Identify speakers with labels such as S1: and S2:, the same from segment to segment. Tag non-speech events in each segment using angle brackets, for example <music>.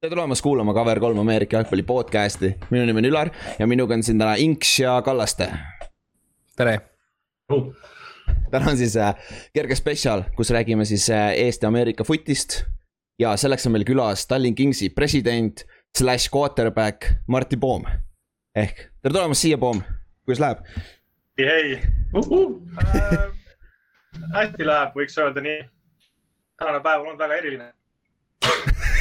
S1: tere tulemast kuulama Cover3 Ameerika jalgpalli podcast'i, minu nimi on Ülar ja minuga on siin täna Inks ja Kallaste.
S2: tere
S3: uh..
S1: täna on siis äh, kerge spetsial, kus räägime siis äh, Eesti-Ameerika footist. ja selleks on meil külas Tallinn Kingsi president slash quarterback Martti Poom. ehk tere tulemast siia, Poom, kuidas läheb?
S3: hei uh, uh. äh,, hästi läheb, võiks öelda nii. tänane päev on olnud väga eriline <laughs>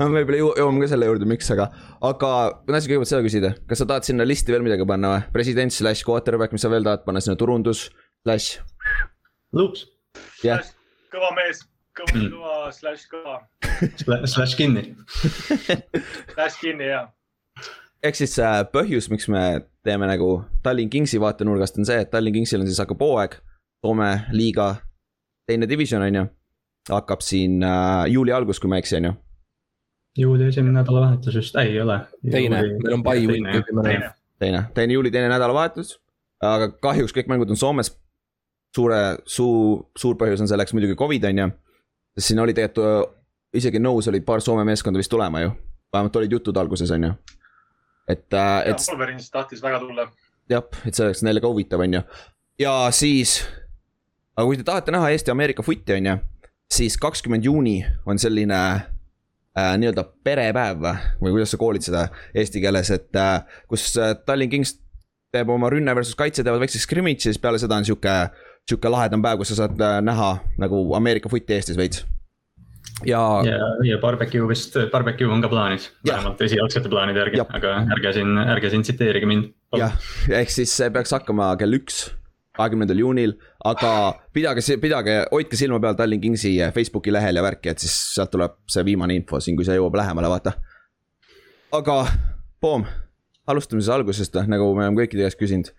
S1: me võib-olla jõuame ka selle juurde, miks, aga, aga ma tahtsin kõigepealt seda küsida, kas sa tahad sinna listi veel midagi panna või? president slash quarterback, mis sa veel tahad panna sinna, turundus slash?
S4: Loops.
S1: jah.
S3: kõva mees, kõva mm. kõva slash kõva
S4: Slash kinni <laughs>
S3: Slash kinni, jah.
S1: ehk siis äh, põhjus, miks me teeme nagu Tallinn Kingsi vaatenurgast on see, et Tallinn Kingsil on siis hakkab hooaeg, Soome liiga teine division on ju hakkab siin äh, juuli algus, kui ma ei eksi, on ju.
S4: juuli esimene nädalavahetus vist, ei ole.
S2: teine, meil on pai week.
S1: teine, teine, teine juuli teine nädalavahetus. aga kahjuks kõik mängud on Soomes. suure, suu, suur põhjus on selleks muidugi Covid on ju. sest siin oli tegelikult äh, isegi nõus oli paar Soome meeskonda vist tulema ju. vähemalt olid jutud alguses on ju. et, äh, et.
S3: Wolverines tahtis väga tulla.
S1: jah, et see oleks neile ka huvitav, on ju. ja siis, aga kui te tahate näha Eesti-Ameerika footi, on ju siis kakskümmend juuni on selline äh, nii-öelda perepäev või kuidas sa koolid seda eesti keeles, et äh, kus äh, Tallinn Kings teeb oma rünne versus kaitse, teevad väikse ja siis peale seda on sihuke, sihuke lahedam päev, kus sa saad äh, näha nagu Ameerika footi Eestis veits.
S4: ja. ja, ja barbecue vist, barbecue on ka plaanis, vähemalt esialgsete plaanide järgi, aga ärge siin, ärge siin tsiteerige mind.
S1: jah, ehk siis see peaks hakkama kell üks kahekümnendal juunil, aga pidage, pidage, hoidke silma peal Tallinn Kingsi Facebooki lehel ja värki, et siis sealt tuleb see viimane info siin, kui see jõuab lähemale, vaata. aga, Poom, alustame siis algusest, nagu me oleme kõikide käest küsinud.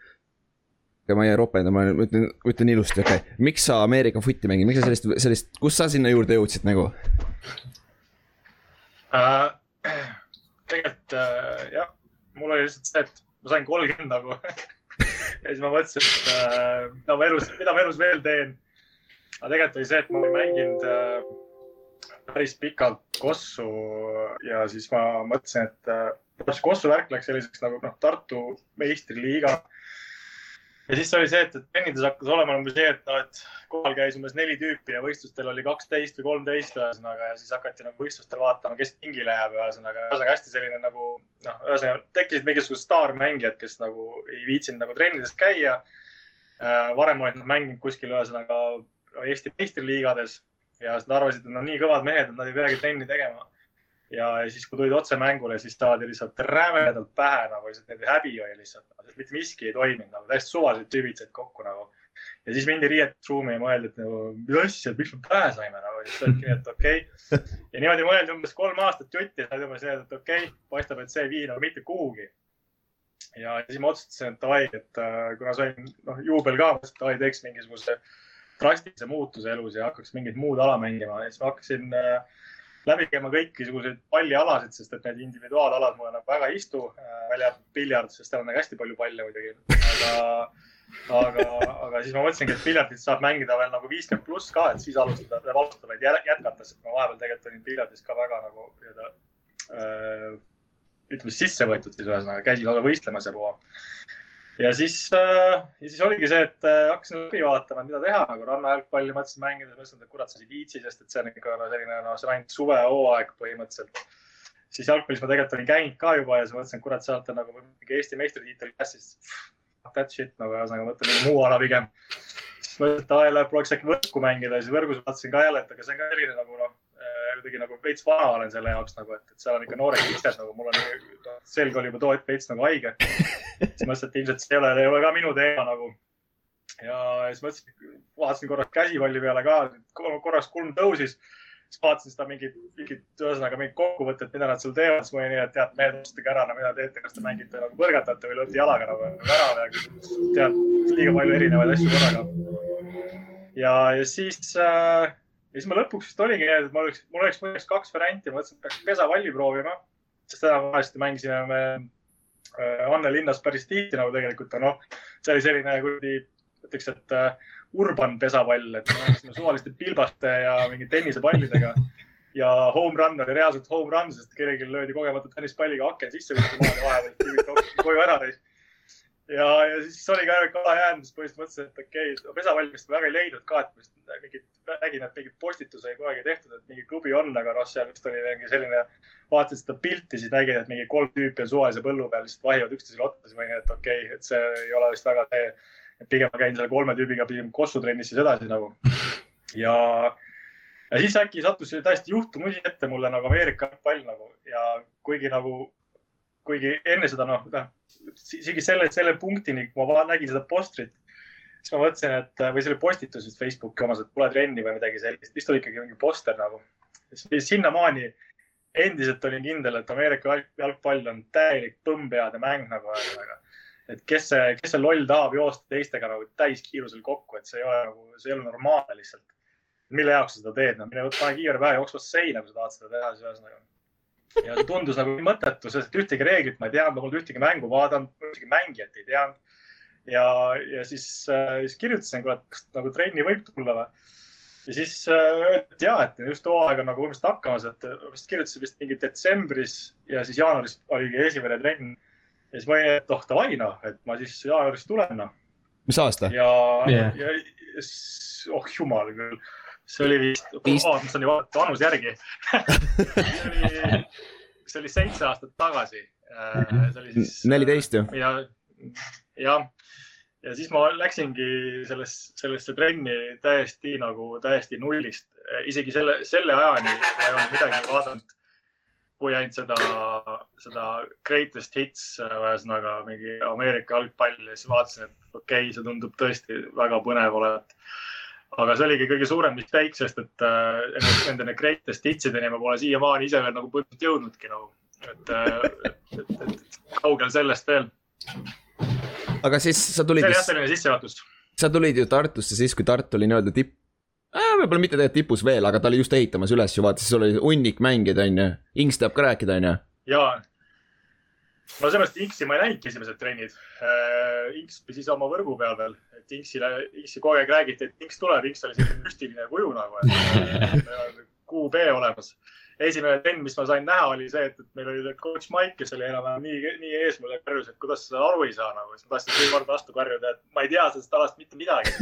S1: ega ma ei ropenda, ma ütlen, ütlen ilusti, okei okay., miks sa Ameerika footi mängid, miks sa sellist, sellist, kust sa sinna juurde jõudsid nagu
S3: uh,? <clears throat> tegelikult uh, jah, mul oli lihtsalt see, et ma sain kolmkümmend nagu <laughs> <laughs> ja siis ma mõtlesin, et äh, mida ma elus, mida ma elus veel teen. aga tegelikult oli see, et ma olin mänginud äh, päris pikalt kossu ja siis ma mõtlesin, et äh, kossu värk läks selliseks nagu noh, Tartu meistriliiga ja siis oli see, et, et trennides hakkas olema umbes see, et noh, et kohal käis umbes neli tüüpi ja võistlustel oli kaksteist või kolmteist ühesõnaga ja siis hakati nagu võistlustel vaatama, kes pingile jääb ühesõnaga. ühesõnaga hästi selline nagu noh, ühesõnaga tekkisid mingisugused staarmängijad, kes nagu ei viitsinud nagu trennides käia äh,. varem olid nad mänginud kuskil ühesõnaga Eesti meistriliigades ja nad arvasid, et nad on nii kõvad mehed, et nad ei peagi trenni tegema ja siis, kui tulid otse mängule, siis saadi lihtsalt rämedalt pähe nagu lihtsalt nende häbi oli lihtsalt, mitte miski ei toiminud nagu täiesti suvalised tüübid said kokku nagu. ja siis mindi riietusruumi ja mõeldi, et nagu, mis asja, miks me pähe saime nagu, siis öeldi, et okei okay.. ja niimoodi mõeldi umbes kolm aastat jutti ja said umbes nii, et okei okay,, paistab, et see ei vii nagu mitte kuhugi. ja siis ma otsustasin, et davai, et äh, kuna sain noh juubel ka, et davai teeks mingisuguse drastilise muutuse elus ja hakkaks mingit muud ala mängima ja siis ma hakkasin äh, läbi käima kõikisuguseid pallialasid, sest et need individuaalalad mulle nagu väga ei istu, äh, välja arvatud piljard, sest seal on nagu hästi palju palle muidugi. aga, aga, aga siis ma mõtlesingi, et piljardit saab mängida veel nagu viiskümmend pluss ka, et siis alustada, peab alustama jätkata, sest ma vahepeal tegelikult olin piljardis ka väga nagu nii-öelda äh, ütleme sisse võetud siis ühesõnaga, käisin lausa võistlemas ja puha ja siis äh,, ja siis oligi see, et äh, hakkasin läbi vaatama, mida teha nagu rannajalgpalli mõtlesin mängida, mõtlesin, et kurat, sa ei viitsi, sest et see on ikka no, selline, no see on ainult suvehooaeg põhimõtteliselt. siis jalgpallis ma tegelikult olin käinud ka juba ja siis mõtlesin, et kurat, sealt on nagu mingi Eesti meistritiitel käes, siis that shit nagu ühesõnaga mõtlen mingi muu ala pigem. siis mõtlesin, et aa, prooviks äkki võrku mängida ja siis võrgus vaatasin ka jälle, et aga see on ka selline nagu noh kuidagi nagu veits vana olen selle jaoks nagu, et, et seal on ikka noored kitsed nagu mul on, selg oli juba too hetk veits nagu haige. siis mõtlesin, et ilmselt see ei ole, ei ole ka minu teema nagu. ja siis mõtlesin, vaatasin korraks käsipalli peale ka, korraks kulm tõusis siis vaatasin seda mingit, mingit, ühesõnaga mingit kokkuvõtet, mida nad seal teevad, siis ma olin nii, et tead, mehed, otsustage ära, mida teete, kas te mängite nagu põrgatate või lööte jalaga nagu värava ja tead, liiga palju erinevaid asju korraga. ja, ja siis äh, ja siis ma lõpuks vist oligi nii, et mul oleks, mul oleks põhimõtteliselt kaks varianti, mõtlesin, et peaks pesavalli proovima, sest täna vahest mängisime me äh, Anne linnas päris tihti nagu tegelikult, noh, see oli selline kuradi, ütleks, et uh, urban pesapall, et me mängisime suvaliste pilbaste ja mingi tennisepallidega. ja home run oli reaalselt home run, sest kellelgi löödi kogemata tennispalliga aken sisse kuskil maade vahele, koju ära neist ja, ja siis oli ka kala jäänud, siis põhimõtteliselt mõtlesin, et okei okay,, pesavalmist ma väga ei leidnud ka, et mingit, nägin, et mingit postituse ei kunagi tehtud, et mingi klubi on, aga noh, seal vist oli mingi selline, vaatasin seda pilti, siis nägin, et mingi kolm tüüpi on suvalise põllu peal, lihtsalt vahivad üksteisele otsa, siis ma olin, et okei okay,, et see ei ole vist väga see. et pigem ma käin selle kolme tüübiga pigem kossutrennis siis edasi nagu. <laughs> ja, ja siis äkki sattus täiesti juhtumusi ette mulle nagu Ameerika pall nagu ja kuigi nagu, kuigi enne seda noh, noh isegi selle, selle punktini, kui ma nägin seda postrit, siis ma mõtlesin, et või selle postitus vist Facebooki omas, et tule trenni või midagi sellist, vist oli ikkagi mingi poster nagu. sinnamaani endiselt olin kindel, et Ameerika jalgpall on täielik põmmpeade mäng nagu ühesõnaga. et kes see, kes see loll tahab joosta teistega nagu täiskiirusel kokku, et see ei ole nagu, see ei ole normaalne lihtsalt. mille jaoks sa seda teed, no mine võta kiire pähe jooksvasse seina, kui sa tahad seda teha, siis ühesõnaga ja see tundus nagu mõttetu, sest ühtegi reeglit ma ei teadnud, ma polnud ühtegi mängu vaadanud, ühtegi mängijat ei teadnud. ja, ja siis äh,, siis kirjutasin, kuule, et kas nagu trenni võib tulla või. ja siis äh, öeldi, ja, et just hooaeg on nagu umbes hakkamas, et vist kirjutasin vist mingi detsembris ja siis jaanuaris oligi esimene trenn. ja siis ma olin, et oh davai noh, et ma siis jaanuaris tulen noh.
S1: mis aasta?
S3: ja yeah., ja oh jumal küll see oli vist, oh, ma saan ju vaadata vanuse järgi <laughs> see oli, see seitse aastat tagasi.
S1: Äh, see oli siis. neliteist ju.
S3: ja, jah, ja siis ma läksingi selles, sellesse trenni täiesti nagu täiesti nullist, isegi selle, selle ajani ma ei olnud midagi vaadanud kui ainult seda, seda greatest hits, ühesõnaga mingi Ameerika jalgpalli ja siis vaatasin, et okei okay,, see tundub tõesti väga põnev olevat aga see oligi kõige suurem mistake, sest et äh, nende greatest hitsideni ma pole siiamaani ise veel nagu põhimõtteliselt jõudnudki nagu, et, äh, et, et, et kaugel sellest veel.
S1: aga siis sa tulid.
S3: see oli jah selline sissejuhatus.
S1: sa tulid ju Tartusse siis, kui Tartu oli nii-öelda tipp äh,, võib-olla mitte tegelikult tipus veel, aga ta oli just ehitamas üles ju, vaata, siis oli hunnik mängijaid, on ju. Ings teab ka rääkida, on ju.
S3: jaa, no seepärast Inksi ma ei näinudki esimesed trennid. Äh, Inks püsis oma võrgu peal veel, et Inksile, Inksi kogu aeg räägiti, et Inks tuleb, Inks oli selline müstiline kuju nagu, et QB olemas esimene trenn, mis ma sain näha, oli see, et, et meil oli coach Mike, kes oli enam-vähem nii, nii ees mulle karjus, et kuidas sa aru ei saa nagu, siis ma tahtsin kolm korda vastu karjuda, et ma ei tea sellest alast mitte midagi.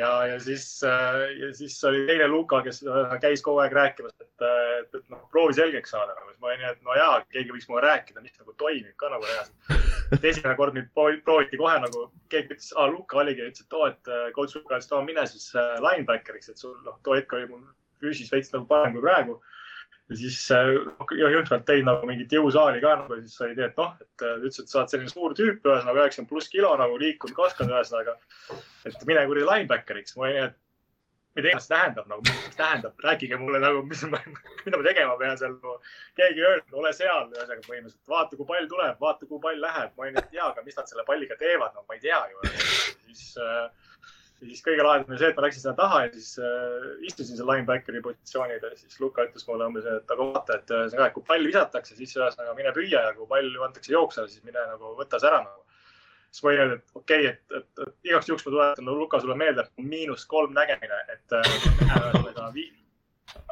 S3: ja, ja siis, äh, ja siis oli teine Luka, kes käis kogu aeg rääkimas, et, et, et noh, proovi selgeks saada nagu. siis ma olin nii, et no jaa, keegi võiks mulle rääkida, mis nagu toimib ka nagu reaalselt. et esimene kord mind prooviti kohe nagu, keegi ütles, aa Luka oligi, ütles, et oo, et äh, coach Luka ütles, et oo mine siis äh, linebackeriks, et sul noh, too hetk oli mul füüsis veits nagu parem kui praegu ja siis äh, jõhkralt tõin nagu mingit jõusaali ka nagu ja siis sai idee, et noh, et äh, ütles, et sa oled selline suur tüüp, ühesõnaga üheksakümmend pluss kilo nagu liikunud, kasvanud ühesõnaga. et mine kuradi linebackeriks, ma olin, et mida iganes see tähendab nagu, mis tähendab, rääkige mulle nagu, mis, mida ma tegema pean seal nagu,. keegi ei öelnud, ole seal, ühesõnaga põhimõtteliselt vaata, kui pall tuleb, vaata, kui pall läheb. ma olin, et jaa, aga mis nad selle palliga teevad, no ma ei tea ju. siis äh, siis kõige lahedam oli see, et ma läksin sinna taha ja siis äh, istusin seal linebackeri positsioonil ja siis Luka ütles mulle umbes, et aga vaata, et ühesõnaga, et kui pall visatakse, siis ühesõnaga mine püüa ja kui pall antakse jooksjale, siis mine nagu võta see ära nagu. siis ma olin öelnud, et okei okay,, et, et, et igaks juhuks ma tuletan no, Luka sulle meelde, et miinus kolm nägemine, et äh, ühesõnaga äh,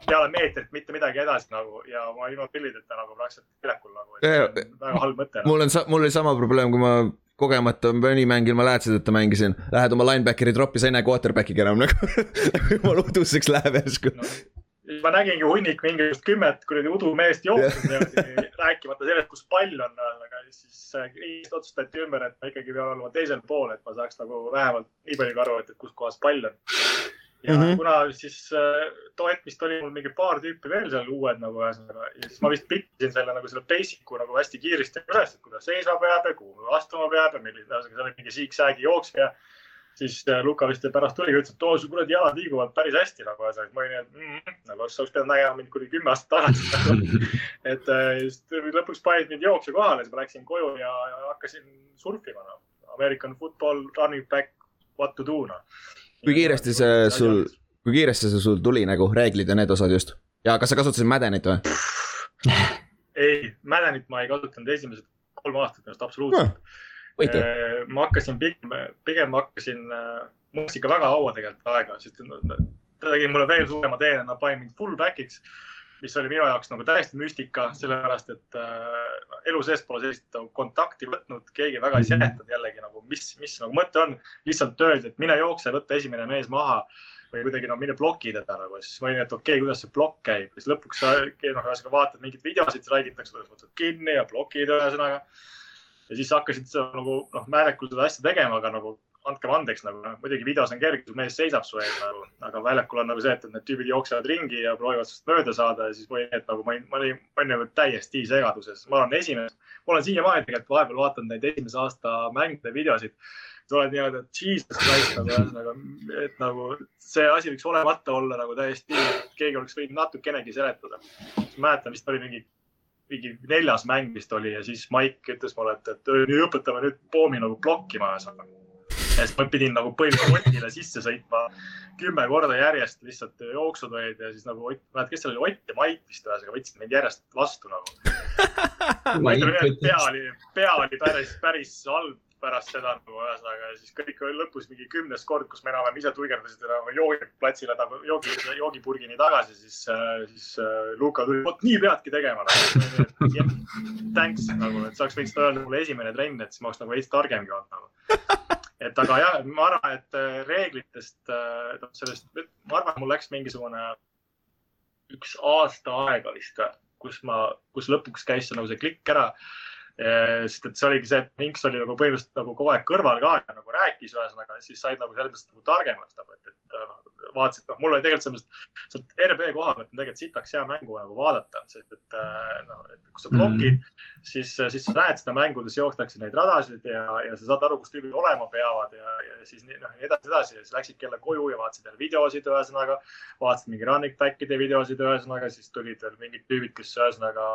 S3: peale meetrit mitte midagi edasi nagu ja ma ilma pillideta nagu praktiliselt väljakul nagu, et väga halb mõte.
S1: mul on, mul oli sama probleem, kui ma kogemata mõni mäng ilma läätsedeta mängisin, lähed oma linebackeri drop'i, sa ei näe quarterback'iga enam nagu <laughs> jumala uduseks läheb järsku. No
S3: ma nägingi hunnik mingisugust kümmet kuradi udumeest <laughs> niimoodi, rääkimata sellest, kus pall on, aga siis äh, otsustati ümber, et ma ikkagi pean olema teisel pool, et ma saaks nagu vähemalt nii palju aru, et, et kus kohas pall on ja mm -hmm. kuna siis äh, vist oli mul mingi paar tüüpi veel seal uued nagu ühesõnaga ja siis ma vist pikkisin selle nagu selle basic'u nagu hästi kiiresti üles, et kuidas seisma peab ja kuhu astuma peab ja milline, ühesõnaga seal oli mingi siik-säägi jooksmine. siis äh, Luka vist pärast tuligi ja ütles, et oo, su kuradi jalad liiguvad päris hästi nagu ühesõnaga. ma olin nii, et mm, nagu oleks, oleks pidanud nägema mind kuni kümme aastat tagasi nagu. <laughs> et äh, lõpuks panid mind jooksja kohale, siis ma läksin koju ja, ja hakkasin surfima no.. American football, running back, what to do noh
S1: kui kiiresti see sul, kui kiiresti see sul tuli nagu reeglid ja need osad just ja kas sa kasutasid Maddenit või? <laughs>
S3: ei, Maddenit ma ei kasutanud esimesed kolm aastat ennast absoluutselt no,. ma hakkasin pigem, pigem hakkasin, mul läks ikka väga kaua tegelikult aega, sest ta tegi mulle veel suurema tee, nad panid mind fullback'iks mis oli minu jaoks nagu täiesti müstika, sellepärast et äh, elu sees pole sellist nagu kontakti võtnud, keegi väga ei
S4: Mhm.
S3: seletanud jällegi nagu, mis, mis nagu mõte on. lihtsalt öeldi, et mine jookse, võta esimene mees maha või kuidagi no mine ploki teda nagu, siis ma olin, et okei okay,, kuidas see plokk käib, siis lõpuks sa noh, ühesõnaga vaatad mingeid videosid, siis räägitakse, kuidas võtad kinni ja plokid ühesõnaga. ja siis hakkasid sa nagu noh, määlekul seda asja tegema, aga nagu andkem andeks nagu noh, muidugi videos on kerge, mees seisab su ees nagu, aga väljakul on nagu see, et need tüübid jooksevad ringi ja proovivad sinust mööda saada ja siis olin, et nagu ma olin, ma olin, ma olin nagu täiesti segaduses, ma olen esimene, ma olen siiamaani tegelikult vahepeal vaatan neid esimese aasta mängude videosid niimoodi, et jesus christ nagu ühesõnaga, et nagu see asi võiks olemata olla nagu täiesti, keegi oleks võinud natukenegi seletada. mäletan, vist oli mingi, mingi neljas mäng vist oli ja siis Mike ütles mulle, et, et õpetame nüüd poomi nagu blokkima ühesõnaga. Ja siis ma pidin nagu põhimõtteliselt Otile sisse sõitma kümme korda järjest lihtsalt jooksud olid ja siis nagu Ott, mäletad, kes seal oli, Ott ja Mait vist ühesõnaga võtsid mind järjest vastu nagu. <laughs> pea oli, pea oli päris, päris halb pärast seda nagu ühesõnaga ja siis kõik oli lõpus mingi kümnes kord, kus me enam-vähem ise tuigerdasid enam joogiplatsile nagu joogi, joogipurgini tagasi, siis, siis Luka tuli, vot nii peadki tegema nagu. <laughs> Thanks nagu, et sa oleks võinud seda öelda mulle esimene trenn, et siis ma oleks nagu veits targemgi olnud nagu. et aga jah, ma arvan, et reeglitest, sellest, ma arvan, mul läks mingisugune üks aasta aega vist, kus ma, kus lõpuks käis see nagu see klikk ära sest et see oligi see, et Inks oli nagu põhimõtteliselt nagu kogu aeg kõrval ka ja nagu rääkis ühesõnaga, siis said nagu selles mõttes nagu targemaks nagu, et, et noh, vaatasid, noh, mul oli tegelikult selles mõttes, sealt RB koha pealt on tegelikult sitaks hea mängu nagu vaadata, sest et noh, et kui sa blokid mm, -hmm. siis, siis sa näed seda mängudes, joostakse neid radasid ja, ja sa saad aru, kus tüübid olema peavad ja, ja siis noh, nii edasi, edasi ja siis läksid jälle koju ja vaatasid jälle videosid, ühesõnaga, vaatasid mingi running back'ide videosid, ühesõnaga, siis tulid veel mingid tüübid, kes ühesõnaga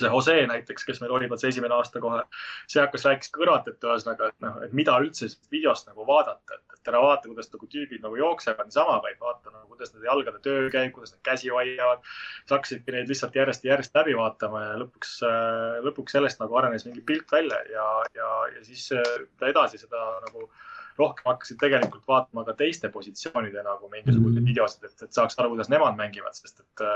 S3: see Jose näiteks, kes meil oli, see esimene aasta kohe, see hakkas, rääkis kõrvalt, et ühesõnaga, et noh, et mida üldse videost nagu vaadata, et, ära vaata, kuidas nagu tüübid nagu jooksevad niisama, vaid vaata nagu, kuidas nende jalgade töö käib, kuidas nad käsi hoiavad. siis hakkasidki neid lihtsalt järjest ja järjest läbi vaatama ja lõpuks, lõpuks sellest nagu arenes mingi pilt välja ja, ja, ja siis edasi seda nagu rohkem hakkasid tegelikult vaatama ka teiste positsioonide nagu mingisuguseid mm. videosid, et, et saaks aru, kuidas nemad mängivad, sest et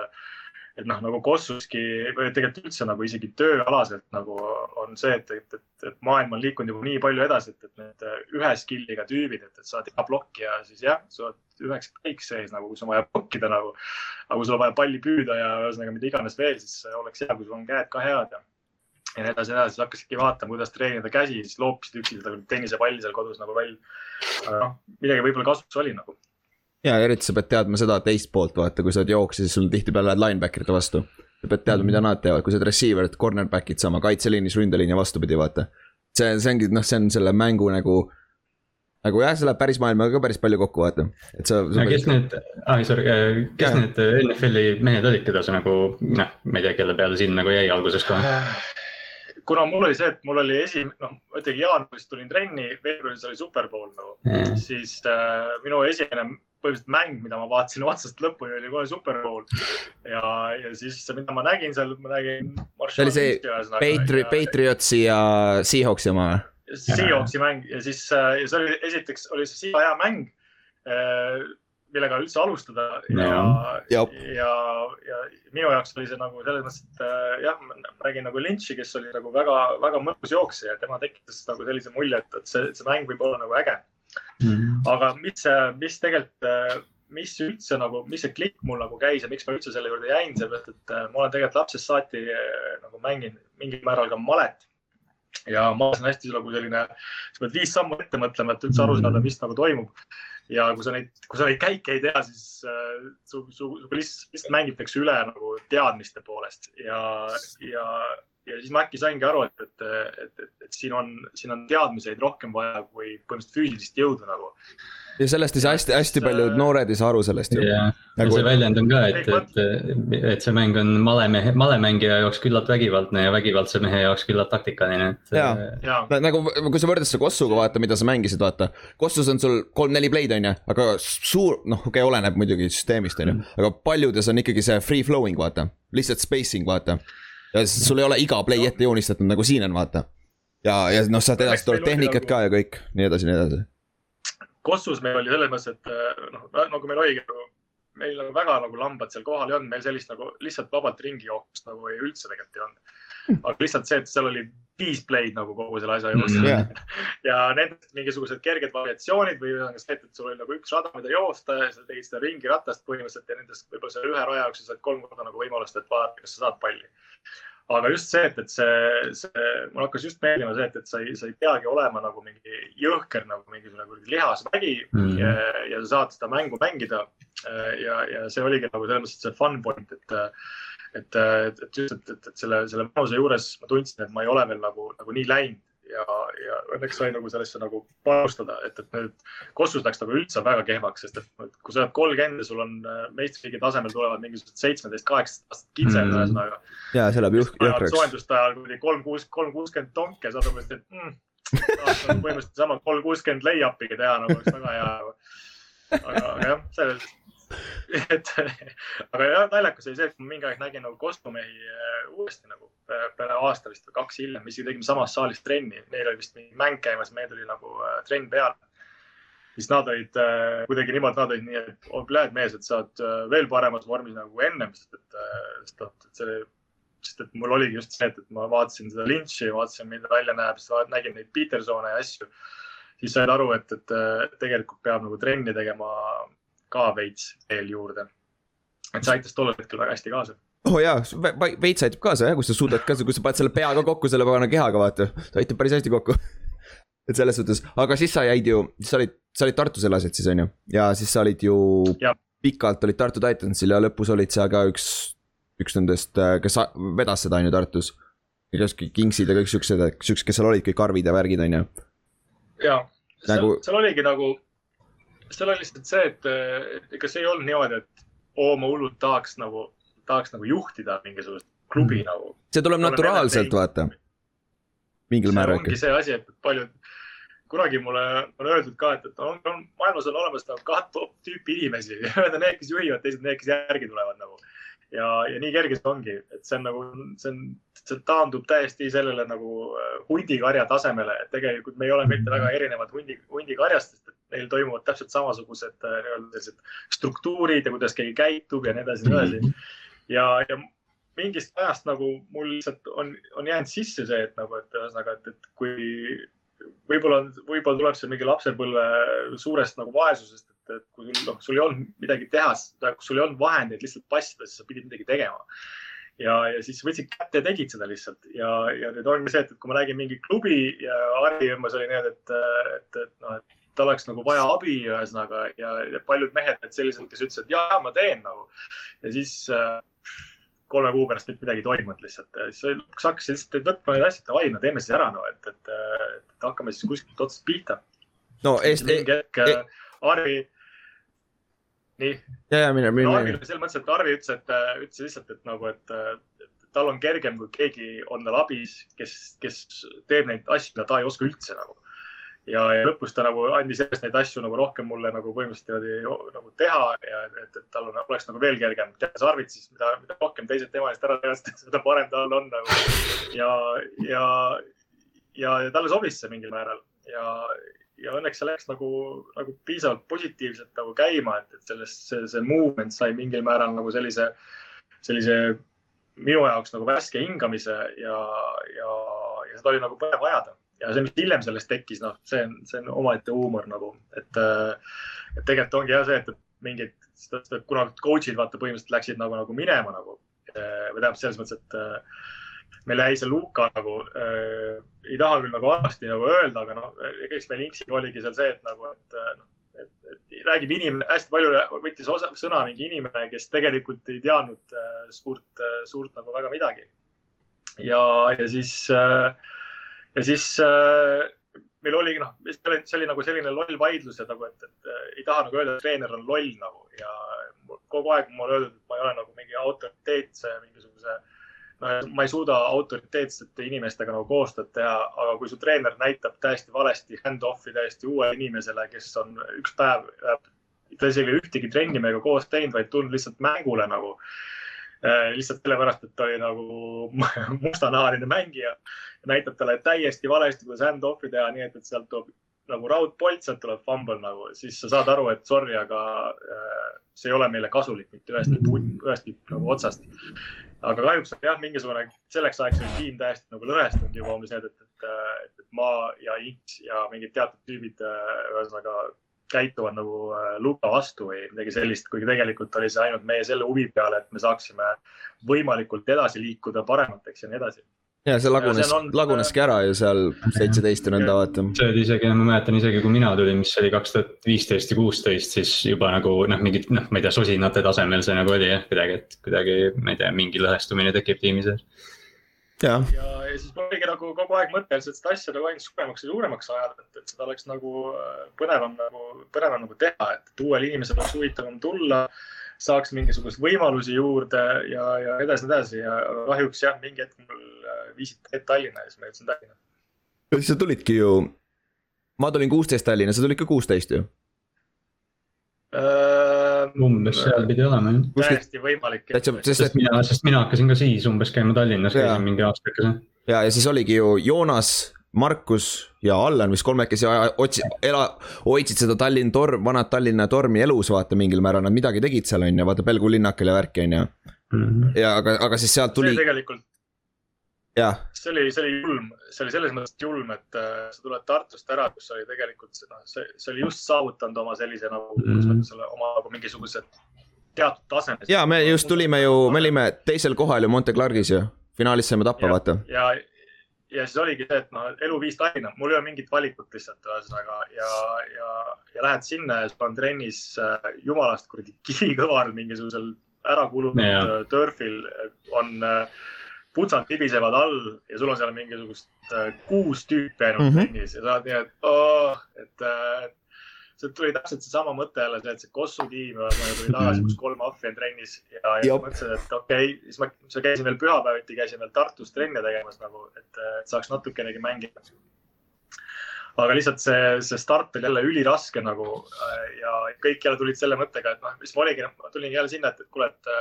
S3: et noh, nagu Kossuski või tegelikult üldse nagu isegi tööalaselt nagu on see, et, et, et, et maailm on liikunud juba nii palju edasi, et, et need ühe skill'iga tüübid, et, et sa oled hea plokk ja siis jah, sa oled üheks kõik sees nagu, kus on vaja blokkida nagu. aga kui sul on vaja palli püüda ja ühesõnaga mida iganes veel, siis oleks hea, kui sul on käed ka head ja ja nii edasi, edasi, siis hakkasidki vaatama, kuidas treenida käsi, siis loopisid üksinda tennisepalli seal kodus nagu välja. aga noh, midagi võib-olla kasuks oli nagu
S1: ja eriti sa pead teadma seda teist poolt, vaata, kui sa oled jooksja, siis sul tihtipeale lähed linebacker'ite vastu. sa pead teadma, mida nad teevad, kui sa oled receiver, et cornerback'id sama, kaitseliinis, ründeliin ja vastupidi, vaata. see, see ongi, noh, see on selle mängu nagu. nagu jah, see läheb päris maailmaga ka päris palju kokku, vaata, et sa.
S4: kes need, ah sorry, kes ja. need NFL-i mehed olid, keda sa nagu noh, ma ei tea, kelle peale siin nagu jäi alguses kohe?
S3: kuna mul oli see, et mul oli esim-, noh, ma ütlengi jaanuaris tulin trenni, veebruaris oli superbowl nagu mm., siis äh, minu esimene põhimõtteliselt mäng, mida ma vaatasin otsast lõpuni, oli kohe superbowl. ja, ja siis, mida ma nägin seal, ma nägin.
S1: see oli see Patri-, Patriotsi ja Seahawksi oma või?
S3: Seahawksi mäng ja siis, ja see oli, esiteks oli see hea mäng millega üldse alustada no. ja, ja, ja minu jaoks oli see nagu selles mõttes, et äh, jah, ma nägin nagu Lynch'i, kes oli nagu väga-väga mõnus jooksja ja tema tekitas nagu sellise mulje, et, et see, see mäng võib olla nagu äge mm.. aga mis, mis tegelikult, mis üldse nagu, mis see klikk mul nagu käis ja miks ma üldse selle juurde jäin, sellepärast et äh, ma olen tegelikult lapsest saati äh, nagu mänginud mingil määral ka malet. Ja ma olen hästi nagu selline, sa pead viis sammu ette mõtlema, et üldse aru saada, mis nagu toimub. Ja kui sa neid, kui sa neid käike ei tea, siis äh, su, su, su lihtsalt, lihtsalt mängitakse üle nagu teadmiste poolest. Ja, ja, ja siis ma äkki saingi aru, et, et, et, et, et siin on, siin on teadmiseid rohkem vaja kui põhimõtteliselt füüsilist jõudu nagu
S1: ja sellest ei saa hästi, hästi paljud noored ei saa aru sellest ju.
S4: jah, nagu... see väljend on ka, et, et, et see mäng on malemehe, malemängija jaoks küllalt vägivaldne ja vägivaldse mehe jaoks küllalt taktikaline, et.
S1: ja, ja., nagu kui sa võrdled seda Kossuga vaata, mida sa mängisid, vaata. Kossus on sul kolm-neli play'd on ju, aga suur, noh, okei okay,, oleneb muidugi süsteemist on ju, aga paljudes on ikkagi see free flowing, vaata, lihtsalt spacing, vaata. Ja sul ei ole iga play ette joonistatud nagu siin on, vaata. ja, ja noh, sealt edasi tuleb tehnikat ka ja kõik, nii edasi, nii edasi
S3: Kossus meil oli selles mõttes, et noh, nagu meil oligi nagu meil nagu väga nagu lambad seal kohal ei olnud, meil sellist nagu lihtsalt vabalt ringi jooksust nagu ei üldse tegelikult ei olnud. aga lihtsalt see, et seal oli viis play'd nagu kogu selle asja juures mm. -hmm. ja nendest mingisugused kerged variatsioonid või ühesõnaga see, et sul oli nagu üks rada, mida joosta ja sa tegid seda ringi ratast põhimõtteliselt ja nendest võib-olla selle ühe raja jaoks sa saad kolm korda nagu võimalust, et vaadata, kas sa saad palli aga just see, et, et see, see, mul hakkas just meeldima see, et, et sa ei, sa ei peagi olema nagu mingi jõhker nagu mingisugune kuradi lihasvägi mm. ja, ja sa saad seda mängu mängida. ja, ja see oligi nagu selles mõttes see fun point, et, et, et, et just, et, et, et selle, selle mänguse juures ma tundsin, et ma ei ole veel nagu, nagu nii läinud ja, ja õnneks sai nagu sellesse nagu panustada, et, et nüüd Kossus läks nagu üldse väga kehvaks, sest et kui sa oled kolmkümmend ja sul on äh, meistriliigi tasemel tulevad mingisugused seitsmeteist, kaheksateist aastat kitsed mm. ühesõnaga.
S1: ja see läheb jõhkraks.
S3: soenduste ajal kuidagi kolm, kuus, kolm kuuskümmend tonke, saad umbes, et mm, põhimõtteliselt sama kolm kuuskümmend lay-up'iga teha nagu oleks väga hea. aga, aga jah, selles <laughs> et aga jah, naljakas oli see, et ma mingi aeg nägin nagu Kostumehi äh, uuesti nagu peale aasta vist või kaks hiljem, isegi tegime samas saalis trenni, neil oli vist mingi mäng käimas, meil oli nagu äh, trenn peal. siis nad olid äh, kuidagi niimoodi, nad olid nii, et oh, lähed mees, et sa oled veel paremas vormis nagu ennem, sest et, sest et see sest et mul oligi just see, et ma vaatasin seda lintši, vaatasin, milline välja näeb, siis nägin neid Petersone ja asju. siis sain aru, et, et tegelikult peab nagu trenni tegema ka veits veel juurde. et see aitas tollel hetkel väga hästi kaasa
S1: oh jaa, veits aitab kaasa jah, kui sa suudad ka, kui sa paned selle pea ka kokku selle pagana kehaga, vaata, see aitab päris hästi kokku <laughs> et selles suhtes, aga siis sa jäid ju, sa olid, sa olid Tartus elasid siis on ju, ja siis sa olid ju ja. pikalt olid Tartu Titansil ja lõpus olid sa ka üks, üks nendest, kes vedas seda on ju Tartus. igasugu Kingsid ja kõik siuksed, siuksed, kes seal olid, kõik arvid ja värgid on ju.
S3: ja, nagu... seal oligi nagu seal oli lihtsalt see, et ega see ei olnud niimoodi, et oo, ma hullult tahaks nagu, tahaks nagu juhtida mingisugust klubi mm. nagu.
S1: see tuleb naturaalselt, vaata. mingil määral
S3: ikka. see asi, et paljud, kunagi mulle on öeldud ka, et, et on, on, maailmas on olemas nagu kaht tüüpi inimesi, <laughs> ühed on need, kes juhivad, teised need, kes järgi tulevad nagu ja, ja nii kerge see ongi, et see on nagu, see on, see taandub täiesti sellele nagu äh, hundikarja tasemele, et tegelikult me ei ole mitte väga erinevad hundi, hundikarjastest, et neil toimuvad täpselt samasugused äh, nii-öelda sellised struktuurid ja kuidas keegi käitub ja nii edasi ja nii edasi. ja, ja mingist ajast nagu mul lihtsalt on, on jäänud sisse see, et nagu, et ühesõnaga, et, et kui võib-olla, võib-olla tuleb see mingi lapsepõlve suurest nagu vaesusest, et, et kui sul, noh, sul ei olnud midagi teha, kui sul ei olnud vahendeid lihtsalt passida, siis sa pidid midagi tegema. ja, ja siis võtsid kätte ja tegid seda lihtsalt ja, ja nüüd ongi see, et, et kui ma nägin mingi klubi ja Harri ümber oli niimoodi, et, et, et noh, et tal oleks nagu vaja abi ühesõnaga ja, ja paljud mehed olid sellised, kes ütlesid, ja ma teen nagu. ja siis äh, kolme kuu pärast mitte midagi ei toimunud lihtsalt. siis lõpuks hakkasid lihtsalt võtma neid asju, et davai, no teeme siis ära no, et, et, et hakkame siis kuskilt otsast pihta.
S1: no Eesti.
S3: mingi hetk e Arvi, nii.
S1: ja, ja mine, mine.
S3: Arvil selles mõttes, et Arvi ütles, et ütles lihtsalt, et nagu, et tal on kergem, kui keegi on tal abis, kes, kes teeb neid asju, mida ta ei oska üldse nagu ja, ja lõpus ta nagu andis järjest neid asju nagu rohkem mulle nagu põhimõtteliselt niimoodi nagu teha ja et, et tal on, oleks nagu veel kergem. teades Arvit, siis mida, mida rohkem teised tema eest ära teevad, <laughs> seda parem tal on nagu. ja, ja, ja, ja talle sobis see mingil määral ja, ja õnneks see läks nagu, nagu piisavalt positiivselt nagu käima, et, et sellest see, see movement sai mingil määral nagu sellise, sellise minu jaoks nagu värske hingamise ja, ja, ja seda oli nagu põnev ajada. Ja see, mis hiljem sellest tekkis, noh, see on, see on omaette huumor nagu, et, et tegelikult ongi jah see, et mingid, kuna coach'id vaata põhimõtteliselt läksid nagu, nagu minema nagu või tähendab selles mõttes, et meil jäi see Luka nagu äh,, ei taha küll nagu halvasti nagu öelda, aga noh, eks meil Inksiga oligi seal see, et nagu, et noh, et, et räägib inimene, hästi palju võttis osa, sõna mingi inimene, kes tegelikult ei teadnud äh, suurt äh,, suurt nagu väga midagi. ja, ja siis äh, ja siis äh, meil oligi noh, see oli nagu selline loll vaidlus, et nagu, et, et äh, ei taha nagu öelda, et treener on loll nagu ja kogu aeg mulle öeldud, et ma ei ole nagu mingi autoriteetse mingisuguse noh, ma ei suuda autoriteetsete inimestega nagu koostööd teha, aga kui su treener näitab täiesti valesti hand-off'i täiesti uuele inimesele, kes on üks päev, ta isegi ühtegi trenni meiega koos teinud, vaid tulnud lihtsalt mängule nagu äh,. lihtsalt sellepärast, et ta oli nagu <laughs> mustanahaline mängija näitab talle täiesti valesti, kuidas hand-off'i teha, nii et, et sealt tuleb nagu raudpolt, sealt tuleb fumble nagu, siis sa saad aru, et sorry, aga äh, see ei ole meile kasulik mitte ühest, ühestki nagu otsast. Aga kahjuks jah, mingisugune selleks ajaks oli tiim täiesti nagu lõhestunud juba umbes need, et, et, et, ma ja X ja mingid teatud tüübid ühesõnaga käituvad nagu Luka vastu või midagi sellist, kuigi tegelikult oli see ainult meie selle huvi peale, et me saaksime võimalikult edasi liikuda paremateks ja nii edasi
S1: ja see lagunes, laguneski ära ju seal seitseteist ja nõnda vaata.
S4: see oli isegi, ma mäletan isegi, kui mina tulin, mis oli kaks tuhat viisteist ja kuusteist, siis juba nagu noh, mingid noh, ma ei tea, sosinate tasemel see nagu oli jah, kuidagi, et kuidagi, ma ei tea, mingi lõhestumine tekib tiimi sees.
S3: ja, ja, ja siis mul oligi nagu kogu aeg mõte, et seda asja nagu ainult suuremaks ja suuremaks ajada, et, et seda oleks nagu äh, põnevam nagu, põnevam nagu teha, et uuel inimesel oleks huvitavam tulla saaks mingisuguseid võimalusi juurde ja, ja edasi, edasi ja kahjuks jah, mingi hetk mul äh, viisid Tallinna ja siis ma jõudsin Tallinna.
S1: sa tulidki ju, ma tulin kuusteist Tallinna, sa tulid ka kuusteist ju
S4: uh,? umbes seal pidi olema jah.
S3: täiesti võimalik.
S4: sest, sest mina, sest mina hakkasin ka siis umbes käima Tallinnas, käisin mingi aastakese.
S1: ja, ja siis oligi ju Joonas Markus ja Allan vist kolmekesi otsi-, ela-, hoidsid seda Tallinn torm, vanat Tallinna tormi elus vaata mingil määral, nad midagi tegid seal on ju, vaata Pelgu linnakil ja värki on ju. Mhm. ja aga, aga siis sealt tuli.
S3: tegelikult.
S1: jah.
S3: see oli, see oli julm, see oli selles mõttes julm, et äh, sa tuled Tartust ära, kus oli tegelikult seda, see, see oli just saavutanud oma sellise nagu mm, -hmm. kuidas ma ütlen selle, oma nagu mingisugused teatud taseme.
S1: ja me just tulime ju, me olime teisel kohal ju Monte Clarkis ju finaalis saime tappa, vaata.
S3: ja, ja siis oligi see, et noh, elu viis Tallinna, mul ei ole mingit valikut lihtsalt ühesõnaga ja, ja, ja lähed sinna ja sul on trennis äh, jumalast kuradi kivikõvar mingisugusel ära kulunud yeah. Äh, turfil on äh, putsad tibisevad all ja sul on seal mingisugust äh, kuus tüüpi ainult mm -hmm. trennis ja sa oled nii, et oh,, et äh, sealt tuli täpselt seesama mõte jälle, see, et see Kossu tiim tuli <laughs> tagasi, kus kolm ahvi on trennis ja, ja mõtlesin, et okei okay,, siis ma, siis ma käisin veel pühapäeviti, käisin veel Tartus trenne tegemas nagu, et, et saaks natukenegi mängida. aga lihtsalt see, see start oli jälle üliraske nagu ja kõik jälle tulid selle mõttega, et noh, siis ma oligi, ma tulingi jälle sinna, et, et kuule, et,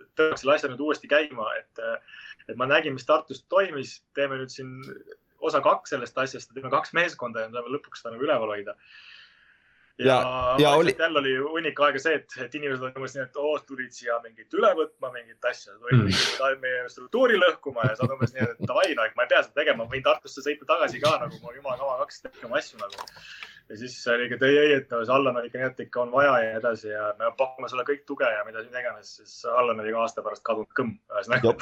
S3: et tõmbaks selle asja nüüd uuesti käima, et, et ma nägin, mis Tartus toimis, teeme nüüd siin osa kaks sellest asjast, teeme kaks meeskonda ja saame lõpuks seda nagu üleval hoida ja, ja oli... jälle oli hunnik aega see, et, et inimesed olid umbes nii, et oo, tulid siia mingit üle võtma, mingit asja, tulid mm. meie struktuuri lõhkuma ja sa oled umbes nii, et davai, no ma ei pea seda tegema, ma võin Tartusse sõita tagasi ka nagu mul jumala kava kaks tegema asju nagu. ja siis oligi, et ei, ei, et no see Allan on ikka nii, et ikka on vaja ja nii edasi ja me pakume sulle kõik tuge ja mida siin iganes, siis Allan oli ka aasta pärast kadunud kõmm, ühesõnaga.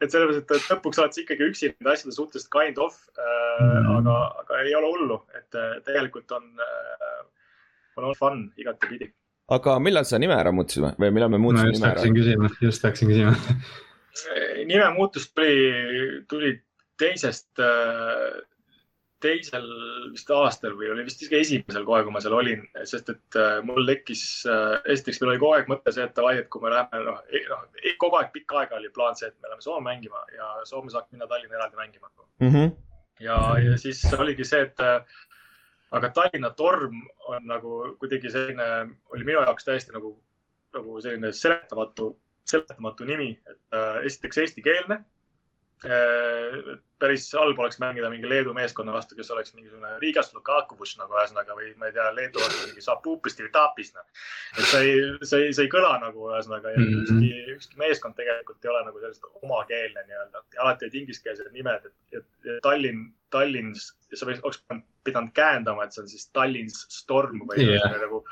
S3: et sellepärast, et lõpuks oled sa ikkagi üksi nende asjade suhtes kind of äh, mm., aga, aga ei ole hullu, et äh, tegelikult on äh, on olnud fun igatepidi.
S1: aga millal sa nime ära muutsime või millal me muutsime
S4: nime ära? küsima, just hakkasin küsima
S3: nime muutus tuli, tuli teisest, teisel vist aastal või oli vist isegi esimesel kohe, kui ma seal olin, sest et äh, mul tekkis, äh, esiteks meil oli kogu aeg mõte see, et davai, et kui me läheme, noh, noh, kogu aeg pikka aega oli plaan see, et me läheme Soome mängima ja Soome saaks minna Tallinna eraldi mängima mm. -hmm. ja, ja siis oligi see, et äh, aga Tallinna torm on nagu kuidagi selline, oli minu jaoks täiesti nagu, nagu selline seletamatu, seletamatu nimi, et äh, esiteks eestikeelne. Päris halb oleks mängida mingi Leedu meeskonna vastu, kes oleks mingisugune Rigas Lukakovus nagu ühesõnaga või ma ei tea, Leedu vastu mingi Sapupist või Tapis noh. et see ei, see ei, see ei kõla nagu ühesõnaga mm -hmm. ükski, ükski meeskond tegelikult ei ole nagu sellist omakeelne nii-öelda alati olid ingliskeelsed nimed, et, et Tallinn, Tallinns, sa võiks, oleks pidanud käendama, et see on siis Tallinns Storm või yeah. nagu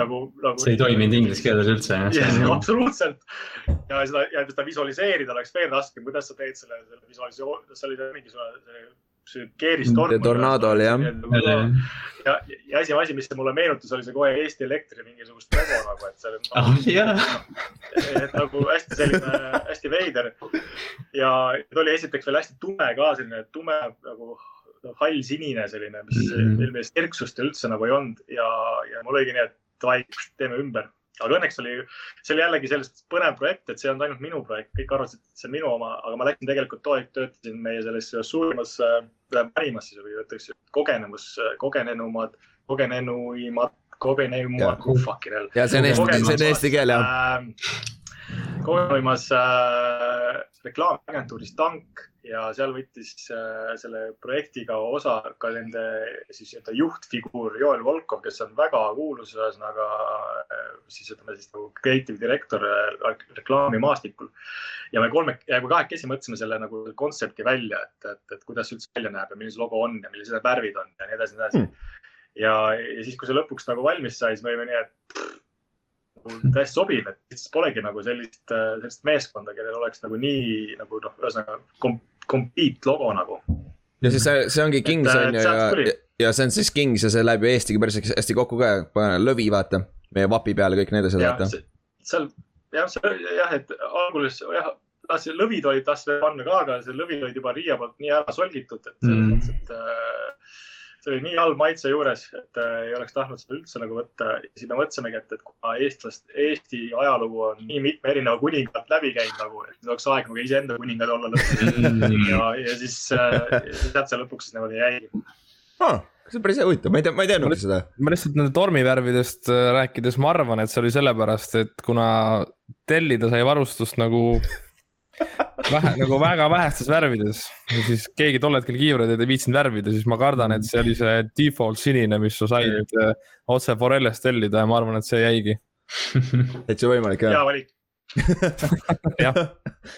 S3: nagu, nagu.
S4: see ei toiminud inglise keeles üldse.
S3: jah, <laughs> absoluutselt. ja seda, ja seda visualiseerida oleks veel raskem, kuidas sa teed selle, selle visualiseerimise, see oli mingisugune see keeristorm.
S1: tornaado oli jah.
S3: ja, ja, ja esimene asi, mis mulle meenutas, oli see kohe Eesti Elektri mingisugust logo nagu, et see oli
S4: nagu, <laughs> oh, yeah. <laughs>
S3: et nagu hästi selline, hästi veider. ja ta oli esiteks veel hästi tume ka, selline tume nagu hall-sinine selline, mis mm, -hmm. mille eest kerksust üldse nagu ei olnud ja, ja mul oligi nii, et davai, teeme ümber. aga õnneks oli, see oli jällegi sellest põnev projekt, et see ei olnud ainult minu projekt, kõik arvasid, et see on minu oma, aga ma läksin tegelikult too aeg töötasin meie selles suurimas äh,, parimas siis või ütleks kogenemus, kogenenumad, kogenenuimad, kogenenumad, oh fucking hell.
S1: ja see on eesti, see on eesti keel jah äh,
S3: toimumas äh, reklaamiagentuuris Tank ja seal võttis äh, selle projektiga osa ka nende siis nii-öelda juhtfiguur Joel Volkov, kes on väga kuulus, ühesõnaga äh, siis ütleme siis nagu creative director äh, reklaamimaastikul. ja me kolme, kui kahekesi mõtlesime selle nagu kontsepti välja, et, et, et kuidas see üldse välja näeb ja milline see logo on ja millised need värvid on ja nii edasi, nii edasi mm.. ja, ja siis, kui see lõpuks nagu valmis sai, siis me olime nii, et pff, täiesti sobiv, et lihtsalt polegi nagu sellist, sellist meeskonda, kellel oleks nagu nii nagu noh, ühesõnaga kom, complete logo nagu.
S1: ja siis see, see ongi Kings
S3: Et,
S1: on ju ja, ja see on siis Kings ja see läheb ju Eestiga päris hästi kokku ka, lõvi vaata. meie vapi peale kõik need asjad
S3: ja
S1: vaata.
S3: seal jah, see jah, et alguses jah, tahtsin lõvid olid tahtsin panna ka, aga see lõvid olid juba Riia poolt nii ära solgitud, et selles
S4: Mm.
S3: mõttes, et äh, see oli nii halb maitse juures, et äh, ei oleks tahtnud seda üldse nagu võtta. siis me mõtlesimegi, et, et kuna eestlast, Eesti ajalugu on nii mitme erineva kuninga alt läbi käinud nagu, et nüüd oleks aeg nagu iseenda kuningad olla lõpuks. ja, ja siis äh, sealt see lõpuks siis niimoodi jäigi.
S1: see on päris huvitav, ma ei tea, ma ei teadnudki seda.
S2: ma lihtsalt nende tormivärvidest äh, rääkides, ma arvan, et see oli sellepärast, et kuna tellida sai varustust nagu vähe, nagu väga vähestes värvides ja siis keegi tol hetkel kiivreid ei viitsinud värvida, siis ma kardan, et see oli see default sinine, mis sa said äh, otse Forellest tellida ja ma arvan, et see jäigi. <laughs>
S1: täitsa võimalik
S3: hea
S1: jah.
S3: valik. <laughs>
S2: Jah.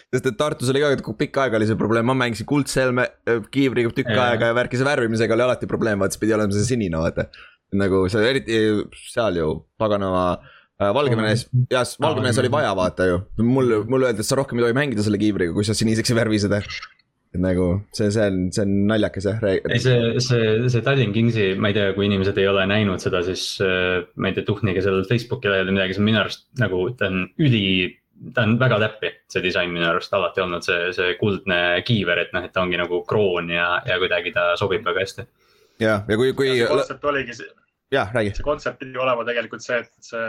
S1: sest et Tartus oli ka pikka aega oli see probleem, ma mängisin kuldselme kiivriga tükk aega ja värkis värvimisega oli alati probleem, vaata siis pidi olema see sinine, vaata. nagu see eriti seal ju paganama äh, Valgevenes, jah, Valgevenes oli vaja vaata ju. mul, mulle öeldi, et sa rohkem ei tohi mängida selle kiivriga, kui sa siniseks ei värvi seda. et nagu see, see on, see on naljakas jah.
S4: ei, see, see, see Tallinn Kingsi, ma ei tea, kui inimesed ei ole näinud seda, siis äh, ma ei tea, tuhnige sellel Facebooki lehel või midagi, see on minu arust nagu ta on üli. ta on väga täppi, see disain minu arust alati olnud see, see kuldne kiiver, et noh, et ta ongi nagu kroon ja, ja kuidagi ta sobib väga hästi.
S1: ja, ja kui, kui
S3: see, kontsept oligi see
S1: jah, räägi.
S3: see kontsept pidi olema tegelikult see, et see,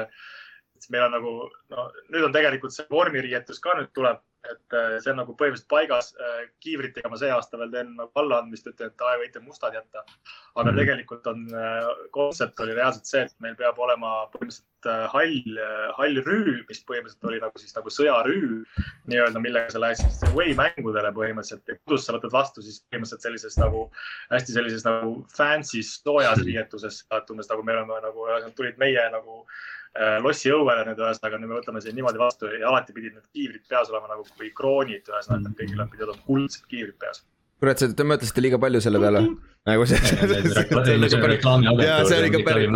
S3: et meil on nagu, no nüüd on tegelikult see vormiriietus ka nüüd tuleb, et äh, see on nagu põhimõtteliselt paigas. kiivritega ma see aasta veel teen nagu allaandmist, ütlen, et aa, võite mustad jätta. aga
S4: Mhm.
S3: tegelikult on, kontsept oli reaalselt see, et meil peab olema põhimõtteliselt äh, hall, hall rüü, mis põhimõtteliselt oli nagu siis nagu sõjarüü nii-öelda, millega sa lähed siis away mängudele põhimõtteliselt kodus sa võtad vastu siis põhimõtteliselt sellises nagu hästi sellises nagu fancy soojas <laughs> riietuses, et umbes nagu me oleme nagu, tulid meie nagu äh, lossi õuele nüüd ühesõnaga, nüüd me võtame siin niimoodi vastu ja alati pidid need kiivrid peas olema nagu kui kroonid, ühesõnaga, et kõigil pidid olema kuldsed kiivrid peas.
S1: kurat, te mõtlesite liiga palju selle peale. nagu see. see
S4: on
S1: oli ikka päris,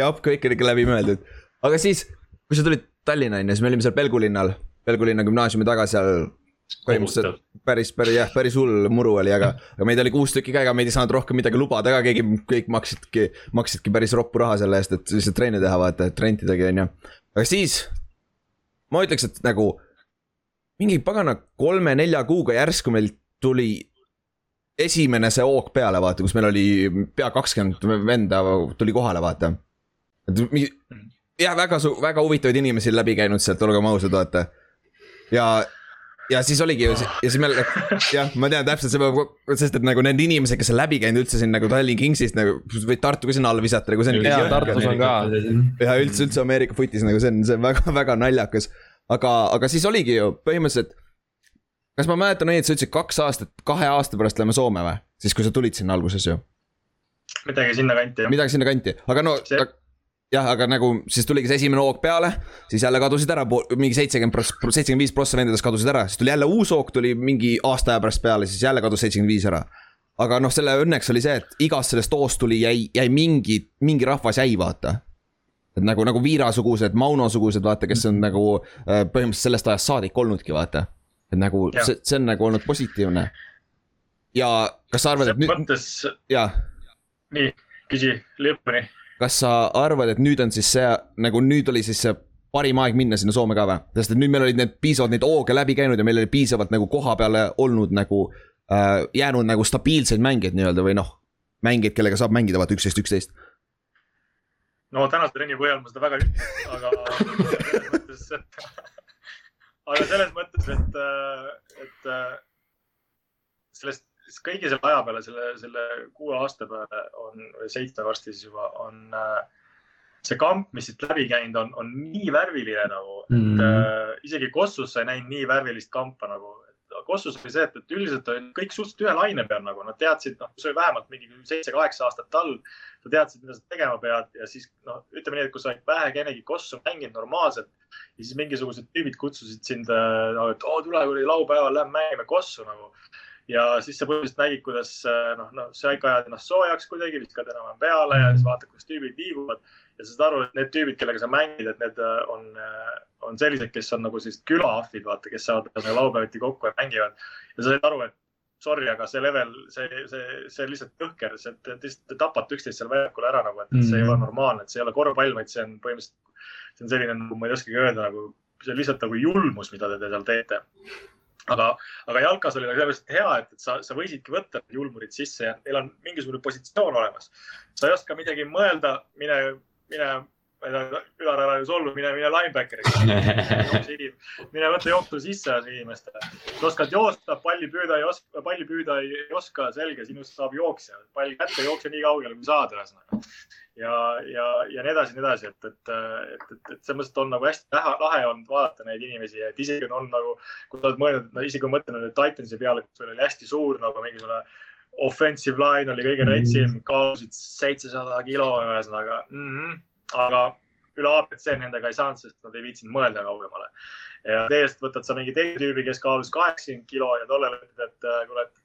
S1: jah, kõik oli ikka läbimõeldud. aga siis, kui sa tulid Tallinna on ju, siis me olime seal Pelgu linnal, Pelgu linna gümnaasiumi taga seal. Põhimõtteliselt päris, päris jah, päris hull muru oli, aga, aga meid oli kuus tükki ka, ega meid ei saanud rohkem midagi lubada ka, keegi, kõik maksidki, maksidki päris roppu raha selle eest, et lihtsalt trenni teha, vaata, et rentidagi on ju. aga siis ma ütleks, et nagu mingi pagana kolme-nelja kuuga järsku meil tuli esimene see hoog peale, vaata, kus meil oli pea kakskümmend venda tuli kohale, vaata. et mingi, jah, väga, väga huvitavaid inimesi läbi käinud sealt, olgem ausad, vaata. ja, ja siis oligi ju, ja siis meil, jah, ma tean täpselt, see peab, sest et nagu need inimesed, kes on läbi käinud üldse siin nagu Tallinn Kingsist nagu, võid Tartu ka sinna alla visata, nagu see on.
S2: Jaa, Tartus on ka.
S1: ja üldse, üldse Ameerika footis nagu see on, see on väga-väga naljakas. aga, aga siis oligi ju põhimõtteliselt. kas ma mäletan õieti, sa ütlesid kaks aastat, kahe aasta pärast lähme Soome või? siis, kui sa tulid sinna alguses ju,
S3: midagi sinnakanti jah.
S1: midagi sinnakanti, aga no
S3: See-
S1: aga, jah, aga nagu siis tuligi see esimene hoog peale, siis jälle kadusid ära mingi seitsekümmend prots-, seitsekümmend viis prossa vendadest kadusid ära, siis tuli jälle uus hoog tuli mingi aasta aja pärast peale, siis jälle kadus seitsekümmend viis ära. aga noh, selle õnneks oli see, et igast sellest hoost tuli, jäi, jäi mingi, mingi rahvas jäi, vaata. et nagu, nagu Viira-sugused, Mauno-sugused, vaata, kes on nagu äh, põhimõtteliselt sellest ajast saadik olnudki, vaata. et nagu
S3: Jah.
S1: see, see on nagu olnud positiivne. ja kas sa arvad, et
S3: selles
S1: nüüd,
S3: mõttes,
S1: jaa
S3: nii, küsi lõpuni.
S1: Kas sa arvad, et nüüd on siis see nagu nüüd oli siis see parim aeg minna sinna Soome ka või? sest et nüüd meil olid need piisavalt neid hooge läbi käinud ja meil oli piisavalt nagu koha peale olnud nagu äh, jäänud nagu stabiilseid mängijaid nii-öelda või noh, mängijaid, kellega saab mängida vaata üksteist, üksteist.
S3: no tänase trenni põhjal ma seda väga ei ütle, aga selles mõttes, et, aga selles mõttes, et, et äh, sellest, kõigi selle aja peale, selle, selle kuue aasta peale on, või seitsme varsti siis juba on, see kamp, mis siit läbi käinud on, on nii värviline nagu mm,
S4: Mhm.
S3: -hmm. et äh, isegi Kossus sa ei näinud nii värvilist kampa nagu. Kossus oli see, et, et üldiselt olid kõik suhteliselt ühe laine peal nagu nad teadsid, noh, see oli vähemalt mingi seitse-kaheksa aastat talv. sa teadsid, mida sa tegema pead ja siis noh, ütleme nii, et kui sa olid vähekenegi Kossu mänginud normaalselt ja siis mingisugused tüübid kutsusid sind no,, et oo, tule, kui laupäeval lähme mängime Kossu nagu ja siis sa põhimõtteliselt nägid, kuidas noh, noh, sa ajad ennast soojaks kuidagi, viskad enam-vähem peale ja siis vaatad, kuidas tüübid liiguvad. ja sa saad aru, et need tüübid, kellega sa mängid, et need on, on sellised, kes on nagu sellised külaahvid, vaata, kes saavad nagu laupäeviti kokku ja mängivad. ja sa said aru, et sorry, aga see level, see, see, see lihtsalt jõhker, see, te lihtsalt te tapate üksteist seal väljakul ära nagu, et mm -hmm. see ei ole normaalne, et see ei ole korvpall, vaid see on põhimõtteliselt, see on selline nagu ma ei oskagi öelda nagu, see on lihtsalt nagu julmus, mida te seal teete aga, aga jalkas oli nagu mõttes hea, et, et sa, sa võisidki võtta julmurid sisse ja neil on mingisugune positsioon olemas. sa ei oska midagi mõelda, mine, mine, ma ei tea, Ülar ära ju solvu, mine, mine linebackeriks. <laughs> mine võta jooksu sisse inimestele. sa oskad joosta, palli püüda ei oska, palli püüda ei oska, selge, sinust saab jooksja. pall kätte, jookse nii kaugele, kui saad, ühesõnaga. ja, ja, ja nii edasi, nii edasi, et, et, et, et, et selles mõttes on nagu hästi lahe, lahe olnud vaadata neid inimesi, et isegi on nagu, kui sa oled mõelnud, no isegi kui mõtlen nüüd Titansi peale, kus oli hästi suur nagu mingisugune offensive line oli kõige retsim, kaalusid seitsesada kilo ühesõnaga mm. -hmm. Aga üle abc nendega ei saanud, sest nad ei viitsinud mõelda kaugemale. ja teisest võtad sa mingi teise tüübi, kes kaalus kaheksakümmend kilo ja tollele ütled, et kuule, et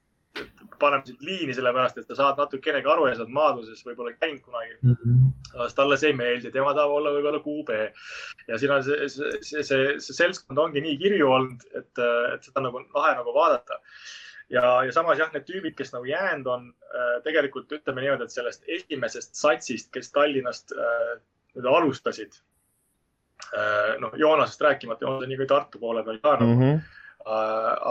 S3: paneme sind liini sellepärast, et sa saad natukenegi aru ja sa oled maadluses võib-olla käinud kunagi mm. -hmm. talle see ei meeldi, tema tahab olla võib-olla QB. ja siin on see, see, see, see, see seltskond ongi nii kirju olnud, et, et seda nagu lahe nagu vaadata ja, ja samas jah, need tüübid, kes nagu jäänud on, tegelikult ütleme niimoodi, et sellest esimesest satsist, kes Tallinnast äh, nüüd alustasid. noh, Joonasest rääkimata, Joonas on nii kui Tartu poole peal ka nagu mm. -hmm.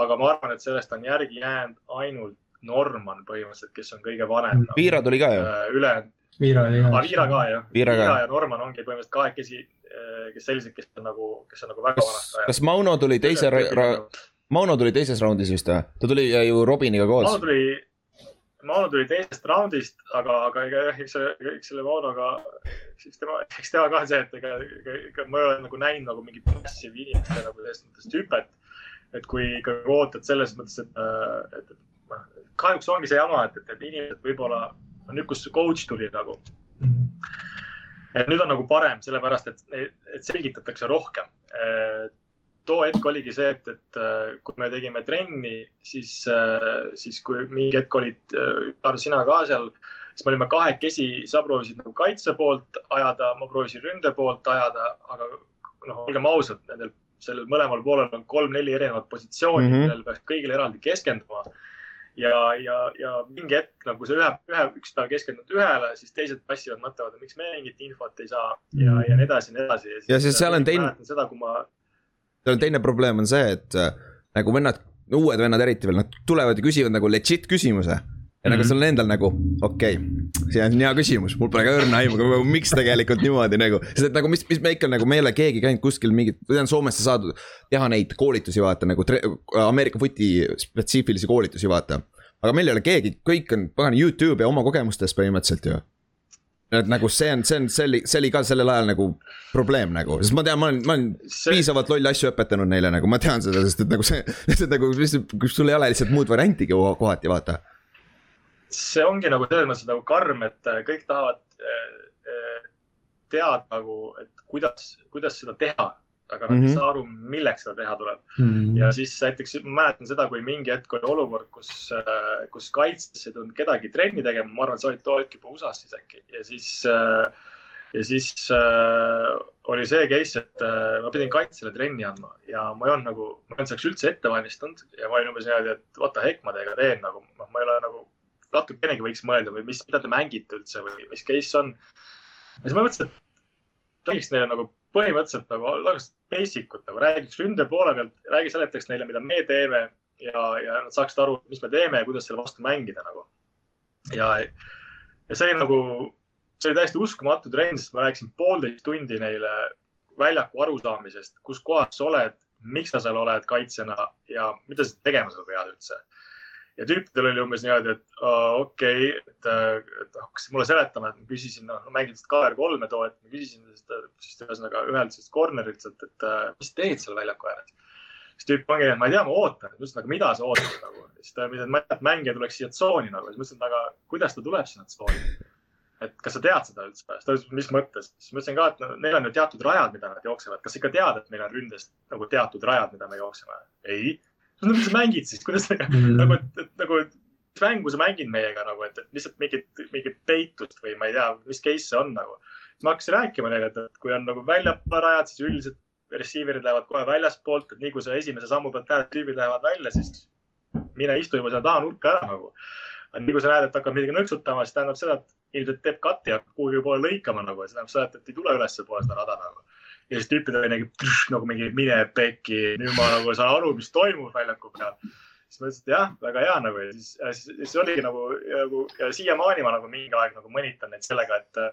S3: aga ma arvan, et sellest on järgi jäänud ainult Norman põhimõtteliselt, kes on kõige vanem no..
S1: Viira tuli ka ju.
S3: ülejäänud.
S4: Viira oli
S3: ka. Viira ka jah.
S1: Viira
S3: ja Norman ongi põhimõtteliselt kahekesi, kes sellised, kes on nagu, kes on nagu väga vanad.
S1: kas Mauno tuli teise, Mauno tuli teises raundis vist või? ta tuli ju Robiniga koos.
S3: Mauno tuli, Mauno tuli teisest raundist, aga, aga ega jah, eks see, eks selle Maunoga, eks tema, eks tema ka see, et ega, ega, ega ma ei ole nagu näinud nagu mingit massive inimeste nagu selles mõttes hüpet. et kui ikkagi ootad selles mõttes, et, et, et noh, kahjuks ongi see jama, et, et, et inimesed võib-olla, nüüd, kus coach tuli nagu. -hmm. et nüüd on nagu parem, sellepärast et, et selgitatakse rohkem too hetk oligi see, et, et kui me tegime trenni, siis, siis kui mingi hetk olid, sina ka seal, siis me olime kahekesi, sa proovisid nagu kaitse poolt ajada, ma proovisin ründe poolt ajada, aga noh, olgem ausad, nendel, sellel mõlemal poolel on kolm-neli erinevat positsiooni mm, -hmm. millel peaks kõigile eraldi keskenduma. ja, ja, ja mingi hetk nagu see ühe, ühe, üks päev keskendunud ühele, siis teised passivad, mõtlevad, miks me mingit infot ei saa ja, ja nii edasi ja nii edasi.
S1: ja siis seal on teine.
S3: seda, kui ma
S1: seal on teine probleem on see, et äh, nagu vennad, uued vennad eriti veel, nad tulevad ja küsivad nagu legit küsimuse. ja mm -hmm. nagu sul on endal nagu, okei okay,, see on hea küsimus, mul pole ka õrna aimu, miks tegelikult niimoodi nagu. sest et nagu mis, mis me ikka nagu, me ei ole keegi käinud kuskil mingit, ma tean Soomesse saadud, teha neid koolitusi vaata nagu Ameerika footi spetsiifilisi koolitusi vaata. aga meil ei ole keegi, kõik on pagan Youtube ja oma kogemustest põhimõtteliselt ju et nagu see on, see on, see oli, see oli ka sellel ajal nagu probleem nagu, sest ma tean, ma olen, ma olen see... piisavalt lolle asju õpetanud neile nagu, ma tean seda, sest et nagu see, lihtsalt nagu, kus sul ei ole lihtsalt muud variantigi kohati, vaata.
S3: see ongi nagu selles mõttes nagu karm, et kõik tahavad teada nagu, et kuidas, kuidas seda teha aga nad mm -hmm. ei saa aru, milleks seda teha tuleb mm. -hmm. ja siis näiteks ma mäletan seda, kui mingi hetk oli olukord, kus, kus kaitses ei tulnud kedagi trenni tegema, ma arvan, et sa olid too hetk juba USA-s siis äkki ja siis ja siis äh, oli see case, et äh, ma pidin kaitsele trenni andma ja ma ei olnud nagu, ma ei olnud selleks üldse ette valmistunud ja ma olin umbes niimoodi, et what the heck ma teiega teen nagu, noh, ma ei ole nagu natukenegi võiks mõelda või mis, mida te mängite üldse või mis case on. ja siis ma mõtlesin, et räägiks neile nagu põhimõtteliselt nagu oleks basic ut nagu räägiks ründe poole pealt, räägi, seletaks neile, mida me teeme ja, ja nad saaksid aru, mis me teeme ja kuidas selle vastu mängida nagu. ja, ja see nagu, see oli täiesti uskumatu trenn, sest ma rääkisin poolteist tundi neile väljaku arusaamisest, kus kohas sa oled, miks sa seal oled kaitsjana ja mida sa tegema seal pead üldse. Ja tüüpidel oli umbes niimoodi, et okei okay,, et, et hakkasid mulle seletama, et ma küsisin, noh, mängin seda KR3-e too, et ma küsisin siis ühesõnaga ühelt sellest corner'ilt, et, et mis sa teed seal väljaku ääres. siis tüüp ongi, et ma ei tea, ma ootan, ma ütlesin, aga mida sa ootad nagu, siis ta ütles, et ma tean, et mängija tuleks siia tsooni nagu, siis ma ütlesin, aga kuidas ta tuleb sinna tsooni et kas sa tead seda üldse? siis ta ütles, mis mõttes? siis ma ütlesin ka, et no, neil on ju teatud rajad, mida nad jooksevad. kas sa ikka tead, et meil on ründes nagu teatud rajad, mida me jookseme? ei no mis <laughs> sa mängid siis, kuidas sa mm. nagu, et nagu, mis mängu sa mängid meiega nagu, et, et lihtsalt mingit, mingit peitust või ma ei tea, mis case see on nagu. siis ma hakkasin rääkima neile, et, et kui on nagu väljapoole rajad, siis üldiselt receiver'id lähevad kohe väljaspoolt, et nii kui sa esimese sammu pealt näed, et tüübid lähevad välja, siis mine istu juba seal taha nurka ära nagu. nii kui sa näed, et hakkab midagi nõksutama, siis tähendab seda, et ilmselt teeb cut'i ja kuhugi poole lõikama nagu, see tähendab seda, et, et ei tule ülespoole seda rada nagu ja siis tüüpidel oli nagu, nagu mingi mine pekki, nüüd ma nagu saan aru, mis toimub väljaku peal. siis ma ütlesin, et jah, väga hea nagu ja siis, siis, siis oligi nagu, nagu ja siiamaani ma nagu mingi aeg nagu mõnitan neid sellega, et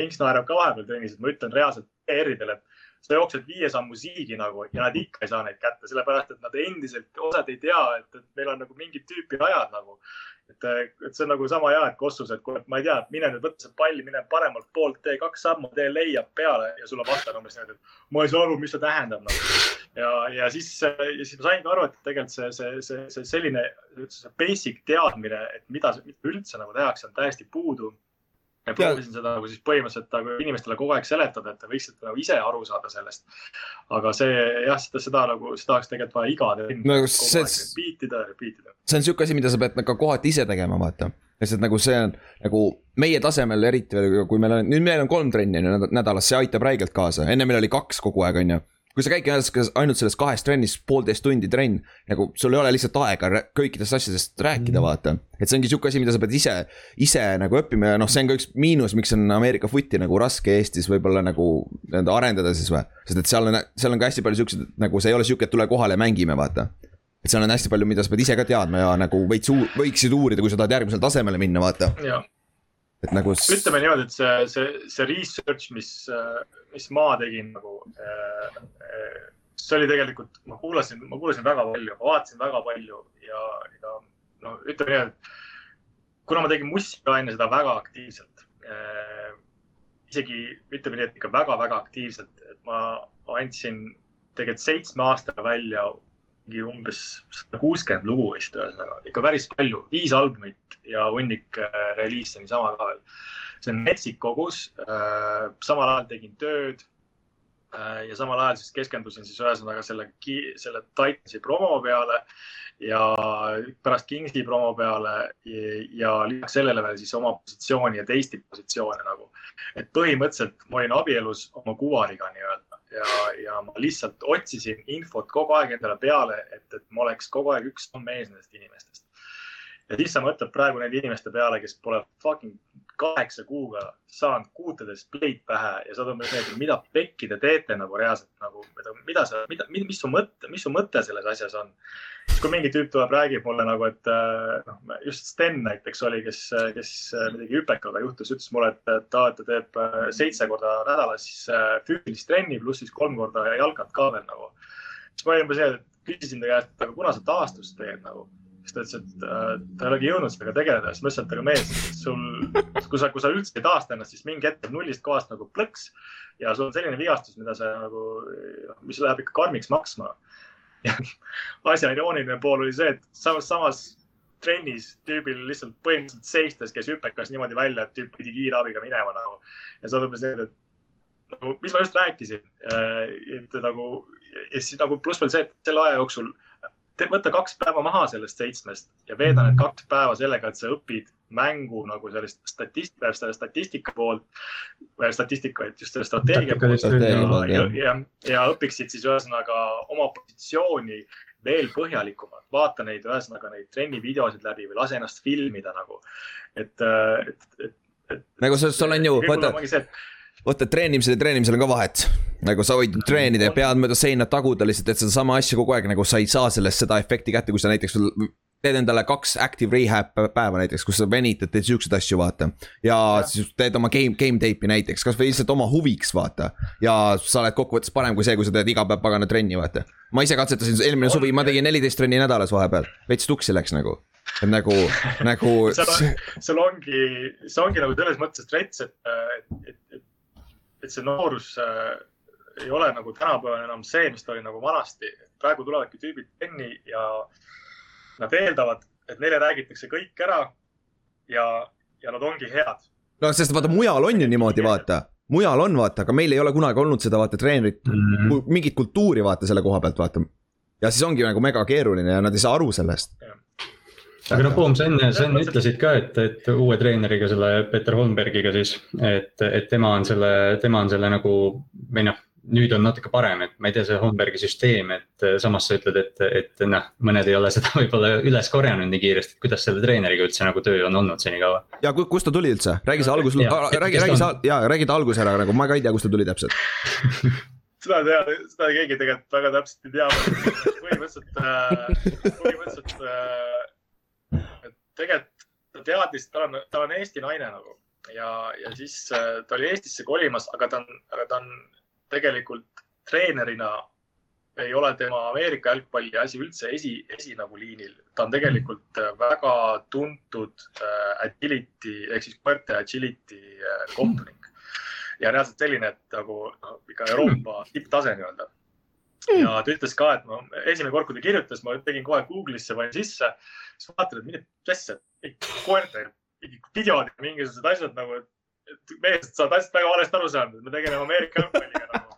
S3: Kings naerab ka vahepeal trennis, et ma ütlen reaalselt PR-idele, et sa jooksed viie sammu siigi nagu ja nad ikka ei saa neid kätte, sellepärast et nad endiselt, osad ei tea, et, et meil on nagu mingit tüüpi ajad nagu et, et see on nagu sama hea, et kossus, et kuule, ma ei tea, mine nüüd võta see pall, mine paremalt poolt, tee kaks sammu, tee leiab peale ja sul on vastane umbes niimoodi, et ma ei saa aru, mis see tähendab nagu. ja, ja siis, ja siis ma sain ka aru, et tegelikult see, see, see, see selline see basic teadmine, et mida, mida üldse nagu tehakse, on täiesti puudu ja proovisin seda nagu siis põhimõtteliselt nagu inimestele kogu aeg seletada, et te võiksite nagu ise aru saada sellest. aga see jah, seda, seda nagu, seda oleks tegelikult vaja iga trenni
S1: no, see,
S3: repeat ida repeat ida.
S1: see on sihuke asi, mida sa pead nagu kohati ise tegema, vaata. lihtsalt nagu see on nagu meie tasemel eriti veel, kui meil on, nüüd meil on kolm trenni nädalas, see aitab räigelt kaasa, enne meil oli kaks kogu aeg, on ju kui sa käidki ainult selles kahes trennis poolteist tundi trenn, nagu sul ei ole lihtsalt aega kõikidest asjadest rääkida mm., vaata. et see ongi sihuke asi, mida sa pead ise, ise nagu õppima ja noh, see on ka üks miinus, miks on Ameerika footi nagu raske Eestis võib-olla nagu nii-öelda arendada siis või. sest et seal on, seal on ka hästi palju siukseid, nagu see ei ole sihuke, et tule kohale ja mängime, vaata. et seal on hästi palju, mida sa pead ise ka teadma ja nagu veits uur-, võiksid uurida, kui sa tahad järgmisele tasemele minna, vaata. et nagu.
S3: ütleme niimoodi, et see, see, see research, mis mis ma tegin nagu äh,. See oli tegelikult, ma kuulasin, ma kuulasin väga palju, ma vaatasin väga palju ja, ja no ütleme nii, et kuna ma tegin mussi ka enne seda väga aktiivselt äh,. isegi ütleme nii, et ikka väga-väga aktiivselt, et ma andsin tegelikult seitsme aastaga välja mingi umbes sada kuuskümmend lugu vist ühesõnaga, ikka päris palju, viis albumit ja hunnik äh, reliise niisama ka veel see on metsik kogus. Äh, samal ajal tegin tööd ja samal ajal siis keskendusin siis ühesõnaga selle, selle Titansi promo peale ja pärast Kingsi promo peale ja, ja lisaks sellele veel siis oma positsiooni ja teiste positsioone nagu. et põhimõtteliselt ma olin abielus oma kuvariga nii-öelda ja, ja ma lihtsalt otsisin infot kogu aeg endale peale, et, et ma oleks kogu aeg üks samm ees nendest inimestest. ja siis sa mõtled praegu nende inimeste peale, kes pole fucking kaheksa kuuga saanud kuutedest pleid pähe ja umbes nii, et mida pekki te teete nagu reaalselt nagu, mida sa, mida, mis su mõte, mis su mõte selles asjas on. siis kui mingi tüüp tuleb, räägib mulle nagu, et äh, noh, just Sten näiteks oli, kes, kes midagi hüpekaga juhtus, ütles mulle, et ta, ta teeb äh, seitse korda nädalas siis füüsilist trenni pluss siis kolm korda jalkat ka veel nagu. siis ma olin umbes nii, et küsisin ta käest, aga kuna sa taastust teed nagu siis ta ütles, et äh, ta ei olegi jõudnud sellega tegeleda, siis ma ütlesin, et aga mees, sul, kui sa, kui sa üldse ei taasta ennast, siis mingi hetk nullist kohast nagu plõks ja sul on selline vigastus, mida sa nagu, mis läheb ikka karmiks maksma. ja asja irooniline pool oli see, et samas, samas trennis tüübil lihtsalt põhimõtteliselt seistes käis hüpekas niimoodi välja, et tüüp pidi kiirabiga minema nagu. ja see on umbes nii, et nagu, mis ma just rääkisin, äh, et nagu ja siis nagu pluss veel see, et selle aja jooksul võta kaks päeva maha sellest seitsmest ja veeda need kaks päeva sellega, et sa õpid mängu nagu sellist statistika, selle statistika poolt, statistika, et just selle strateegia poolt ja, ja, ja, ja õpiksid siis ühesõnaga oma positsiooni veel põhjalikumalt, vaata neid, ühesõnaga neid trennivideosid läbi või lase ennast filmida nagu. et, et, et, et.
S1: nagu sul on ju, vaata vaata treenimisel ja treenimisel on ka vahet. nagu sa võid treenida ja pead mööda seina taguda lihtsalt, et sedasama asja kogu aeg nagu sa ei saa sellest seda efekti kätte, kui sa näiteks teed endale kaks active rehab päeva näiteks, kus sa venitad, teed siukseid asju, vaata. ja siis teed oma game, game tape'i näiteks, kasvõi lihtsalt oma huviks, vaata. ja sa oled kokkuvõttes parem kui see, kui sa teed iga päev pagana trenni, vaata. ma ise katsetasin eelmine suvi, ma tegin neliteist trenni nädalas vahepeal, veits tuksi läks nagu et nagu, nagu <laughs>
S3: seal on, seal ongi, see ongi nagu selles mõttes rets, et, et, et, et, see noorus äh, ei ole nagu tänapäeval enam see, mis ta oli nagu vanasti. praegu tulevadki tüübid trenni ja nad eeldavad, et neile räägitakse kõik ära ja, ja nad ongi head.
S1: no sest vaata, mujal on ju niimoodi, vaata. mujal on, vaata, aga meil ei ole kunagi olnud seda, vaata, treenerit,
S4: Mhm.
S1: mingit kultuuri, vaata selle koha pealt, vaata. ja siis ongi nagu mega keeruline ja nad ei saa aru sellest.
S4: Aga noh, Poom, sa enne, sa enne ütlesid ka, et, et uue treeneriga, selle Peter Holmbergiga siis, et, et tema on selle, tema on selle nagu või noh, nüüd on natuke parem, et ma ei tea, see Holmbergi süsteem, et samas sa ütled, et, et noh, mõned ei ole <laughs> seda võib-olla üles korjanud nii kiiresti, et kuidas selle treeneriga üldse nagu töö on olnud senikaua?
S1: ja ku- kust ta tuli üldse, räägi see algus, räägi, räägi sa, jaa, räägi ta algus ära nagu, ma ka ei tea, kust ta tuli täpselt. <laughs>
S3: seda tead, seda keegi tegelikult väga täpselt ei tea. põhimõtteliselt, põhimõtteliselt, et tegelikult ta teadis, ta on, ta on Eesti naine nagu ja, ja siis äh, ta oli Eestisse kolimas, aga ta on, aga ta on tegelikult treenerina ei ole tema Ameerika jalgpalli asi üldse esi, esi nagu liinil. ta on tegelikult äh, väga tuntud äh, agility ehk siis koerte agility äh, kohtunik. ja reaalselt selline, et nagu ikka Euroopa tipptase nii-öelda. Ja ta ütles ka, et ma esimene kord, kui ta kirjutas, ma tegin kohe Google'isse, panin sisse, siis vaatan, et mida asja, koerte, videod ja mingisugused asjad nagu, et mehed, sa oled asjast väga valesti aru saanud, et me tegeleme Ameerika jalgpalliga nagu.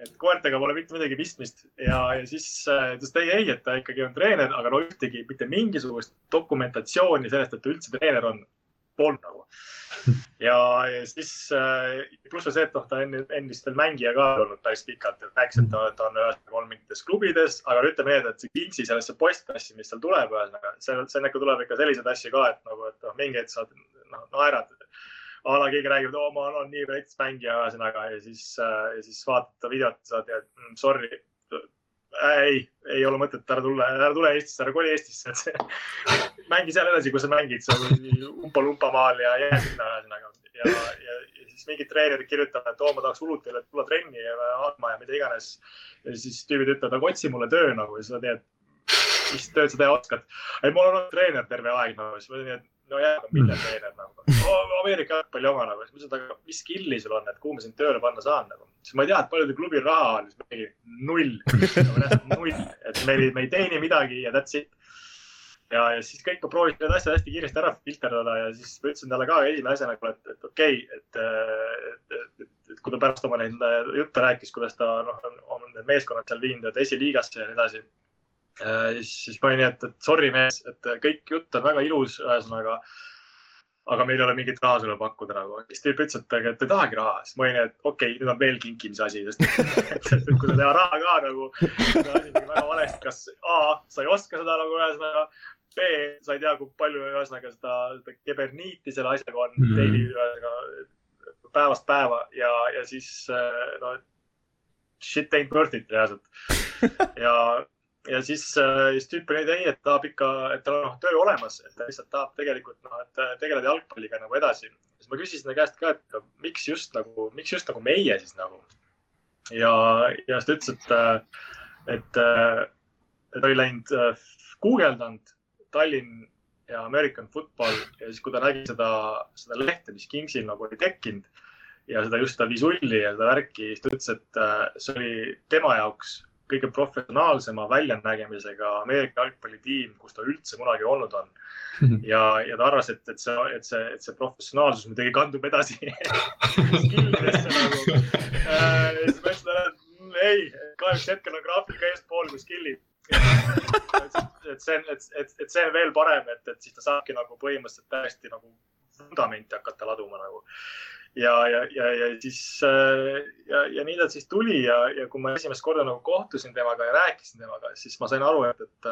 S3: et koertega pole mitte midagi pistmist. Ja, ja siis äh, ütles ta ei, ei, et ta ikkagi on treener, aga no ühtegi, mitte mingisugust dokumentatsiooni sellest, et ta üldse treener on, polnud nagu. ja, ja siis äh, pluss veel see, et noh, ta on endist veel mängija ka olnud päris pikalt, et rääkis, et ta, ta on ühesõnaga olnud mingites klubides, aga ütle meelde, et see Kingsi sellesse postkassi, mis seal tuleb, ühesõnaga, seal, seal ikka tuleb ikka selliseid asju ka, et nagu, et noh, mingi hetk saad noh, naerad. a la keegi räägib, et oo, ma olen nii rets mängija, ühesõnaga ja siis äh,, ja siis vaatad videot, saad ja mm, sorry ei, ei ole mõtet, ära tule, ära tule Eestisse, ära koli Eestisse, et see <laughs> mängi seal edasi, kus sa mängid, sa umpa-lumpa maal ja jää sinna ühesõnaga. ja, ja, ja siis mingid treenerid kirjutavad, et oo, ma tahaks hullult teile tulla trenni ja andma ja mida iganes. ja siis tüübid ütlevad, aga otsi mulle töö nagu ja sa tead, mis tööd sa teha oskad. ei, mul on olnud treener terve aeg nagu, siis ma olin, et no jaa, aga mille treener nagu. Ameerika jalgpalli oma nagu, siis ma ütlesin, et aga mis skill'i sul on, et kuhu ma sind tööle panna saan nagu. siis ma ei tea, et palju teil klubil raha on, siis mingi null, null, et me ei, me ei teeni midagi ja that's it ja, ja siis kõik ma proovisin need asjad hästi kiiresti ära filterdada ja siis ma ütlesin talle ka esimese asjana, et, et okei okay,, et, et, et, et, et kui ta pärast oma neid jutte rääkis, kuidas ta noh, on need meeskonnad seal viinud esiliigasse ja nii edasi. siis, siis ma olin nii, et, et sorry mees, et kõik jutt on väga ilus, ühesõnaga. aga meil ei ole mingit raha sulle pakkuda nagu. siis tüüp ütles, et aga et ei tahagi raha, siis ma olin nii, et okei okay,, nüüd on veel kinkimise asi, sest <laughs> et, kui sa teha raha ka nagu, väga valesti, kas A, sa ei oska seda nagu ühesõnaga B, sa ei tea, kui palju ühesõnaga seda, seda keberniiti selle asjaga on mm. daily ühesõnaga päevast päeva ja, ja siis no shit ain't worth it reaalselt. <laughs> ja, ja siis, siis tüüp oli ei, et tahab ikka, et tal on noh, töö olemas, et ta lihtsalt tahab tegelikult noh, et tegeleda jalgpalliga nagu edasi. siis ma küsisin ta käest ka, et miks just nagu, miks just nagu meie siis nagu. ja, ja siis ta ütles, et, et, et oli läinud guugeldanud Tallinn ja American Football ja siis, kui ta nägi seda, seda lehte, mis Kingsil nagu oli tekkinud ja seda just seda visulli ja seda värki, siis ta ütles, et see oli tema jaoks kõige professionaalsema väljanägemisega Ameerika jalgpallitiim, kus ta üldse kunagi olnud on. <laughs> ja, ja ta arvas, et, et see, et see, et see professionaalsus muidugi kandub edasi skillidesse nagu. siis ma ütlesin talle, et ei, kahjuks hetkel on graafika eespool kui skill'id et see on, et, et, et see on veel parem, et, et siis ta saabki nagu põhimõtteliselt täiesti nagu vundamenti hakata laduma nagu. ja, ja, ja, ja siis ja, ja nii ta siis tuli ja, ja kui ma esimest korda nagu kohtusin temaga ja rääkisin temaga, siis ma sain aru, et, et,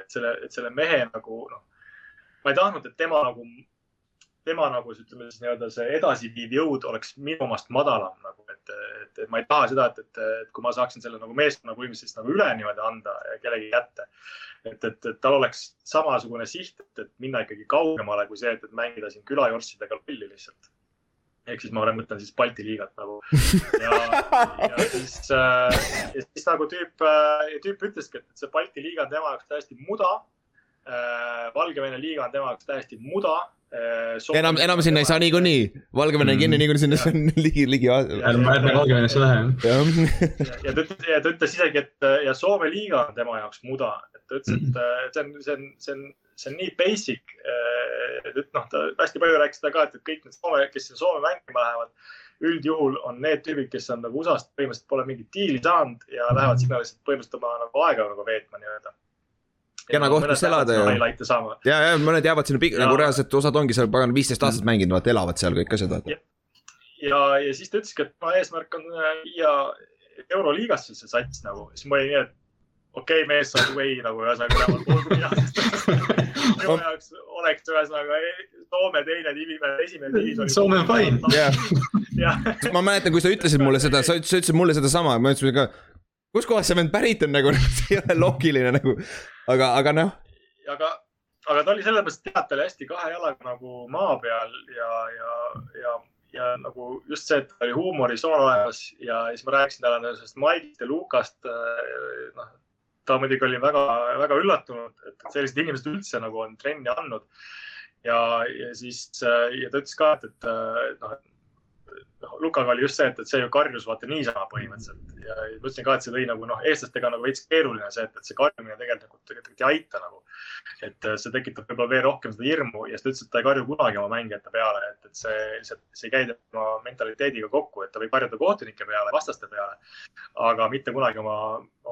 S3: et selle, et selle mehe nagu noh, ma ei tahtnud, et tema nagu, tema nagu ütleme siis nii-öelda see edasiviiv jõud oleks minu omast madalam nagu, et, et, et ma ei taha seda, et, et, et kui ma saaksin selle nagu meeskonna põhimõtteliselt nagu üle niimoodi anda kellegi kätte et, et, et tal oleks samasugune siht, et, minna ikkagi kaugemale kui see, et, mängida siin külajorssidega lolli lihtsalt. Ehk siis ma mõtlen siis Balti liigat nagu. <laughs> ja, ja siis äh,, ja siis nagu tüüp äh,, tüüp ütleski, et see Balti liiga on tema jaoks täiesti muda. Valgevene liiga on tema jaoks täiesti muda.
S1: enam, enam sinna ei saa. niikuinii. Valgevene on kinni niikuinii sinna, see on ligi, ligi.
S4: ärme, ärme Valgevenesse lähe.
S1: jah,
S3: ja ta ütles, ja ta ütles isegi, et ja Soome liiga on tema jaoks muda, et ta ütles, et äh, see on, see on, see on, see on nii basic. et noh, ta hästi palju rääkis seda ka, et kõik need Soome, kes sinna Soome mängima lähevad, üldjuhul on need tüübid, kes on nagu USA-st põhimõtteliselt pole mingit diili saanud ja lähevad sinna lihtsalt põhimõtteliselt oma nagu aega nagu veetma nii-öelda.
S1: Kena koht, kus elada ju. ja, ja mõned jäävad sinna pik-,
S3: Ja-
S1: nagu reaalselt osad ongi seal pagan viisteist aastat mänginud, vaata elavad seal kõik asjad, vaata.
S3: ja, ja siis ta ütleski, et tema eesmärk on äh, viia euroliigasse see sats nagu, siis ma olin nii, et okei okay,, mees saab way nagu ühesõnaga vähemalt pool kuni aastast. Minu jaoks oleks ühesõnaga e- Soome teine divi, esimene divisjon.
S4: Soome on fine. <laughs>
S1: jah, ma mäletan, kui sa ütlesid mulle seda, sa ütlesid, mulle sedasama, ma ütlesin ka. kuskohast see vend pärit on nagu, <laughs> see ei ole loogiline nagu, aga, aga noh,
S3: aga, aga ta oli sellepärast tead, ta oli hästi kahe jalaga nagu maa peal ja, ja, ja, ja nagu just see, et ta oli huumorisoon olemas ja siis ma rääkisin talle sellest Maigist ja Lukast. noh, ta muidugi oli väga, väga üllatunud, et sellised inimesed üldse nagu on trenni andnud. ja, ja siis ja ta ütles ka, et, et äh, et noh, Lukaga oli just see, et, et see ju karjus vaata niisama põhimõtteliselt ja ütlesin ka, et see tõi nagu noh, eestlastega nagu veits keeruline see, et, et see karjumine tegelikult, tegelikult ei aita nagu. et äh, see tekitab võib-olla veel rohkem seda hirmu ja siis ta ütles, et ta ei karju kunagi oma mängijate peale, et, et see lihtsalt, see ei käi tema mentaliteediga kokku, et ta võib karjuda kohtunike peale, vastaste peale. aga mitte kunagi oma,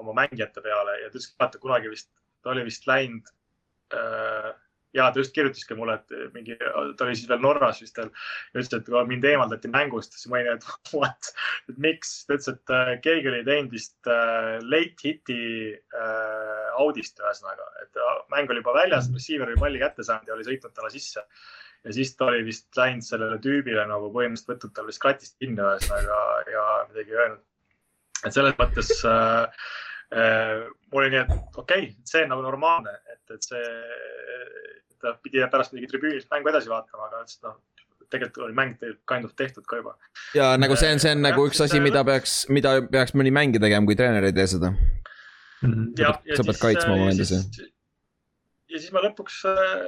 S3: oma mängijate peale ja ta ütles ka, et kunagi vist, ta oli vist läinud äh, ja ta just kirjutaski mulle, et mingi, ta oli siis veel Norras vist veel ja ütles, et mind eemaldati mängust, siis ma olin, et <laughs> what, et miks, ta ütles, et äh, keegi oli teinud vist äh, late hit'i äh, audist ühesõnaga, et mäng oli juba väljas, receiver oli palli kätte saanud ja oli sõitnud talle sisse. ja siis ta oli vist läinud sellele tüübile nagu põhimõtteliselt võtnud tal vist kratist kinni ühesõnaga ja midagi öelnud. et selles mõttes äh, äh, mul oli nii, et okei okay,, see on nagu normaalne, et, et see, ta pidi pärast muidugi tribüünilt mängu edasi vaatama, aga ütles, et noh, tegelikult oli mäng tegelikult kind of tehtud ka juba.
S1: ja nagu see on, see on
S3: Jah,
S1: nagu üks asi, mida peaks, mida peaks mõni mängija tegema, kui treener ei tee seda.
S3: ja,
S1: pead- sa pead kaitsma oma endasse..
S3: ja siis ma lõpuks äh,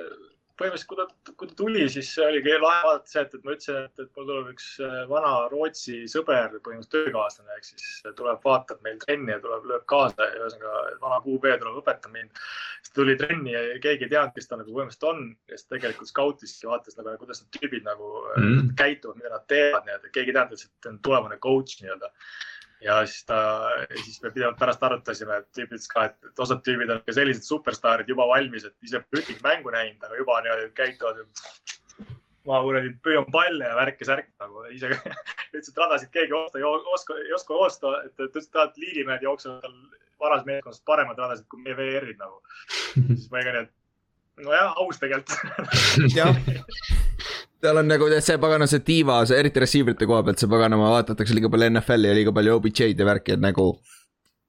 S3: põhimõtteliselt, kui ta, kui ta tuli, siis oligi lahe vaadata see, et, et ma ütlesin, et, et mul tuleb üks äh, vana Rootsi sõber, põhimõtteliselt töökaaslane, ehk siis tuleb, vaatab meil trenni ja tuleb, lööb kaasa ja ühesõnaga vana QB tuleb õpetab mind. siis tuli trenni ja keegi ei teadnud, kes ta nagu põhimõtteliselt on, kes tegelikult skautis ja vaatas nagu, kuidas need tüübid nagu
S4: Mm.
S3: mm. käituvad, mida nad teevad nii-öelda, keegi ei teadnud, et see on tulevane coach nii-öelda ja siis ta, siis me pidevalt pärast arutasime, et tüüp ütles ka, et osad tüübid on ka sellised superstaarid juba valmis, et ise ühtegi mängu näinud, aga juba niimoodi käituvad. ma kuradi püüan palle ja värk ja särk nagu ise <laughs> ütles, et radasid keegi osta ei oska, ei oska osta, et, et ütles, et liinimehed jooksevad tal varas meeskonnas paremad radasid kui meie VR-id nagu. <laughs> siis ma ega nii, et nojah, aus tegelikult.
S1: jah, <laughs> seal on nagu see pagana see tiiva, see eriti receiver'ite koha pealt, see paganama vaadatakse liiga palju NFL-i ja liiga palju OBJ-d ja värki, et nagu.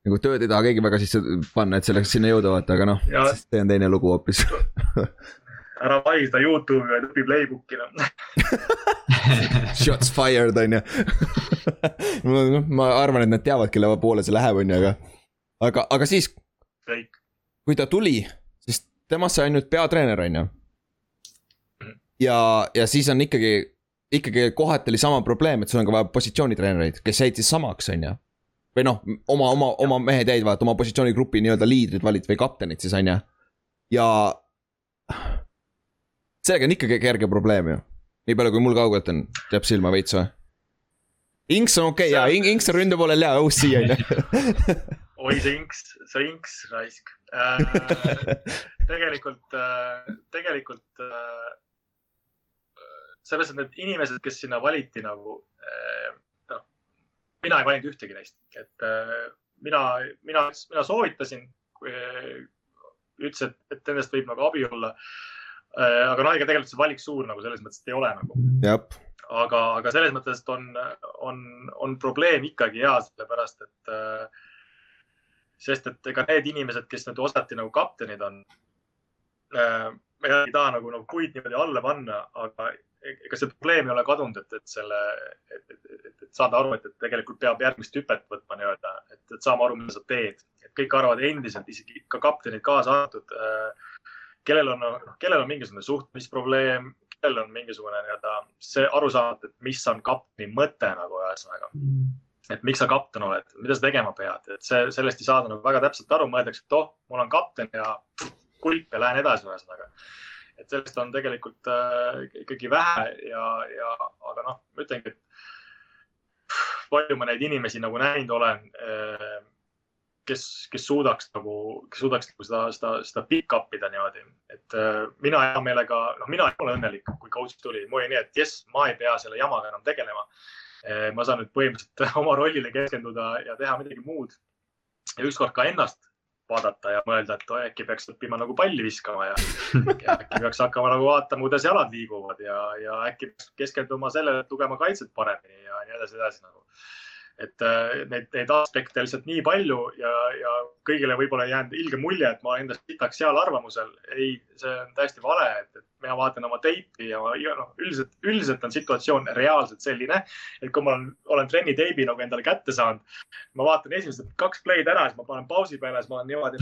S1: nagu tööd ei taha keegi väga sisse panna, et selleks sinna jõuda vaata, aga noh, see on teine lugu hoopis. <laughs>
S3: ära seda Youtube'i, vaid õpi playbook'i noh. <laughs>
S1: Shots fired on ju. ma arvan, et nad teavad, kelle poole see läheb, on ju, aga, aga, aga siis, kui ta tuli, siis temast sai ainult peatreener, on ju. ja, ja siis on ikkagi, ikkagi kohati oli sama probleem, et sul on ka vaja positsioonitreenereid, kes jäid siis samaks, on ju. või noh, oma, oma, oma mehed jäid vaata oma positsioonigrupi nii-öelda liidrid valiti või kaptenid siis on ju. ja sellega on ikkagi kerge probleem ju. nii palju, kui mul kaugelt on, jääb silma veits või? Inks on okei okay, ja Ing- Inks on ründe poolel ja OC on ju. <laughs>
S3: oi, see inks, see inks raisk äh,. tegelikult äh,, tegelikult äh, selles et need inimesed, kes sinna valiti nagu äh,, noh, mina ei valinud ühtegi neist, et äh, mina, mina, mina soovitasin, ütles, et, et nendest võib nagu abi olla. Aga noh, ega tegelikult see valik suur nagu selles mõttes, et ei ole nagu. Aga, aga selles mõttes, on, on, on probleem ikkagi hea, sellepärast et sest et ega need inimesed, kes nüüd osati nagu kaptenid on ma ei taha nagu, nagu puid niimoodi alla panna, aga ega see probleem ei ole kadunud, et, et selle, et, et, et, et saada aru, et, et tegelikult peab järgmist hüpet võtma nii-öelda, et, et saama aru, mida sa teed. et kõik arvavad endiselt, isegi ka kaptenid kaasa arvatud äh, kellel on, noh, kellel on mingisugune suhtlemisprobleem, kellel on mingisugune nii-öelda see arusaamatu, et mis on kapteni mõte nagu ühesõnaga. et miks sa kapten oled, mida sa tegema pead, et see, sellest ei saada nagu väga täpselt aru, mõeldakse, et oh, mul on kapten ja kulp ja lähen edasi ühesõnaga. Et sellest on tegelikult äh, ikkagi vähe ja, ja, aga noh, ma ütlengi, et palju ma neid inimesi nagu näinud olen äh, kes, kes suudaks nagu, kes suudaks nagu seda, seda, seda pick up ida niimoodi, et äh, mina hea meelega, noh, mina ei ole õnnelik, kui coach tuli, mul oli nii, et jess, ma ei pea selle jamaga enam tegelema äh,. ma saan nüüd põhimõtteliselt <laughs> oma rollile keskenduda ja teha midagi muud. ja ükskord ka ennast vaadata ja mõelda, et äkki peaks õppima nagu palli viskama ja, <laughs> ja äkki peaks hakkama nagu vaatama, kuidas jalad liiguvad ja, ja äkki peaks keskenduma sellele, et lugema kaitset paremini ja nii edasi, edasi nagu et äh, neid, neid aspekte lihtsalt nii palju ja, ja kõigile võib-olla ei jäänud ilge mulje, et ma endast sitaks seal arvamusel. ei, see on täiesti vale, et, et mina vaatan oma teipi ja, ja noh, üldiselt, üldiselt on situatsioon reaalselt selline, et kui ma olen, olen trenni teibi nagu endale kätte saanud, ma vaatan esimesed kaks play'd ära, siis ma panen pausi peale, siis ma olen niimoodi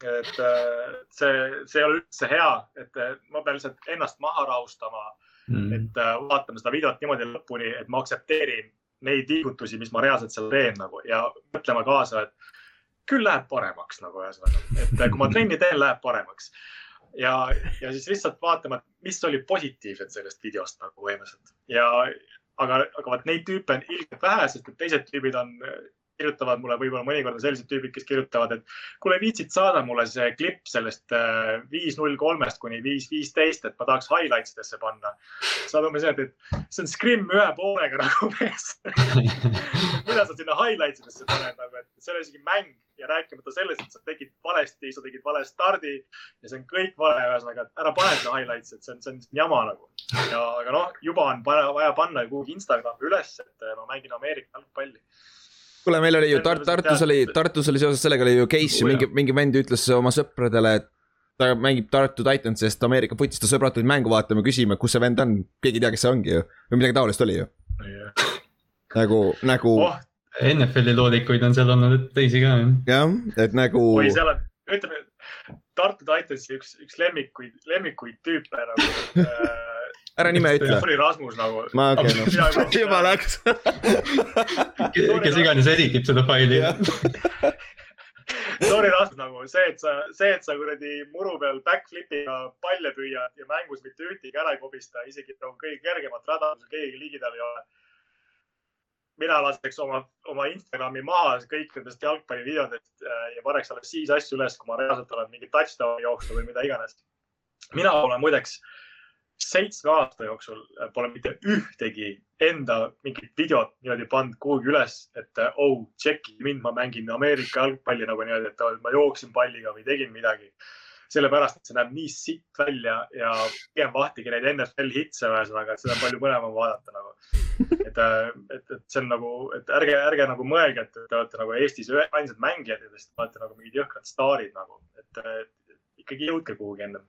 S3: et äh, see, see ei ole üldse hea, et äh, ma pean lihtsalt ennast maha rahustama mm., et vaatama seda videot niimoodi lõpuni, et ma aktsepteerin neid liigutusi, mis ma reaalselt seal teen nagu ja mõtlema kaasa, et küll läheb paremaks nagu ühesõnaga, et kui ma trenni teen, läheb paremaks. ja, ja siis lihtsalt vaatama, mis oli positiivset sellest videost nagu põhimõtteliselt ja aga, aga vot neid tüüpe on ilgelt vähe, sest et teised tüübid on kirjutavad mulle võib-olla mõnikord sellised tüübid, kes kirjutavad, et kuule, viitsid saada mulle see klipp sellest äh, viis null kolmest kuni viis viisteist, et ma tahaks highlights idesse panna. saad umbes öelda, et see on scrim ühe poolega <laughs> nagu mees <laughs> mida sa sinna highlights idesse paned nagu, et see ei ole isegi mäng ja rääkimata sellest, et sa tegid valesti, sa tegid vale stardi ja see on kõik vale, ühesõnaga, et ära pane seda highlights'i, et see on, see on jama nagu. ja, aga noh, juba on vaja panna kuhugi Instagrami üles, et ma mängin Ameerika jalgpalli
S1: kuule, meil oli ju Tar Tartus oli, Tartus oli seoses sellega oli ju case, mingi, mingi vend ütles oma sõpradele, et ta mängib Tartu Titansist Ameerika futist, ta sõbrad tulid mängu vaatama, küsima, kus see vend on, keegi ei tea, kes see ongi ju. või midagi taolist oli ju yeah.. nagu, nagu oh..
S4: NFL-i loodikuid on seal olnud teisi ka.
S1: jah, et nagu.
S3: oi, seal on, ütleme, Tartu Titansi üks, üks lemmikuid, lemmikuid tüüpe nagu
S1: ära nime ütle.
S3: oli Rasmus nagu.
S1: ma okei okay,, noh, juba läks
S4: kes iganes editib seda faili
S3: Sorry, Rasmus nagu see, et sa, see, et sa kuradi muru peal backflip'iga palle püüad ja mängus mitte ühtegi ära ei kobista, isegi nagu kõige kergemat rada, kus keegi ligidal ei ole. mina laseks oma, oma Instagrami maha kõik nendest jalgpallivideodest äh, ja paneks alles siis asju üles, kui ma reaalselt olen mingi touchdown'i jooksnud või mida iganes. mina olen muideks äh, seitsme aasta jooksul pole mitte ühtegi enda mingit videot niimoodi pannud kuhugi üles, et oh, tšeki mind, ma mängin Ameerika jalgpalli nagu niimoodi, et ma jooksin palliga või tegin midagi. sellepärast, et see näeb nii sitt välja ja pigem vahtige neid NFL hitse ühesõnaga, et seda on palju põnevam vaadata nagu. et, et, et see on nagu, et ärge, ärge nagu mõelge, et te olete nagu Eestis ainsad mängijad ja te olete nagu mingid jõhkrad staarid nagu, et ikkagi jõudke kuhugi ennem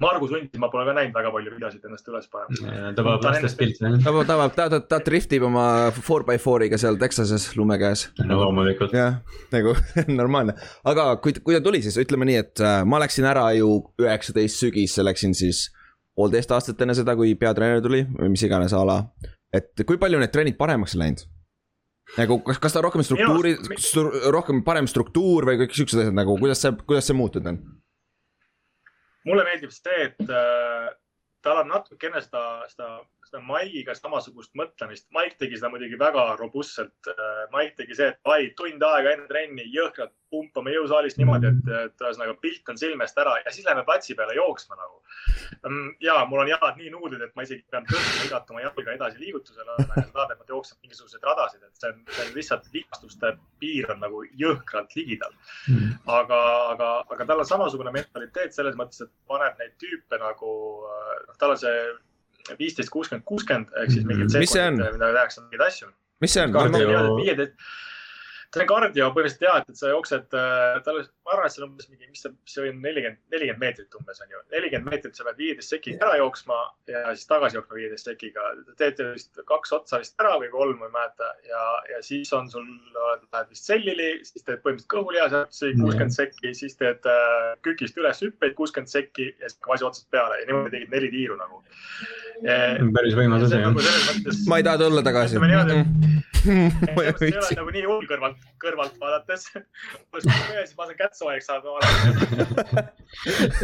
S3: Margus Hunti ma pole ka näinud väga palju videosid ennast üles panema.
S4: ta paneb lastest pilte.
S1: ta paneb, ta, ta, ta driftib oma four by four'iga seal Texases lume käes.
S4: no loomulikult.
S1: jah, nagu <laughs> normaalne, aga kui, kui ta tuli, siis ütleme nii, et äh, ma läksin ära ju üheksateist sügis, läksin siis poolteist aastat enne seda, kui peatreener tuli või mis iganes a la. et kui palju need trennid paremaks on läinud? nagu kas, kas ta rohkem struktuuri, rohkem parem struktuur või kõik siuksed asjad nagu, kuidas see, kuidas see muutunud on?
S3: Mulle meeldib see, et äh, tal on natukene seda, seda, seda Mike'iga samasugust mõtlemist. Mike tegi seda muidugi väga robustselt äh,. Mike tegi see, et ai, tund aega enne trenni jõhkralt pumpame jõusaalis niimoodi, et, et ühesõnaga pilt on silmest ära ja siis läheme platsi peale jooksma nagu. Mm, ja mul on jalad nii nuudid, et ma isegi pean tõstma igat oma jalga edasi liigutusele, aga tahad, et ma jooksen mingisuguseid radasid, et see on, see on lihtsalt vigastuste piir on nagu jõhkralt ligidal. Mm. aga, aga, aga tal on samasugune mentaliteet selles mõttes, et paneb neid tüüpe nagu, noh, tal on see viisteist, kuuskümmend, kuuskümmend ehk siis mingid
S1: sekundid,
S3: mida tehakse mingeid asju.
S1: mis see on?
S3: see on kardio põhimõtteliselt jah, et, et sa jooksed, äh, tal, ma arvan, et see on umbes mingi, mis see, see on nelikümmend, nelikümmend meetrit umbes on ju. nelikümmend meetrit sa pead viieteist sekiga ära jooksma ja siis tagasi jooksma viieteist sekiga. teed vist kaks otsa vist ära või kolm, ma ei mäleta ja, ja siis on sul, lähed vist sellili, siis teed põhimõtteliselt kõhulihasepsi kuuskümmend sekki, siis teed äh, kükist üles hüppeid kuuskümmend sekki ja siis kvasi otsast peale ja niimoodi tegid neli tiiru nagu.
S4: päris võimas asi jah.
S1: Ma ei taha tulla tagasi. <laughs>
S3: et see ei ole nagu nii hull kõrvalt, kõrvalt vaadates. ma saan kätt soojaks saada.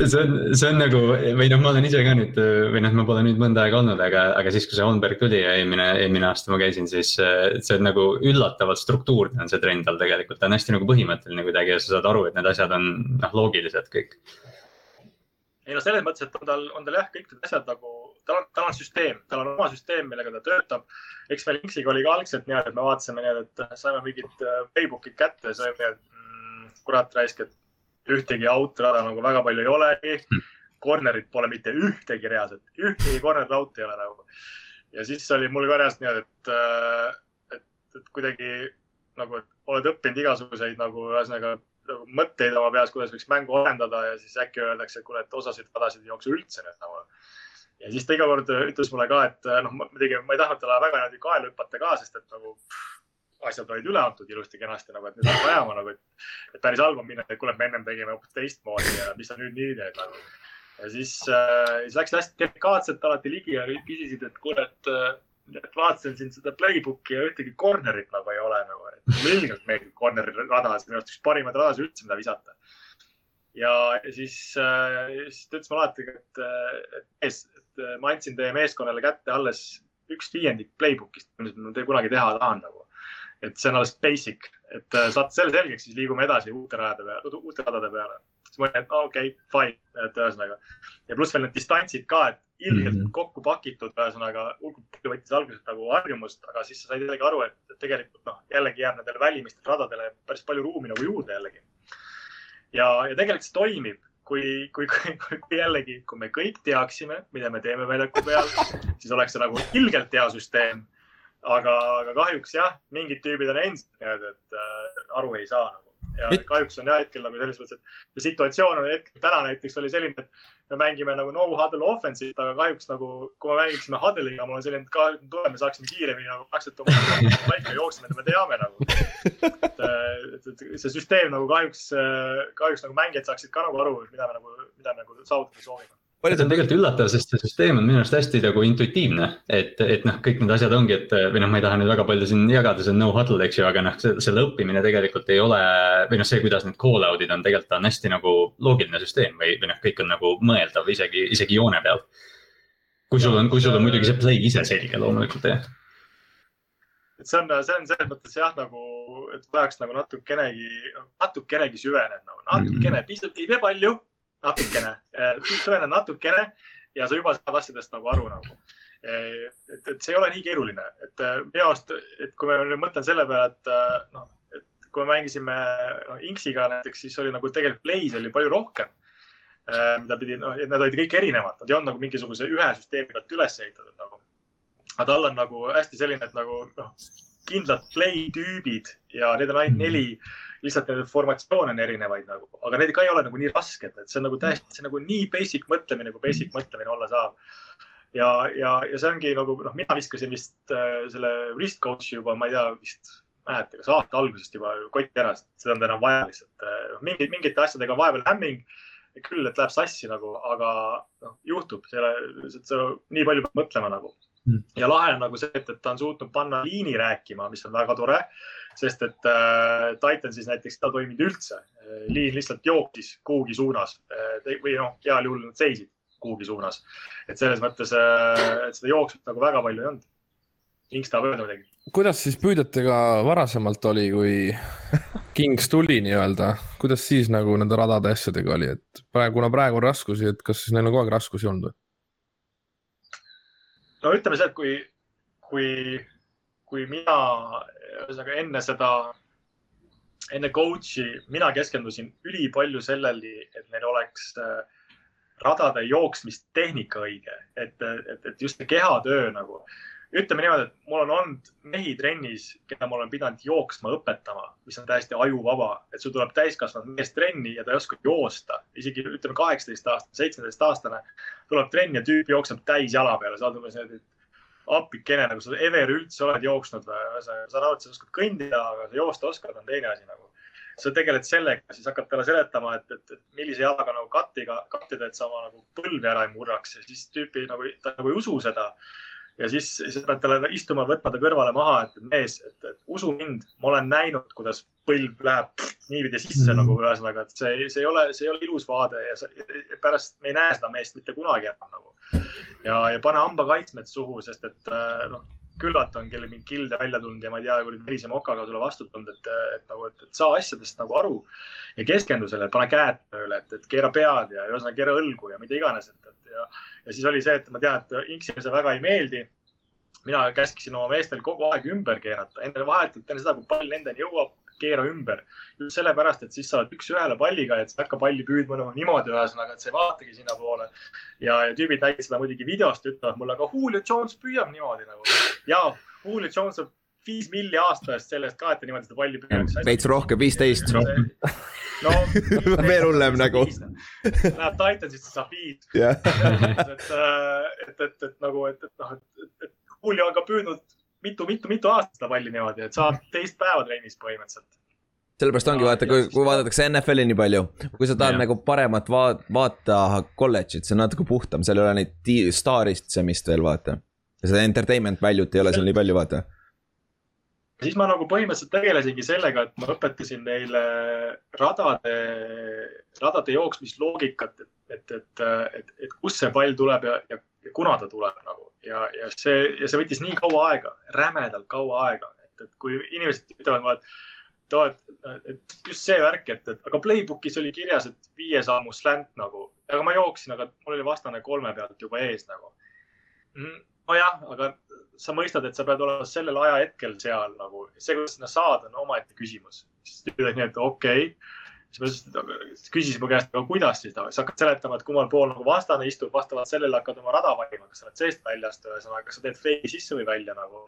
S4: see on, see on nagu või noh, ma olen ise ka nüüd või noh, ma pole nüüd mõnda aega olnud, aga, aga siis, kui see Onberg tuli ja eelmine, eelmine aasta ma käisin, siis see on nagu üllatavalt struktuurne on see trend tal tegelikult, ta on hästi nagu põhimõtteline kuidagi ja sa saad aru, et need asjad on noh, loogilised kõik
S3: ei no selles mõttes, et on tal, on tal jah, kõik need asjad nagu, tal on, tal on süsteem, tal on oma süsteem, millega ta töötab. eks meil Inksiga oli ka algselt niimoodi, et me vaatasime niimoodi, et saime mingid äh, playbook'id kätte ja saime, et mm, kurat raisk, et ühtegi outrada nagu väga palju ei olegi. Cornerit pole mitte ühtegi reaalselt, ühtegi corner out'i ei ole nagu. ja siis oli mul ka reaalselt niimoodi, et, äh, et, et kuidagi nagu, et oled õppinud igasuguseid nagu ühesõnaga nagu mõtteid oma peas, kuidas võiks mängu arendada ja siis äkki öeldakse, et kuule, et osasid radasid ei jookse üldse nüüd nagu. ja siis ta iga kord ütles mulle ka, et noh, muidugi ma ei tahtnud talle väga niimoodi kaela hüpata ka, sest et nagu pff, asjad olid üle antud ilusti-kenasti nagu, et nüüd hakkab ajama nagu, et, et päris halb on minna, et kuule, me ennem tegime hoopis teistmoodi ja mis sa nüüd nii teed nagu. ja siis äh,, siis läksid hästi delikaatselt alati ligi ja küsisid, et kuule, et et vaatasin siin seda playbook'i ja ühtegi corner'it nagu ei ole nagu, et mulle ilgelt meeldib corner'i rada, see on minu arust üks parimaid radasid üldse, mida visata. ja, siis äh,, siis ta ütles mulle alati, et, et mees, et ma andsin teie meeskonnale kätte alles üks viiendik playbook'ist, mis ma kunagi teha tahan nagu. Et see on alles basic, et saate selle selgeks, siis liigume edasi uute rajade peale, uute radade peale. siis ma olin, et okei okay,, fine, et ühesõnaga. ja pluss veel need distantsid ka, et ilgelt mm -hmm. kokku pakitud, ühesõnaga hulk võttis alguses nagu harjumust, aga siis sa said jällegi aru, et tegelikult noh, jällegi jääb nendele välimistele radadele päris palju ruumi nagu juurde jällegi. ja, ja tegelikult see toimib, kui, kui, kui, kui jällegi, kui me kõik teaksime, mida me teeme väljaku peal, siis oleks see nagu ilgelt hea süsteem. Aga, aga kahjuks jah, mingid tüübid on endiselt niimoodi, et äh, aru ei saa nagu ja It... kahjuks on jah hetkel nagu selles mõttes, et situatsioon on hetkel täna näiteks oli selline, et me mängime nagu no huddle offense'it, aga kahjuks nagu, kui me mängiksime huddle'iga, mul on selline, et ka tule, me saaksime kiiremini nagu kaksteist oma <laughs> paika jooksma, et me teame nagu. et, et, et see süsteem nagu kahjuks, kahjuks nagu mängijad saaksid ka nagu aru, mida me nagu, mida me nagu saavutada soovime
S4: see on tegelikult üllatav, sest see süsteem on minu arust hästi nagu intuitiivne, et, et noh, kõik need asjad ongi, et või noh, ma ei taha nüüd väga palju siin jagada, see on no huddle, eks ju, aga noh, selle õppimine tegelikult ei ole. või noh, see, kuidas need call out'id on, tegelikult on hästi nagu loogiline süsteem või, või noh, kõik on nagu mõeldav isegi, isegi joone peal. kui sul on, kui sul on muidugi see play ise selge loomulikult jah
S3: et see on, see on selles mõttes jah, nagu, et vajaks nagu natukenegi, natukenegi süveneda nagu, natukene, pisut, ei pea palju natukene, tõenäoliselt natukene ja sa juba saad asjadest nagu aru nagu. et, et see ei ole nii keeruline, et minu arust, et kui ma nüüd mõtlen selle peale, et noh, et kui me mängisime no, Inksiga näiteks, siis oli nagu tegelikult play's oli palju rohkem. mida pidi, noh, need olid kõik erinevad, nad ei olnud nagu mingisuguse ühe süsteemi pealt üles ehitatud nagu. aga tal on nagu hästi selline, et nagu noh, kindlad play tüübid ja need on ainult neli mm lihtsalt neid formatsioone on erinevaid nagu, aga need ka ei ole nagu nii rasked, et see on nagu täiesti, see on nagu nii basic mõtlemine, kui basic mõtlemine olla saab. ja, ja, ja see ongi nagu noh, mina viskasin vist äh, selle wrist coach'i juba, ma ei tea, vist mäleta, kas aasta algusest juba kotti ära, sest seda on enam vaja lihtsalt äh,. mingid, mingite asjadega on vahepeal hämming küll, et läheb sassi nagu, aga noh, juhtub, selle, sa nii palju pead mõtlema nagu. Hmm. ja lahe on nagu see, et, et ta on suutnud panna liini rääkima, mis on väga tore sest et äh, Titan siis näiteks, ta toiminud üldse. liin lihtsalt jookis kuhugi suunas äh, või noh, heal juhul nad seisid kuhugi suunas. et selles mõttes äh,, et seda jooksmist nagu väga palju ei olnud. Kings tahab öelda midagi.
S2: kuidas siis püüdjatega varasemalt oli, kui <laughs> Kings tuli nii-öelda, kuidas siis nagu nende radade asjadega oli, et praegu, kuna praegu on raskusi, et kas siis neil on kogu aeg raskusi olnud või?
S3: no ütleme see, et kui, kui, kui mina ühesõnaga enne seda, enne coach'i mina keskendusin ülipalju sellele, et neil oleks äh, radade jooksmistehnika õige, et, et, et just see kehatöö nagu. ütleme niimoodi, et mul on olnud mehi trennis, keda ma olen pidanud jooksma õpetama, mis on täiesti ajuvaba, et sul tuleb täiskasvanud mees trenni ja ta ei oska joosta. isegi ütleme kaheksateist aastane, seitsmeteist aastane tuleb trenni ja tüüp jookseb täis jala peale, sa oled umbes niimoodi, et appikene nagu sa ever üldse oled jooksnud või? sa saan aru, et sa oskad kõndida, aga sa joosta oskad, on teine asi nagu sa tegeled sellega, siis hakkad talle seletama, et, et, et millise jalaga nagu kattiga, kattida, et sa oma nagu põlvi ära ei murraks ja siis tüüpi nagu, ta nagu ei usu seda ja siis, siis pead talle istuma, võtma ta kõrvale maha, et mees, et, usu mind, ma olen näinud, kuidas põlv läheb niipidi sisse mm -hmm. nagu ühesõnaga, et see, see ei ole, see ei ole ilus vaade ja, ja pärast me ei näe seda meest mitte kunagi enam nagu. ja, ja pane hambakaitsmed suhu, sest et noh, küllalt on kellel mingi kilde välja tulnud ja ma ei tea, kui verise mokaga sulle vastu tulnud, et, et nagu, et, et saa asjadest nagu aru ja keskendu sellele, pane käed tööle, et, et keera pead ja ühesõnaga keera õlgu ja mida iganes, et, et ja ja siis oli see, et ma tean, et Inksile see väga ei meeldi. mina käskisin oma meestel kogu aeg ümber keerata, enne vahetult enne seda, kui pall nendeni jõuab, keera ümber. just sellepärast, et siis sa oled üks-ühele palliga, et sa ei hakka palli püüdma nagu niimoodi, ühesõnaga, et sa ei vaatagi sinnapoole. ja, ja tüübid näiteks seda muidugi videost ütlevad mulle, aga Julio Jones püüab niimoodi nagu. ja Julio Jones saab viis milli aasta eest selle eest ka, et ta niimoodi seda palli püüaks.
S1: veits rohkem, viisteist.
S3: no <laughs>
S1: veel hullem nagu.
S3: Läheb Titansisse, saab viis. et, et, et, et, et nagu, et, et noh, et, et Julio on ka püüdnud mitu-mitu-mitu aastat seda palli niimoodi, et saab teist päeva trennis põhimõtteliselt
S1: sellepärast ongi vaata, kui, kui vaadatakse NFL-i nii palju, kui sa tahad ja. nagu paremat vaat-, vaata kolledžit, see on natuke puhtam, seal ei ole neid staaristamist veel vaata. ja seda entertainment value't ei ole seal nii palju, vaata
S3: siis ma nagu põhimõtteliselt tegelesingi sellega, et ma õpetasin neile radade, radade jooksmisloogikat, et, et, et, et, et kust see pall tuleb ja, ja, ja kuna ta tuleb nagu ja, ja see, ja see võttis nii kaua aega, rämedalt kaua aega, et, et kui inimesed ütlevad mulle, et too, et, et just see värk, et, et aga playbook'is oli kirjas, et viie sammu slant nagu, aga ma jooksin, aga mul oli vastane kolme pealt juba ees nagu mm nojah, aga sa mõistad, et sa pead olema sellel ajahetkel seal nagu, see, kuidas sinna saada, on omaette küsimus. siis ta ütles nii, et okei okay. Siis ma küsisin mu käest, aga kuidas siis, sa hakkad seletama, et kummal pool nagu vastane istub, vastavalt sellele hakkad oma rada valima, kas sa oled seest väljast, ühesõnaga, kas sa teed feigi sisse või välja nagu.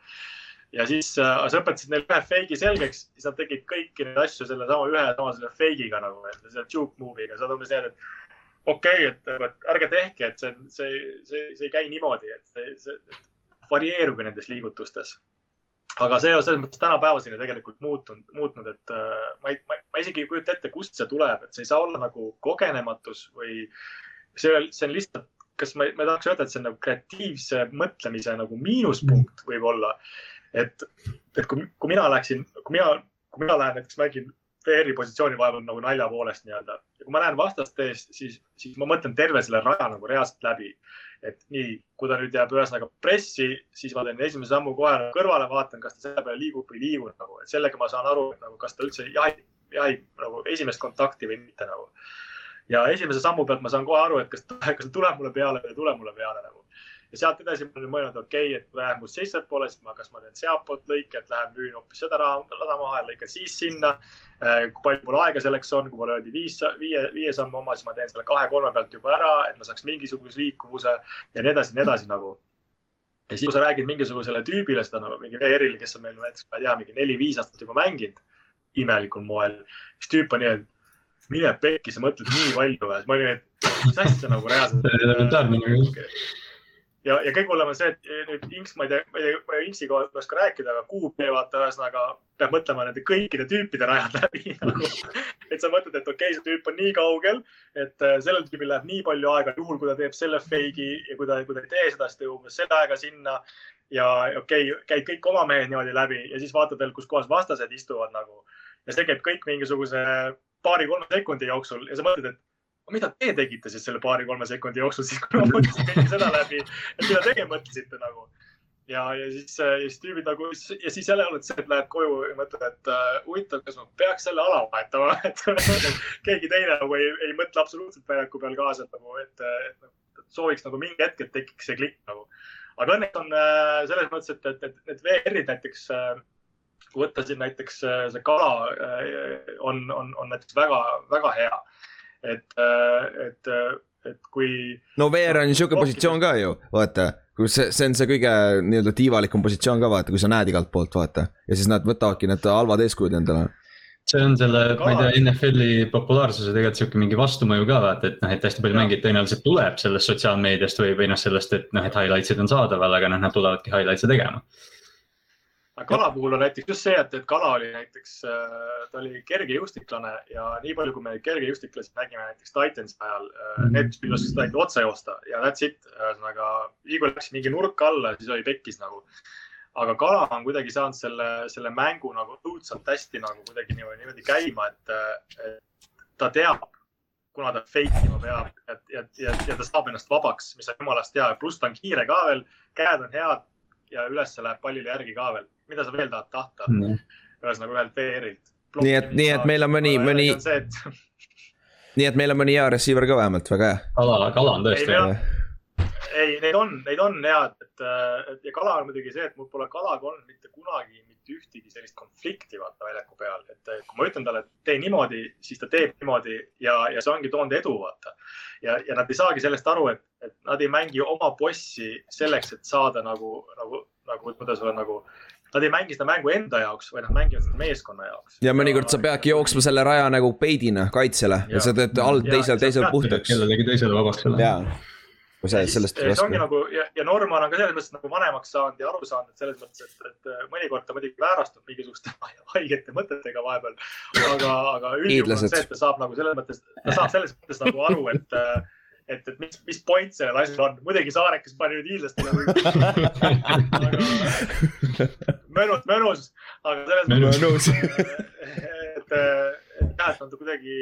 S3: ja siis äh, sa õpetasid neile ühe feigi selgeks, siis nad tegid kõiki neid asju sellesama ühe sama selle feigiga nagu, selle juke move'iga, sa oled umbes nii, et okei okay,, et ärge tehke, et see, see, see, see ei käi niimoodi, et see, see varieeruge nendes liigutustes. Aga see on selles mõttes tänapäevaseni tegelikult muutunud, muutnud, et äh, ma ei, ma, isegi ei kujuta ette, kust see tuleb, et see ei saa olla nagu kogenematus või see, see on lihtsalt, kas ma, ma tahaks öelda, et see on nagu kreatiivse mõtlemise nagu miinuspunkt võib-olla. et, et kui, kui mina läksin, kui mina, kui mina lähen näiteks mängin VR-i positsiooni vahepeal nagu nalja poolest nii-öelda. ja kui ma näen vastast ees, siis, siis ma mõtlen terve selle raja nagu reaalselt läbi. Et nii, kui ta nüüd jääb ühesõnaga pressi, siis ma teen esimese sammu kohe nagu kõrvale, vaatan, kas ta selle peale liigub või ei liigu nagu, et sellega ma saan aru, et nagu kas ta üldse jahib, jahib nagu esimest kontakti või mitte nagu. ja esimese sammu pealt ma saan kohe aru, et kas, kas ta tuleb mulle peale või ei tule mulle peale nagu ja sealt edasi ma olen mõelnud, okei okay,, et kui läheb must seitsepoole, siis ma, kas ma teen sealtpoolt lõike, et lähen müün hoopis seda rada maha ja lõikan siis sinna. Äh, kui palju mul aega selleks on, kui mulle öeldi viis, viie, viie sammu oma, siis ma teen selle kahe-kolme pealt juba ära, et ma saaks mingisuguse liikuvuse ja nii edasi, nii edasi nagu. ja siis, kui sa räägid mingisugusele tüübile seda nagu mingi VR-ile, kes on meil näiteks, ma ei tea, mingi neli-viis aastat juba mänginud imelikul moel, siis tüüp on nii, et mine pekki, sa mõtled nii palju ja siis ma olin, et mis asja nagu reaalselt ja, ja kõige hullem on see, et nüüd Inks, ma ei tea, ma ei tea, ma ei Inksi kohta ei oska rääkida, aga QB vaata ühesõnaga peab mõtlema nende kõikide tüüpide rajad läbi <laughs> nagu. et sa mõtled, et okei okay,, see tüüp on nii kaugel, et äh, sellel tüübil läheb nii palju aega, juhul kui ta teeb selle fake'i ja kui ta, kui ta ei tee seda, siis ta jõuab selle ajaga sinna. ja okei okay,, käid kõik oma mehed niimoodi läbi ja siis vaatad veel, kus kohas vastased istuvad nagu. ja see käib kõik mingisuguse paari-kolme sekundi jooksul ja sa mõtled, et mida te tegite siis selle paari-kolme sekundi jooksul siis, kui ma mõtlesin kõike seda läbi, et mida teie mõtlesite nagu. ja, ja siis, ja siis tüübid nagu ja siis jälle oled see, et lähed koju ja mõtled, et uh, huvitav, kas ma peaks selle ala vahetama, <laughs> et keegi teine nagu ei, ei mõtle absoluutselt väljaku peal kaasa nagu, et, et, et sooviks nagu mingi hetk, et tekiks see klikk nagu. aga õnneks on uh, selles mõttes, et, et, et need VR-id näiteks uh, kui võtta siin näiteks see kala on, on, on näiteks väga, väga hea et, äh, et, äh, et kui.
S1: no VR on niisugune positsioon ka ju, vaata, see, see on see kõige nii-öelda tiivalikum positsioon ka vaata, kui sa näed igalt poolt vaata ja siis nad võtavadki need halvad eeskujud endale.
S4: see on selle, ma ei tea, NFL-i populaarsuse tegelikult sihuke mingi vastumõju ka vaata, et noh, et hästi palju mängijaid tõenäoliselt tuleb sellest sotsiaalmeediast või, või noh, sellest, et noh, et highlights'id on saadaval, aga noh, nad tulevadki highlights'e tegema.
S3: Aga kala puhul on näiteks just see, et, et kala oli näiteks, ta oli kergejõustiklane ja nii palju, kui me kergejõustiklasi nägime näiteks Titansi ajal mm. -hmm. need tüübid oskasid ainult otse joosta ja that's it. ühesõnaga, kui läks mingi nurk alla, siis oli pekkis nagu. aga kala on kuidagi saanud selle, selle mängu nagu õudselt hästi nagu kuidagi niimoodi, niimoodi käima, et, et ta teab, kuna ta fake ima peab, et, ja, ja, ja ta saab ennast vabaks, mis on jumalast hea, pluss ta on kiire ka veel, käed on head ja üles läheb pallile järgi ka veel. mida sa veel tahad tahta? ühesõnaga ühelt VR-ilt.
S1: Nii et- nii et meil on mõni- mõni-
S3: et <laughs>
S1: nii et meil on mõni hea receiver ka vähemalt, väga hea.
S4: kala, kala on tõesti
S3: on- ei, neid on, neid on head, et, et ja kala on muidugi see, et mul pole kalaga olnud mitte kunagi mitte ühtegi sellist konflikti vaata väljaku peal, et kui ma ütlen talle, et tee niimoodi, siis ta teeb niimoodi ja, ja see ongi toonud edu, vaata. ja, ja nad ei saagi sellest aru, et, et nad ei mängi oma bossi selleks, et saada nagu, nagu, nagu, kuidas öelda, nagu Nad ei mängi seda mängu enda jaoks, vaid nad mängivad seda meeskonna jaoks.
S1: ja mõnikord sa peadki jooksma selle raja nagu peidina kaitsele ja
S3: Jaa.
S1: sa teed alt teisel,
S3: ja
S1: teisel puhtaks.
S4: kellelegi teisele vabaks selle.
S1: jaa, kui sa
S3: Ja siis-
S1: sellest
S3: see ongi
S1: vastu.
S3: nagu ja, ja Norman on ka selles mõttes nagu vanemaks saanud ja aru saanud, et selles mõttes, et, et mõnikord ta muidugi väärastub mingisuguste <laughs> haigete mõtetega vahepeal. aga, aga üldjuhul on see, et ta saab nagu selles mõttes, ta saab selles mõttes nagu aru, et, et, et mis, mis point sellel asjal on. muidugi Saarekas pani nüüd hiidlastele <laughs> või. mõnus, mõnus, aga selles
S4: Mõnus.
S3: mõttes, et, et jah, et nad kuidagi,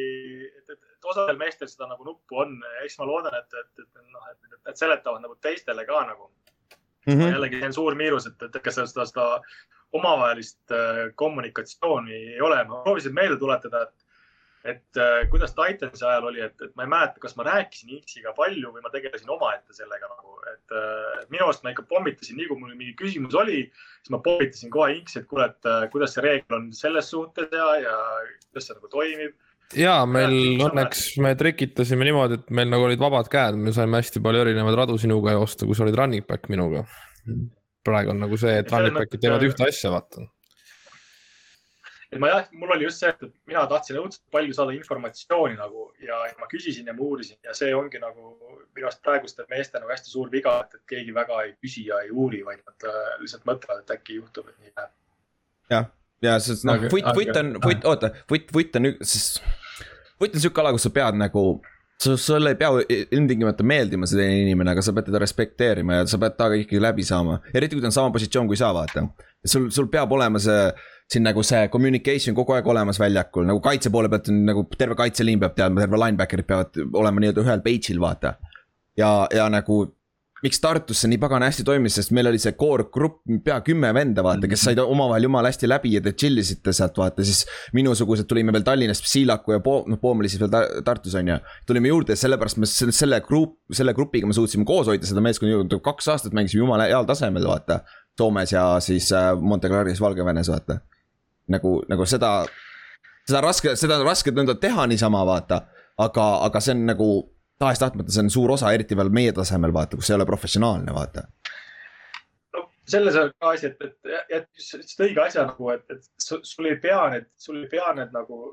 S3: et, et, et osadel meestel seda nagu nuppu on, eks ma loodan, et, et, et noh, et et nad seletavad nagu teistele ka nagu.
S1: Mhm.
S3: jällegi see on suur miinus, et, et ega seda, seda, seda omavahelist äh, kommunikatsiooni ei ole. ma proovisin meelde tuletada, et, et äh, kuidas Titansi ajal oli, et, et ma ei mäleta, kas ma rääkisin X-iga palju või ma tegelesin omaette sellega nagu, et äh, minu arust ma ikka pommitasin, nii kui mul mingi küsimus oli, siis ma pommitasin kohe X-i, et kuule, et äh, kuidas see reegel on selles suhtes ja, ja kuidas see nagu toimib.
S2: Ja meil õnneks me trikitasime niimoodi, et meil nagu olid vabad käed, me saime hästi palju erinevaid radu sinuga joosta, kui sa olid running back minuga. praegu on nagu see, et running back'id teevad
S3: mõttes-
S2: ühte asja, vaata.
S3: et ma jah, mul oli just see, et mina tahtsin õudselt palju saada informatsiooni nagu ja ma küsisin ja ma uurisin ja see ongi nagu minu arust praeguste meeste nagu hästi suur viga, et, et keegi väga ei küsi ja ei uuri, vaid nad äh, lihtsalt mõtlevad, et äkki juhtub, et nii läheb.
S1: jah, ja sest noh
S4: Aga-,
S1: vutt, vutt on, vutt, oota, vutt, vutt on üks, vutt on sihuke ala, kus sa pead nagu. sa, sulle ei pea ilmtingimata meeldima see teine inimene, aga sa pead teda respekteerima ja sa pead temaga ikkagi läbi saama. eriti kui ta on sama positsioon kui sa, vaata. sul, sul peab olema see, siin nagu see communication kogu aeg olemas väljakul, nagu kaitse poole pealt on nagu terve kaitseliin peab teadma, terve linebacker'id peavad olema nii-öelda ühel page'il, vaata. ja, ja nagu miks Tartus see nii pagana hästi toimis, sest meil oli see core grupp, pea kümme venda, vaata, kes said omavahel jumala hästi läbi ja te chill isite sealt, vaata, siis minusugused tulime veel Tallinnast, Siilaku ja Poom, noh, Poom oli siis veel Tar Tartus, on ju. tulime juurde ja sellepärast me selle, selle grupp, selle grupiga me suutsime koos hoida seda meeskonda kaks aastat mängisime jumala heal tasemel, vaata. Soomes ja siis äh, Monte Claris, Valgevenes, vaata. nagu, nagu seda, seda raske, seda on raske nõnda teha niisama, vaata. aga, aga see on nagu tahes-tahtmata, see on suur osa, eriti veel meie tasemel, vaata, kus ei ole professionaalne, vaata.
S3: no selles on ka asi, et, et, just õige asja nagu, et, et sul ei pea need, sul ei pea need nagu,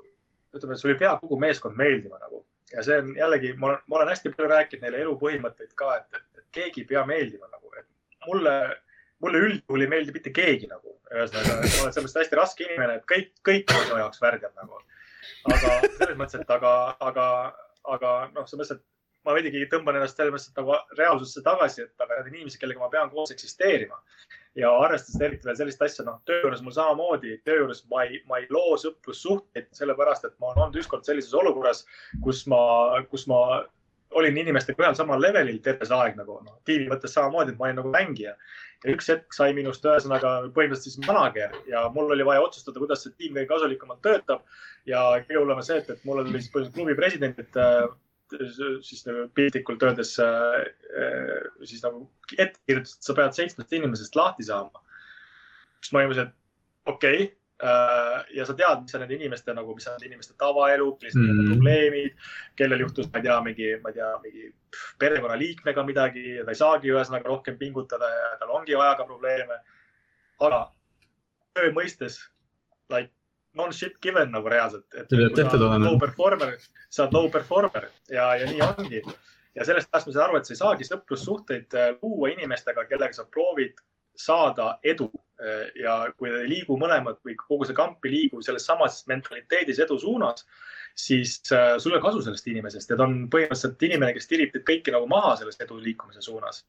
S3: ütleme, sul ei pea kogu meeskond meeldima nagu. ja see on jällegi, ma olen, ma olen hästi palju rääkinud neile elupõhimõtteid ka, et, et, et keegi ei pea meeldima nagu, et mulle, mulle üldjuhul ei meeldi mitte keegi nagu. ühesõnaga, ma olen sellest hästi raske inimene, et kõik, kõik on minu jaoks värdjad nagu. aga selles mõttes, et aga, aga, aga noh, selles mõttes, et ma veidigi tõmban ennast selles mõttes nagu reaalsusse tagasi, et aga need inimesed, kellega ma pean koos eksisteerima ja arvestades eriti veel sellist asja, noh, töö juures mul samamoodi, töö juures ma ei, ma ei loo sõprussuhteid, sellepärast et ma olen olnud ükskord sellises olukorras, kus ma, kus ma olin inimestega ühel samal levelil terve see aeg nagu noh, tiimi mõttes samamoodi, et ma olin nagu mängija. ja üks hetk sai minust ühesõnaga põhimõtteliselt siis manager ja mul oli vaja otsustada, kuidas see tiim kõige kasulikumalt töötab. ja kõige hullem on see, et, et mul oli siis põhimõtteliselt klubi president, et äh, siis nagu piltlikult öeldes äh, äh, siis nagu ette kirjutas, et sa pead seitsmest inimesest lahti saama. siis ma mõtlesin, et okei okay,, ja sa tead, mis on nende inimeste nagu, mis on inimeste tavaelu, millised on
S4: Mhm.
S3: nende probleemid, kellel juhtus, ma ei tea, mingi, ma ei tea, mingi perekonnaliikmega midagi ja ta ei saagi ühesõnaga rohkem pingutada ja tal ongi ajaga probleeme. aga töö mõistes like non shit given nagu reaalselt, et
S4: Sa
S3: oled low performer, sa oled low performer ja, ja nii ongi. ja sellest ajast ma saan aru, et sa ei saagi sõprussuhteid äh, luua inimestega, kellega sa proovid saada edu Äh, ja kui ei liigu mõlemad või kogu see kamp ei liigu selles samas mentaliteedis edu suunas, siis äh, sul ei ole kasu sellest inimesest ja ta on põhimõtteliselt inimene, kes tirib teid kõiki nagu maha sellest edu liikumise suunas.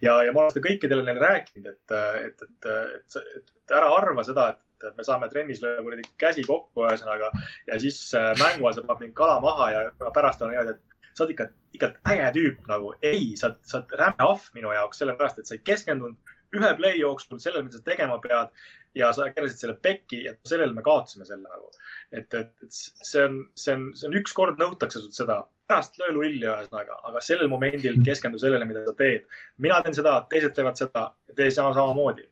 S3: ja, ja ma olen seda kõikidele neile rääkinud, et, et, et, et, et, et ära arva seda, et me saame trennis lööda kuradi käsi kokku ühesõnaga ja siis äh, mängu ajal sa paned mind kala maha ja pärast on niimoodi, et sa oled ikka, ikka äge tüüp nagu. ei, sa, sa oled räme ahv minu jaoks, sellepärast et sa ei keskendunud ühe play jooksul sellele, mida sa tegema pead ja sa keerasid selle pekki ja sellele me kaotasime selle nagu. et, et, et see on, see on, see on ükskord nõutakse sult seda, pärast löö lulli ühesõnaga, aga sellel momendil keskendu sellele, mida sa teed. mina teen seda, teised teevad seda, tee sama samamoodi.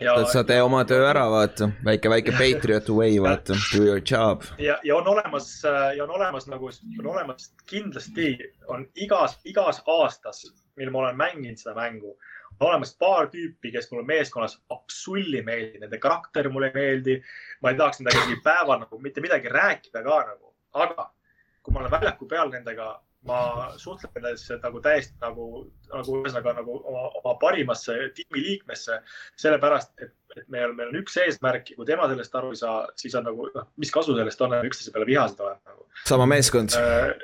S1: Ja sa tee oma töö ära, vaata, väike, väike Patriot way, vaata, do your job.
S3: ja, ja on olemas ja on olemas nagu, on olemas kindlasti on igas, igas aastas, mil ma olen mänginud seda mängu on olemas paar tüüpi, kes mulle meeskonnas absoluutselt ei meeldi, nende karakter mulle ei meeldi. ma ei tahaks nendega isegi päeval nagu mitte midagi rääkida ka nagu, aga kui ma olen väljaku peal nendega, ma suhtlen nendesse nagu täiesti nagu, nagu ühesõnaga nagu oma, oma parimasse tiimiliikmesse. sellepärast, et, et meil, meil on üks eesmärk ja kui tema sellest aru ei saa, siis on nagu, noh, mis kasu sellest on, üksteise peale vihased olema nagu.
S1: sama meeskond
S3: äh,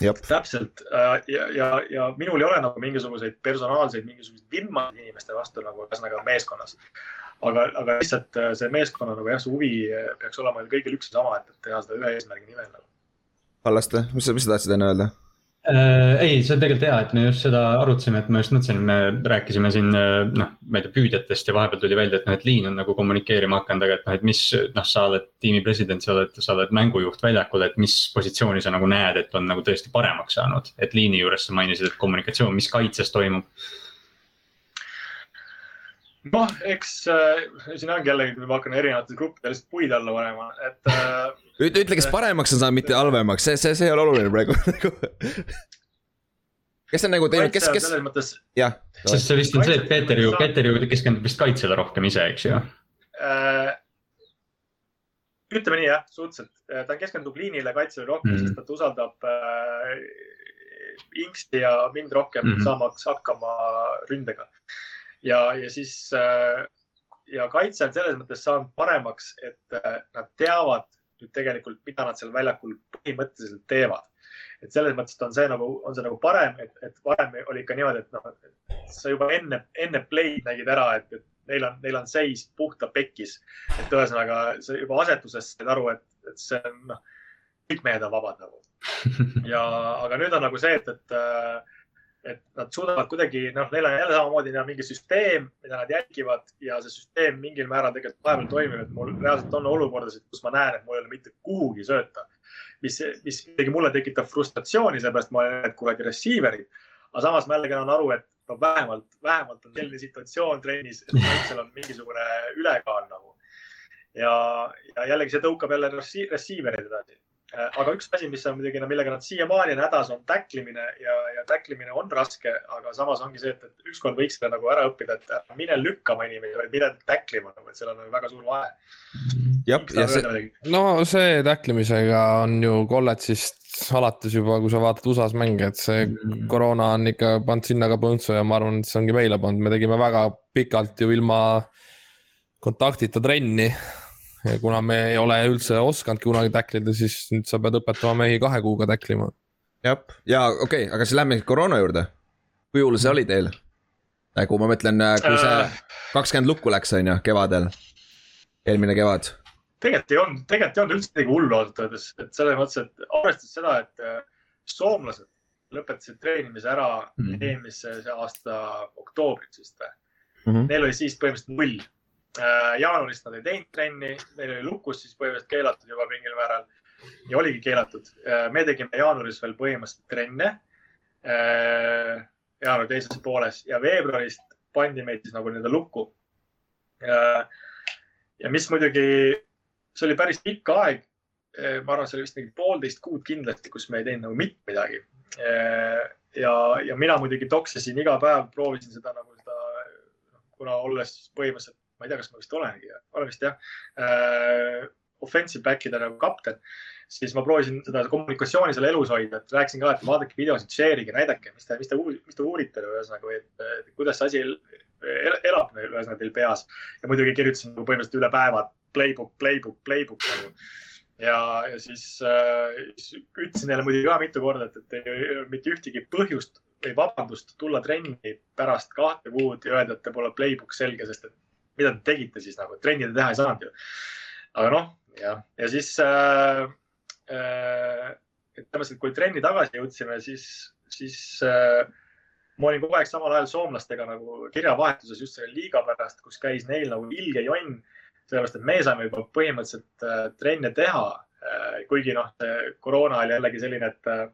S1: Jop.
S3: täpselt äh, ja, ja, ja minul ei ole nagu mingisuguseid personaalseid, mingisuguseid vimmasid inimeste vastu nagu ühesõnaga meeskonnas. aga, aga lihtsalt äh, see meeskonna nagu jah, see huvi peaks olema kõigil üks ja sama, et teha seda ühe eesmärgi nimel nagu.
S1: Kallaste, mis sa, mis sa tahtsid enne öelda?
S4: Äh, ei, see on tegelikult hea, et me just seda arutasime, et ma just mõtlesin, me rääkisime siin noh, ma ei tea, püüdjatest ja vahepeal tuli välja, et noh, et liin on nagu kommunikeerima hakanud, aga et noh, et mis noh, sa oled tiimi president, sa oled, sa oled mängujuht väljakul, et mis positsiooni sa nagu näed, et on nagu tõesti paremaks saanud. et liini juures sa mainisid, et kommunikatsioon, mis kaitses toimub
S3: noh, eks äh, siin ongi jällegi, kui ma hakkan erinevates gruppides puid alla panema, et äh,.
S1: ütle, ütle, kes paremaks on saanud, mitte halvemaks, see, see, see ei ole oluline praegu kes on nagu teinud, kes, kes,
S3: selles mõttes
S1: jah.
S4: sest see vist on see, et Peeter ju, Peeter ju keskendub vist kaitsele rohkem ise, eks ju
S3: äh,. ütleme nii jah, suhteliselt, ta keskendub liinile kaitsele rohkem mm, -hmm. sest ta usaldab äh, Inksti ja mind rohkem mm -hmm. saamaks hakkama ründega. Ja, ja siis äh, ja kaitse on selles mõttes saanud paremaks, et äh, nad teavad nüüd tegelikult, mida nad seal väljakul põhimõtteliselt teevad et selles mõttes on see nagu, on see nagu parem, et, et varem oli ikka niimoodi, et noh, sa juba enne, enne play'd nägid ära, et, et neil on, neil on seis puhta pekkis. et ühesõnaga sa juba asetuses said aru, et, et see on noh, kõik mehed on vabad nagu. <laughs> ja, aga nüüd on nagu see, et, et, et nad suudavad kuidagi, noh, neil on jälle samamoodi neil on mingi süsteem, mida nad jälgivad ja see süsteem mingil määral tegelikult vahepeal toimib, et mul reaalselt on olukordasid, kus ma näen, et mul ei ole mitte kuhugi sööta mis, mis isegi mulle tekitab frustratsiooni, seepärast ma olen kuradi receiver'id. aga samas ma jällegi annan aru, et no vähemalt, vähemalt on selline situatsioon trennis, et kaitsel on mingisugune ülekaal nagu. ja, ja jällegi see tõukab jälle receiver'id edasi. Aga üks asi, mis on muidugi, millega nad siiamaani on hädas, on tacklimine ja, ja tacklimine on raske, aga samas ongi see, et, et ükskord võiks seda nagu ära õppida, et mine lükkama inimesi, vaid mine tacklima nagu, et seal on väga suur vahe
S1: jah, ja see.
S2: no see tacklimisega on ju kolledžist alates juba, kui sa vaatad USA-s mänge, et see mm. koroona on ikka pannud sinna ka põntsu ja ma arvan, et see ongi meile pannud, me tegime väga pikalt ju ilma kontaktita trenni. Ja kuna me ei ole üldse osanudki kunagi tacklida, siis nüüd sa pead õpetama mehi kahe kuuga tacklima.
S1: jah, ja okei okay,, aga siis lähme koroona juurde. kui hull see oli teil? nagu ma mõtlen, kui see kakskümmend lukku läks, on ju, kevadel, eelmine kevad
S3: tegelikult ei olnud, tegelikult ei olnud üldse midagi hullu ausalt öeldes, et selles mõttes, et arvestades seda, et äh, soomlased lõpetasid treenimise ära mm -hmm. eelmise aasta oktoobris vist või mm. -hmm. Neil oli siis põhimõtteliselt null. Jaanuarist nad ei teinud trenni, neil oli lukus siis põhimõtteliselt keelatud juba mingil määral ja oligi keelatud. me tegime jaanuaris veel põhimõtteliselt trenne. jaanuari teises pooles ja veebruarist pandi meid siis nagu nii-öelda lukku ja mis muidugi, see oli päris pikk aeg. ma arvan, see oli vist mingi poolteist kuud kindlasti, kus me ei teinud nagu mitte midagi. ja, ja mina muidugi toksisin iga päev, proovisin seda nagu seda, kuna olles põhimõtteliselt, ma ei tea, kas ma vist olengi, olen vist jah äh,, offensive back'ide nagu kapten siis ma proovisin seda kommunikatsiooni seal elus hoida, et rääkisin ka, et vaadake videosid, share ige, näidake, mis te, mis te, mis te uurite ühesõnaga või et, kuidas see asi elab ühesõnaga teil peas. ja muidugi kirjutasin nagu põhimõtteliselt üle päeva playbook, playbook, playbook nagu. ja, ja siis äh, ütlesin neile muidugi ka mitu korda, et, et ei ole mitte ühtegi põhjust või vabandust tulla trenni pärast kahte kuud ja öelda, et te pole playbook selge, sest et mida te tegite siis nagu, trenni te teha ei saanud ju. aga noh, jah, ja siis äh, Äh, et tõenäoliselt, kui trenni tagasi jõudsime, siis, siis äh, ma olin kogu aeg samal ajal soomlastega nagu kirjavahetuses just selle liiga pärast, kus käis neil nagu ilge jonn. sellepärast, et me saime juba põhimõtteliselt äh, trenne teha äh,. kuigi noh, koroona oli jällegi selline, et äh,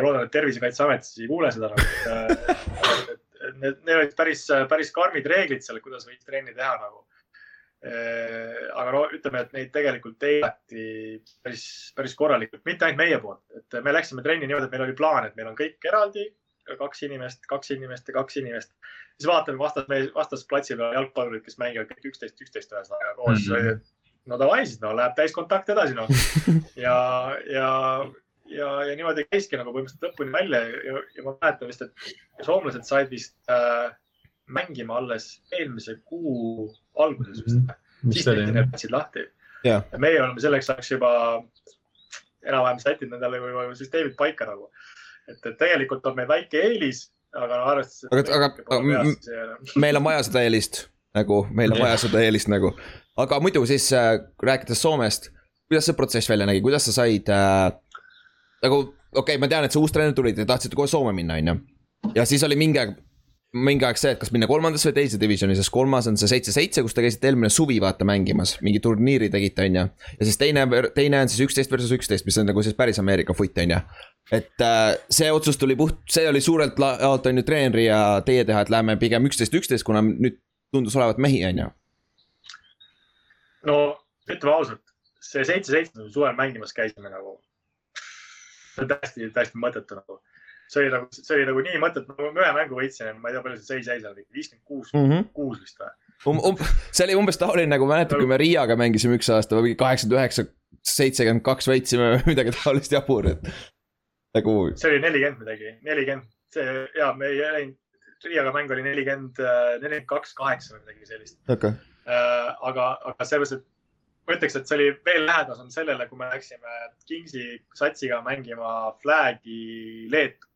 S3: loodan, et Tervisekaitseamet siis ei kuule seda nagu, et, et need, need olid päris, päris karmid reeglid seal, kuidas võiks trenni teha nagu Äh, aga no ütleme, et neid tegelikult eirati päris, päris korralikult, mitte ainult meie poolt, et me läksime trenni niimoodi, et meil oli plaan, et meil on kõik eraldi, kaks inimest, kaks inimest ja kaks inimest. siis vaatame vastas, vastasplatsi peal jalgpallurid, kes mängivad kõik üksteist, üksteist ühesõnaga koos mm. -hmm. no davai siis, no läheb täiskontakt edasi noh. <laughs> ja, ja, ja, ja niimoodi käiski nagu põhimõtteliselt lõpuni välja ja, ja ma mäletan vist, et soomlased said vist äh, mängima alles eelmise kuu alguses vist mm. -hmm. siis tehti need platsid lahti
S1: yeah..
S3: meie oleme selleks ajaks juba enam-vähem sättinud endale juba süsteemid paika nagu. et, et tegelikult on meil väike eelis, aga no arvestades.
S1: aga, aga meil on vaja seda eelist nagu, meil on vaja seda eelist nagu. aga muidu siis äh, rääkides Soomest, kuidas see protsess välja nägi, kuidas sa said äh, nagu, okei okay,, ma tean, et sa uus treener tulid ja tahtsite kohe Soome minna, on ju. ja siis oli mingi aeg mingi aeg see, et kas minna kolmandasse või teise divisioni, sest kolmas on see seitse-seitse, kus te käisite eelmine suvi vaata mängimas, mingi turniiri tegite, on ju. ja siis teine, teine on siis üksteist versus üksteist, mis on nagu siis päris Ameerika foot, on ju. et äh, see otsus tuli puht, see oli suurelt jaolt on ju treeneri ja teie teha, et läheme pigem üksteist, üksteist, kuna nüüd tundus olevat mehi, on ju.
S3: no ütleme ausalt, see seitse-seitse suvel mängimas käisime nagu. See on täiesti, täiesti mõttetu nagu see oli nagu, see oli nagu nii mõttetu, me ühe mängu võitsime, ma ei tea, palju see seis jäi seal, viiskümmend kuus,
S1: Mhm.
S3: kuus vist või?
S1: um,. Um, see oli umbes taoline nagu mäletad, kui me Riiaga mängisime üks aasta või kaheksakümmend üheksa, seitsekümmend kaks võitsime või midagi taolist jabur, et nagu.
S3: see oli nelikümmend midagi, nelikümmend, see ja me ei läinud, Riiaga mäng oli nelikümmend, nelikümmend kaks, kaheksa või midagi sellist
S1: okay..
S3: Äh, aga, aga selles et ma ütleks, et see oli veel lähedasem sellele, kui me läksime Kingsi satsiga mängima Flag'i Leetu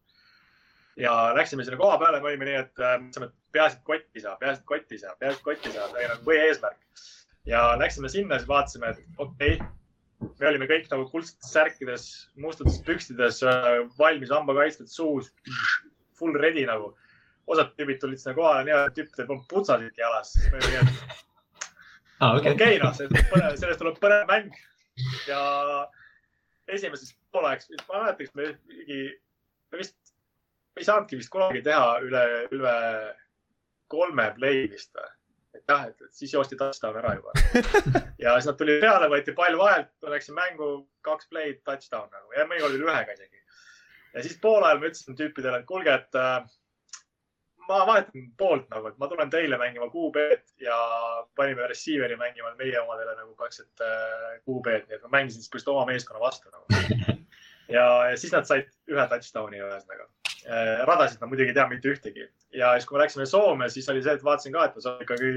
S3: ja läksime sinna koha peale, me olime nii, et äh, mõtlesime, et peaasi, et kotti saab, peaasi, et kotti saab, peaasi, et kotti saab, see oli nagu põhieesmärk. ja läksime sinna, siis vaatasime, et okei okay,, me olime kõik nagu kuldsetes särkides, mustades pükstides, äh, valmis hambakaitstud suus, full ready nagu. osad tüübid tulid sinna kohale, nii et tüüpidel polnud putsasidki jalas, siis me olime nii, et
S4: ah, okei
S3: okay. okay, noh, sellest tuleb põnev mäng ja esimeses pooleks, ma ei mäleta, kas me mingi, me vist ei saanudki vist kunagi teha üle, üle kolme play vist või? et jah, et siis joosti touchdown ära juba. <laughs> ja siis nad tulid peale, võeti pall vahelt, läksin mängu, kaks play'd, touchdown nagu ja mõnikord oli ühega isegi. ja siis poolajal ma ütlesin tüüpidele, et kuulge, et äh, ma vahetan poolt nagu, et ma tulen teile mängima QB-d ja panime receiver'i mängima meie omadele nagu praktiliselt äh, QB-d, nii et ma mängisin siis põhimõtteliselt oma meeskonna vastu nagu. <laughs> ja, ja siis nad said ühe touchdown'i ühesõnaga. Äh, radasid nad muidugi ei tea mitte ühtegi. Ja siis, kui me läksime Soome, siis oli see, et vaatasin ka, et seal ikkagi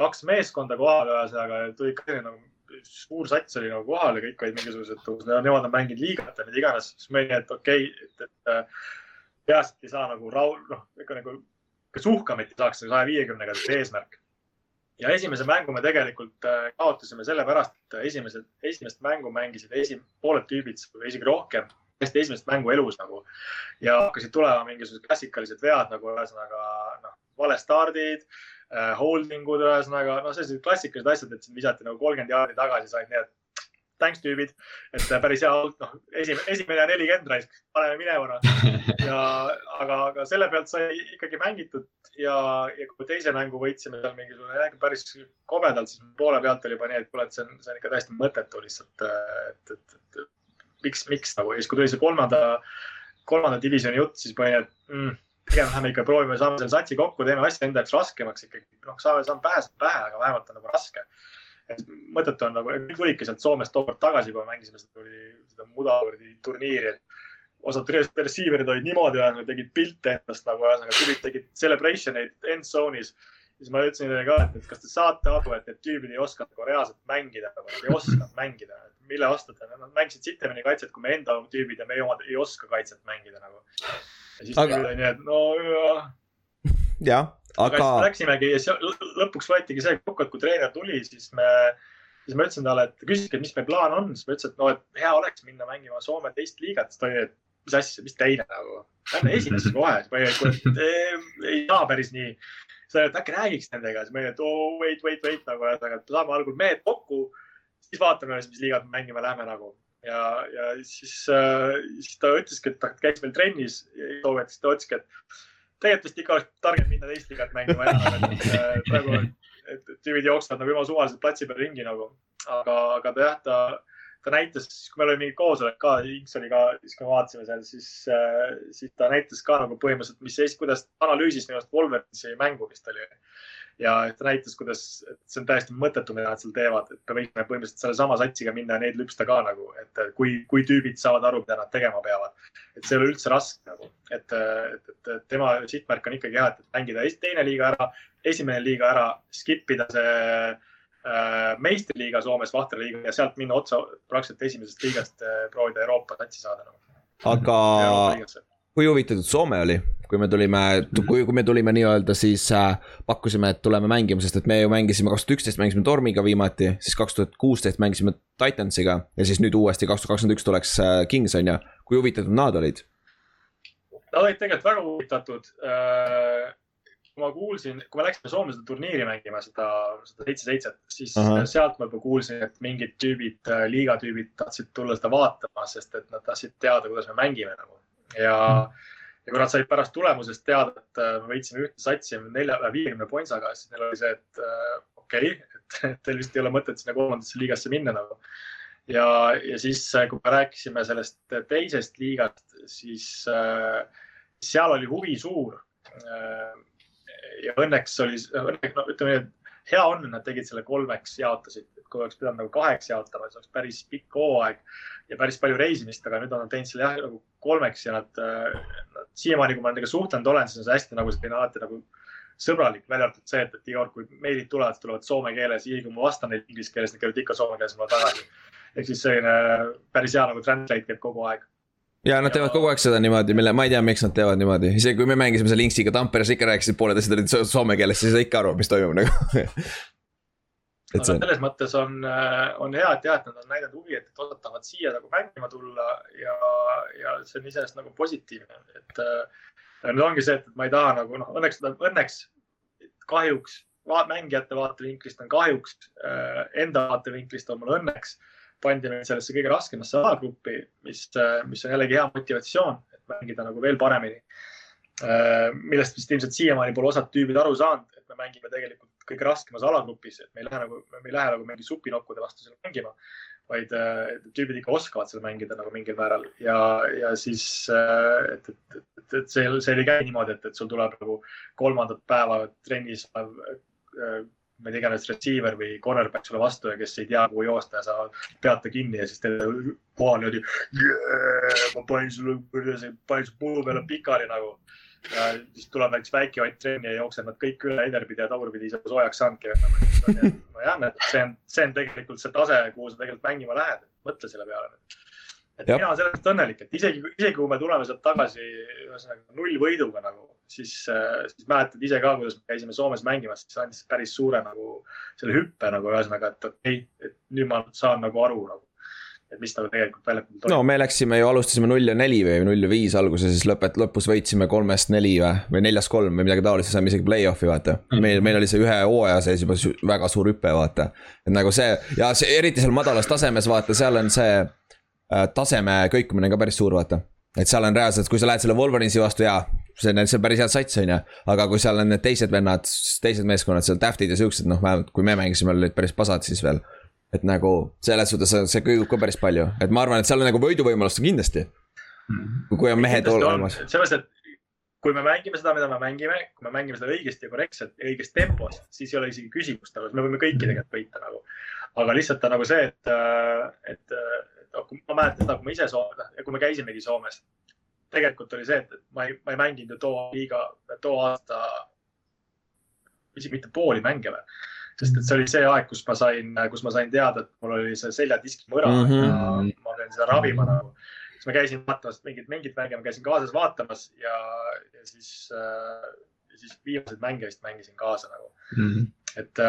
S3: kaks meeskonda kohal ühesõnaga tulid ka nagu suur sats oli nagu kohal ja kõik olid mingisugused, nemad on mänginud liigat ja mida iganes, siis olin, et okei okay,, et, et äh, peaasi ei saa nagu rahu, noh, ikka nagu, kas uhkamit ei saaks saja viiekümnega, see eesmärk. ja esimese mängu me tegelikult äh, kaotasime sellepärast, et esimesed, esimest mängu mängisid esim-, pooled tüübid või isegi rohkem hästi esimest mängu elus nagu. ja hakkasid tulema mingisugused klassikalised vead nagu ühesõnaga noh, valestardid äh,, holding ud, ühesõnaga noh, sellised klassikalised asjad, et sind visati nagu kolmkümmend jaardi tagasi, said nii, et thanks tüübid, et päris hea noh, esimene, esimene nelikümmend raisk, paneme minema noh. <laughs> ja, aga, aga selle pealt sai ikkagi mängitud ja, ja kui teise mängu võitsime seal mingisugune päris kobedalt, siis poole pealt oli juba nii, et kuule, et see on, see on ikka täiesti mõttetu lihtsalt, et, et, et miks, miks nagu ja siis, kui tuli see kolmanda, kolmanda divisjoni jutt, siis ma olin, et mm, pigem läheme ikka proovime, saame selle satsi kokku, teeme asja enda jaoks raskemaks ikkagi. noh, saame, saame pähe, pähe, aga vähemalt on nagu raske. Et mõttetu on nagu, tulidki sealt Soomest tookord tagasi, kui me mängisime seda, tuli seda mudakuradi turniiri. osad receiver'id olid niimoodi, nad tegid pilte endast nagu, ühesõnaga tulid, tegid celebration eid end zone'is siis ma ütlesin neile ka, et kas te saate aru, et need tüübid ei oska nagu reaalselt mängida, nagu nad ei oska mängida. mille vastu te, nad mängisid sitemini kaitset kui meie enda tüübid ja meie omad ei oska kaitset mängida nagu ja siis aga... tuli nii, et no jah.
S1: Jah, aga.
S3: Läksimegi ja lõpuks võetigi see kokku, et kui treener tuli, siis me, siis ma ütlesin talle, et küsiski, et mis meie plaan on, siis ma ütlesin, et no, et hea oleks minna mängima Soome teist liigat, siis ta oli, et mis asja, mis teine nagu. Lähme esimesse kohe, siis ma et ei saa päris nii. siis oli, et äkki räägiks nendega, siis ma olin, et oh wait, wait, wait nagu, et saame algul mehed kokku. siis vaatame, mis liigat mängima läheme nagu ja, ja siis äh,, siis ta ütleski, et ta käis meil trennis soovitas, ta ütleski, et tegelikult vist ikka oleks targem minna teist liigat mängima enam, <laughs> et äh, praegu, et tüübid jooksevad nagu jumala suvaliselt platsi peal ringi nagu. aga, aga ta jah, ta, ta näitas, kui meil oli mingi koosolek ka, Inks oli ka, siis kui me vaatasime seal, siis äh,, siis ta näitas ka nagu põhimõtteliselt, mis, kuidas analüüsis minu arust Wolverinsi mängu vist oli ja ta näitas, kuidas see on täiesti mõttetu, mida nad seal teevad, et me võiksime põhimõtteliselt sellesama satsiga minna ja neid lüpsta ka nagu, et kui, kui tüübid saavad aru, mida nad tegema peavad. et see ei ole üldse raske nagu, et, et, et, tema sihtmärk on ikkagi jah, et mängida teine liiga ära, esimene liiga ära, skip ida see äh, meistriliiga Soomes, Vahterliiga ja sealt minna otsa praktiliselt esimesest liigast äh, proovida Euroopa satsi saada nagu.
S1: aga kui huvitatud Soome oli, kui me tulime, kui, kui me tulime nii-öelda, siis äh, pakkusime, et tuleme mängima, sest et me ju mängisime kaks tuhat üksteist mängisime Tormiga viimati, siis kaks tuhat kuusteist mängisime Titansiga ja siis nüüd uuesti kaks tuhat kakskümmend üks tuleks äh, Kings on ju, kui huvitatud nad olid?
S3: Nad olid tegelikult väga huvitatud äh ma kuulsin, kui me läksime Soome seda turniiri mängima, seda, seda seitse-seitset, siis -huh. sealt ma juba kuulsin, et mingid tüübid, äh, liigatüübid tahtsid tulla seda vaatama, sest et nad tahtsid teada, kuidas me mängime nagu ja, ja kui nad said pärast tulemusest teada, et äh, me võitsime ühte satsi nelja, viiekümne pointsaga, siis neil oli see, et äh, okei okay,, et <laughs> teil vist ei ole mõtet sinna kolmandasse liigasse minna nagu. ja, ja siis, äh, kui me rääkisime sellest teisest liigast, siis äh, seal oli huvi suur äh,. ja õnneks oli, õnneks, no ütleme nii, et hea on, et nad tegid selle kolmeks, jaotasid, kui oleks pidanud nagu kaheks jaotama, siis oleks päris pikk hooaeg ja päris palju reisimist, aga nüüd on nad teinud selle jah nagu kolmeks ja nad, nad siiamaani, kui ma nendega suhtlenud olen, siis on see hästi nagu selline alati nagu sõbralik, välja arvatud see, et, et iga kord, kui meilid tulevad, tulevad soome keeles, isegi kui ma vastan neile inglise keeles, nad käivad ikka soome keeles mulle tagasi. ehk siis selline päris hea nagu translate käib kogu aeg
S1: ja nad teevad kogu aeg seda niimoodi, mille, ma ei tea, miks nad teevad niimoodi, isegi kui me mängisime seal Inksiga Tamperes ikka rääkisid pooled asjad olid soome keeles, siis ei saa ikka aru, mis toimub nagu. <laughs>
S3: Aga see... selles mõttes on, äh, on hea, et jah, et nad on näidanud huvi, et osad tahavad siia nagu mängima tulla ja, ja see on iseenesest nagu positiivne, et äh, nüüd ongi see, et ma ei taha nagu noh, õnneks, õnneks kahjuks va mängijate vaatevinklist on kahjuks äh,, enda vaatevinklist on mul õnneks pandi meid sellesse kõige raskemasse alagruppi, mis, äh, mis on jällegi hea motivatsioon, et mängida nagu veel paremini äh,. millest vist ilmselt siiamaani pole osad tüübid aru saanud, et me mängime tegelikult kõige raskemas alagrupis, et me ei lähe nagu, me ei lähe nagu mingi supinokkude vastu seal mängima, vaid äh, tüübid ikka oskavad seal mängida nagu mingil määral ja, ja siis, et, et, et, et see, see ei käi niimoodi, et, et sul tuleb nagu kolmandat päeva trennis olev ma ei tea, iganes receiver või cornerback sulle vastu ja kes ei tea, kuhu joosta ja sa pead ta kinni ja siis teed kohal niimoodi yeah,. ma panin sulle, panin su puu peale pikali nagu ja siis tuleb näiteks väike Ott trenni ja jookseb nad kõik üle iderpidi ja tagurpidi ise soojaks saanudki. nojah, see on, see on tegelikult see tase, kuhu sa tegelikult mängima lähed, mõtle selle peale. Et ja. mina olen sellest õnnelik, et isegi, isegi kui me tuleme sealt tagasi ühesõnaga nullvõiduga nagu, siis, siis mäletad ise ka, kuidas me käisime Soomes mängimas, siis andis päris suure nagu selle hüppe nagu ühesõnaga, et okei okay,, et nüüd ma saan nagu aru nagu et mis nagu tegelikult väljakul toimub
S1: no me läksime ju, alustasime null ja neli või null ja viis alguses, siis lõpet-, lõpus võitsime kolmest neli või, või neljast kolm või midagi taolist, saime isegi play-off'i vaata. meil, meil oli see ühe hooaja sees juba väga suur hüpe, vaata. et nagu see ja see eriti seal madalas tasemes, vaata, seal on see äh, taseme kõikumine on ka päris suur, vaata. et seal on reaalselt, kui sa lähed selle Wolverine'i vastu, jaa, see on, see on päris hea sats, on ju. aga kui seal on need teised vennad, teised meeskonnad seal, Taftid ja siuksed, noh, vähemalt kui me mängisime, olid päris pasad siis veel. et nagu selles suhtes see- kõigub ka päris palju, et ma arvan, et seal on nagu võiduvõimalust kindlasti. kui on mehed olemas.
S3: sellepärast, et kui me mängime seda, mida me mängime, kui me mängime seda õigesti ja korrektselt ja õiges tempos, siis ei ole isegi küsimust nagu, me võime kõiki tegelikult võita nagu. aga lihtsalt on nagu see, et, et, et kui ma mäletan seda, kui ma ise Soomes ja kui me käisimegi Soomes. tegelikult oli see, et ma ei, ma ei mänginud ju too liiga, too aasta isegi mitte pooli mänge või. sest et see oli see aeg, kus ma sain, kus ma sain teada, et mul oli see seljadiski mõra mm. -hmm. ja ma pean seda ravima nagu siis ma käisin vaatamas mingit, mingit mänge, ma käisin kaasas vaatamas ja, ja siis äh,, siis viimaseid mänge vist mängisin kaasa nagu. et, äh, et,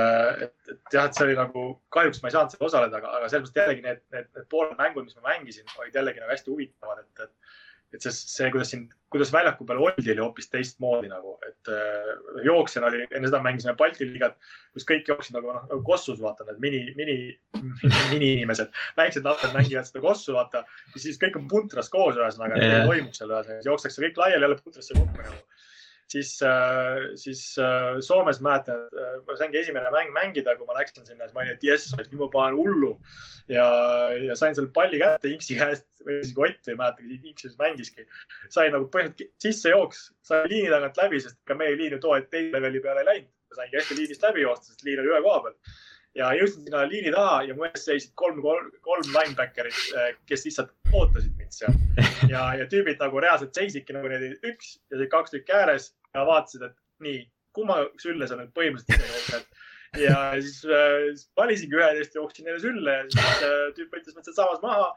S3: et jah, et see oli nagu, kahjuks ma ei saanud seal osaleda, aga, aga selles mõttes jällegi need, need, need pooled mängud, mis ma mängisin, olid jällegi nagu hästi huvitavad, et, et et see, see, kuidas siin, kuidas väljaku peal oldi, oli hoopis teistmoodi nagu, et äh, jooksjana oli, enne seda mängisime Balti liigat, kus kõik jooksid nagu noh, nagu kossus, vaata need mini, mini, <laughs> mini inimesed, väiksed lapsed mängivad seda kossu, vaata. siis kõik on puntras koos, ühesõnaga yeah. toimub seal ühesõnaga, jookstakse kõik laiali jälle puntrasse kokku nagu. Siis äh,, siis äh, Soomes mäletan, et ma saingi esimene mäng mängida, kui ma läksin sinna, siis ma olin, et jess, nüüd ma panen hullu. ja, ja sain selle palli kätte Inksi käest või isegi Ott ei mäleta, Inks siis mängiski. sain nagu põhimõtteliselt sissejooks, sain liini tagant läbi, sest ka meie liin ju too hetk teise leveli peale ei läinud. saingi hästi liinist läbi joosta, sest liin oli ühe koha peal. ja jõudsin sinna liini taha ja mu ees seisid kolm, kolm, kolm linebacker'it, kes lihtsalt ootasid mind seal. ja, ja tüübid nagu reaalselt seisidki nagu niimoodi üks ja siis kaks tükki ääres ja vaatasid, et nii, kumma sülle sa nüüd põhimõtteliselt ise jooksed ja siis äh, siis valisingi ühe neist, jooksin neile sülle ja siis äh, tüüp võttis mind sealsamas maha.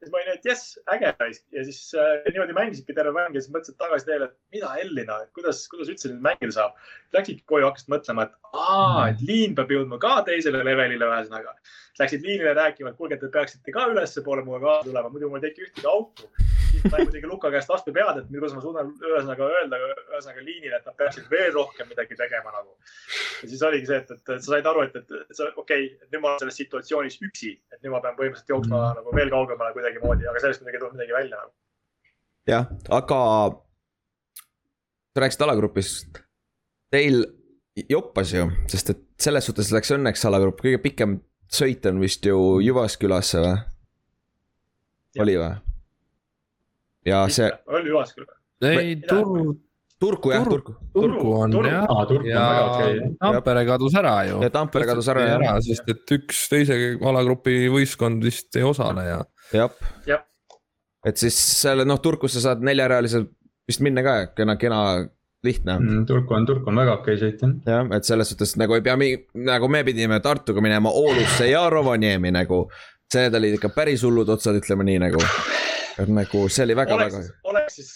S3: siis ma olin, et jess, äge raisk ja siis äh, niimoodi mängisidki terve mäng ja siis mõtlesid tagasi teele, et mida hellina, et kuidas, kuidas üldse nüüd mängida saab. Läksidki koju, hakkasid mõtlema, et aa, et liin peab jõudma ka teisele levelile ühesõnaga. Läksid liinile rääkima, et kuulge, te peaksite ka ülespoole minuga kaasa tulema, muidu mul ei teki ühtegi auku. Siis sain muidugi Luka käest vastu pead, et kuidas ma suudan ühesõnaga öelda, ühesõnaga liinile, et nad peaksid veel rohkem midagi tegema nagu. ja siis oligi see, et, et, et sa said aru, et, et, et sa okei okay,, et nüüd ma olen selles situatsioonis üksi, et nüüd ma pean põhimõtteliselt jooksma mm. nagu veel kaugemale kuidagimoodi, aga sellest kuidagi ei tulnud midagi välja nagu.
S1: jah, aga. sa rääkisid alagrupist. Teil joppas ju, sest et selles suhtes läks õnneks alagrupp, kõige pikem sõit on vist ju Jyvaskylasse või? oli või? Ja see,
S3: oli või?
S2: ei, Turku,
S1: Turku jah, Turku.
S2: Turku on
S3: Turku.
S2: jah
S4: aa, Turku on
S2: ja
S4: okei.
S2: Tampere kadus ära ju.
S1: ja Tampere kadus ära jah,
S2: sest et üks teise alagrupi võistkond vist ei osale ja
S1: jah
S3: Jah..
S1: et siis selle noh, Turkusse saad neljarealiselt vist minna ka, kena, kena, lihtne
S4: Mm, Turku on, Turku on väga okei sõit jah.
S1: jah, et selles suhtes nagu ei pea, nagu me pidime Tartuga minema Oulusse ja Rovaniemi nagu. Need olid ikka päris hullud otsad, ütleme nii nagu. Nagu see oli väga-väga
S3: oleks, oleks siis,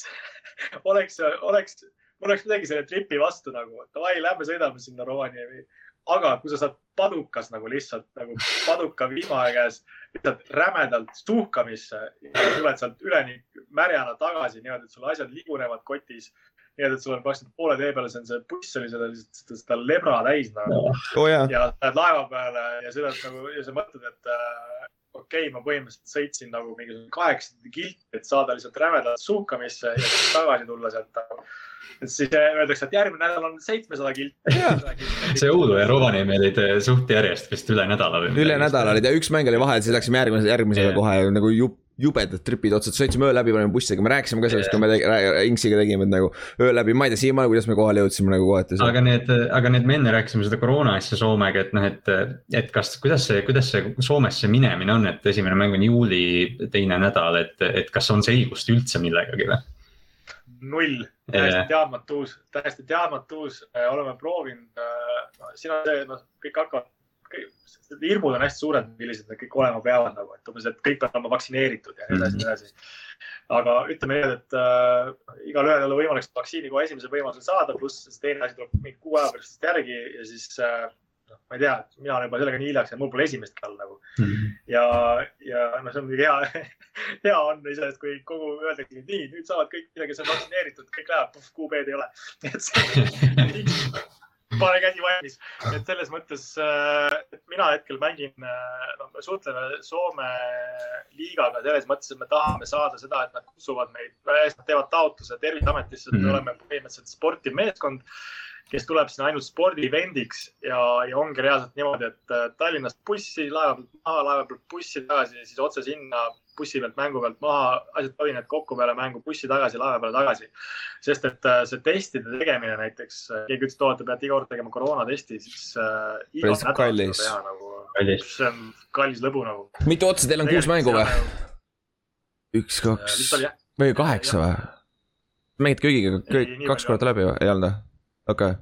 S3: <laughs> oleks, oleks, mul oleks midagi selle tripi vastu nagu, davai, lähme sõidame sinna Rovaniemi. aga kui sa saad padukas nagu lihtsalt nagu paduka vihma käes lihtsalt rämedalt suhkamisse ja tuled sealt üleni märjana tagasi niimoodi, et sul asjad ligunevad kotis. niimoodi, et sul on praktiliselt poole tee peale, see on see buss oli seda, seda, seda lebra täis nagu
S1: oo jaa,
S3: ja lähed laeva peale ja sõidad nagu ja sa mõtled, et äh, okei okay,, ma põhimõtteliselt sõitsin nagu mingisugune kaheksasada kilti, et saada lihtsalt rämedalt suhkamisse ja siis tagasi tulla sealt. et siis öeldakse, et järgmine nädal on seitsmesada kilti.
S4: see Oulu ja Rovaniemi olid eh, suht järjest vist üle nädala või
S1: üle nädala olid ja üks mäng oli vahel, siis läksime järgmise, järgmisele
S4: Jah.
S1: kohe nagu jub-, jubedad tripid otsad, sõitsime öö läbi, panime bussiga, me rääkisime ka sellest, kui me tegi- Inksiga tegime, et nagu öö läbi, ma ei tea siiamaani, kuidas me kohale jõudsime nagu kohati.
S4: aga need, aga need, me enne rääkisime seda koroona asja Soomega, et noh, et, et kas, kuidas see, kuidas see Soomesse minemine on, et esimene mäng on juuli teine nädal, et, et kas on selgust üldse millegagi või?
S3: null, täiesti teadmatus, täiesti teadmatus, oleme proovinud. siin on see, noh, kõik hakkavad, hirmud on hästi suured, millised need kõik olema peavad nagu, et umbes, et kõik peavad olema vaktsineeritud ja nii edasi, nii edasi. aga ütleme nii, et äh, igalühel ei ole võimalik vaktsiini kohe esimesel võimalusel saada, pluss see teine asi tuleb mingi kuu aja pärast järgi ja siis äh, noh, ma ei tea, mina olen juba sellega nii hiljaks ja mul pole esimestki all nagu
S4: Mhm.
S3: ja, ja noh, see on muidugi hea, <laughs> hea on iseenesest, kui kogu öeldagi, et nii, nüüd saavad kõik, kes on vaktsineeritud, kõik läheb, QB-d ei ole. <laughs> <laughs> pane käsi valmis, et selles mõttes äh, et mina hetkel mängin, noh, me suhtleme Soome liigaga selles mõttes, et me tahame saada seda, et nad kutsuvad meid, nad teevad taotluse Terviseametisse, et me
S4: Mhm.
S3: oleme põhimõtteliselt sportiv meeskond kes tuleb sinna ainult spordi-evendiks ja, ja ongi reaalselt niimoodi, et äh, Tallinnast bussi, laeva pealt maha, laeva pealt bussi tagasi, siis otse sinna bussi pealt, mängu pealt maha, asjad toined kokku peale mängu, bussi tagasi, laeva peale tagasi. sest et äh, see testide tegemine näiteks, keegi ütles, et te peate iga kord tegema koroonatesti, siis äh, iga
S1: Päris
S3: nädal
S1: kallis.
S3: seda teha nagu,
S4: kallis.
S3: see on kallis lõbu nagu.
S1: mitu otsa teil on, kuus mängu või?? üks, kaks või kaheksa või? mängid kõik
S3: nii
S1: kaks korda läbi või, ei olnud või? okei,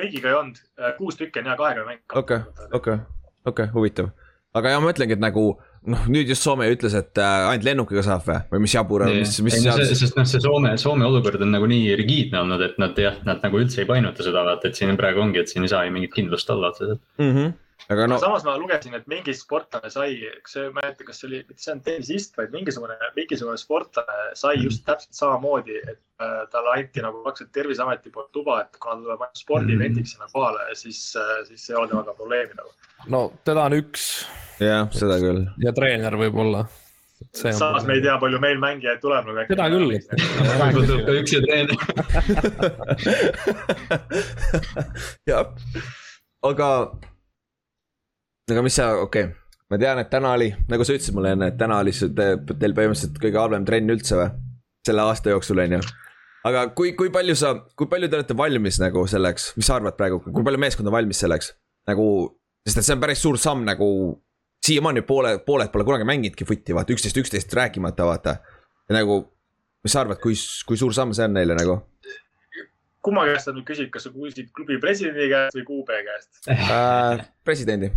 S3: kõigiga ei olnud, kuus tükki on hea kahekümne mäng.
S1: okei, okei, okei, huvitav. aga ja ma ütlengi, et nagu noh, nüüd just Soome ütles, et äh, ainult lennukiga saab või, või mis jabur on, mis, mis seadus.
S4: sest noh, see Soome, Soome olukord on nagu nii rigiidne olnud, et nad jah, nad nagu üldse ei painuta seda, vaata, et siin praegu ongi, et siin ei saa ju mingit kindlust olla otseselt.
S1: Mhm. Aga
S3: no samas ma lugesin, et mingi sportlane sai, kas see, ma ei mäleta, kas see oli, mitte see on tennisist, vaid mingisugune, mingisugune sportlane sai just täpselt samamoodi, et äh, talle anti nagu praktiliselt Terviseameti poolt luba, et kuna ta tuleb ainult spordieventiks sinna kohale, siis äh,, siis ei ole temaga probleemi nagu.
S2: no teda on üks
S1: jah, seda küll.
S2: ja treener võib-olla.
S3: samas me ei tea, palju meil mängijaid tuleb nagu.
S2: Seda küll.
S4: tuleb ka üks ja treener. <laughs>
S1: jah, aga, aga mis sa, okei okay., ma tean, et täna oli, nagu sa ütlesid mulle enne, et täna oli see te- teil põhimõtteliselt kõige halvem trenn üldse või? selle aasta jooksul on ju. aga kui, kui palju sa, kui palju te olete valmis nagu selleks, mis sa arvad praegu, kui palju meeskond on valmis selleks? nagu, sest et see on päris suur samm nagu, siiamaani poole, pooled pole kunagi mänginudki footi, vaata üksteist, üksteist rääkimata, vaata. nagu, mis sa arvad, kui, kui suur samm see on neile nagu
S3: kumma käest sa nüüd küsid, kas sa küsid klubi presidendi käest või QB käest?
S1: äh,? presidendi.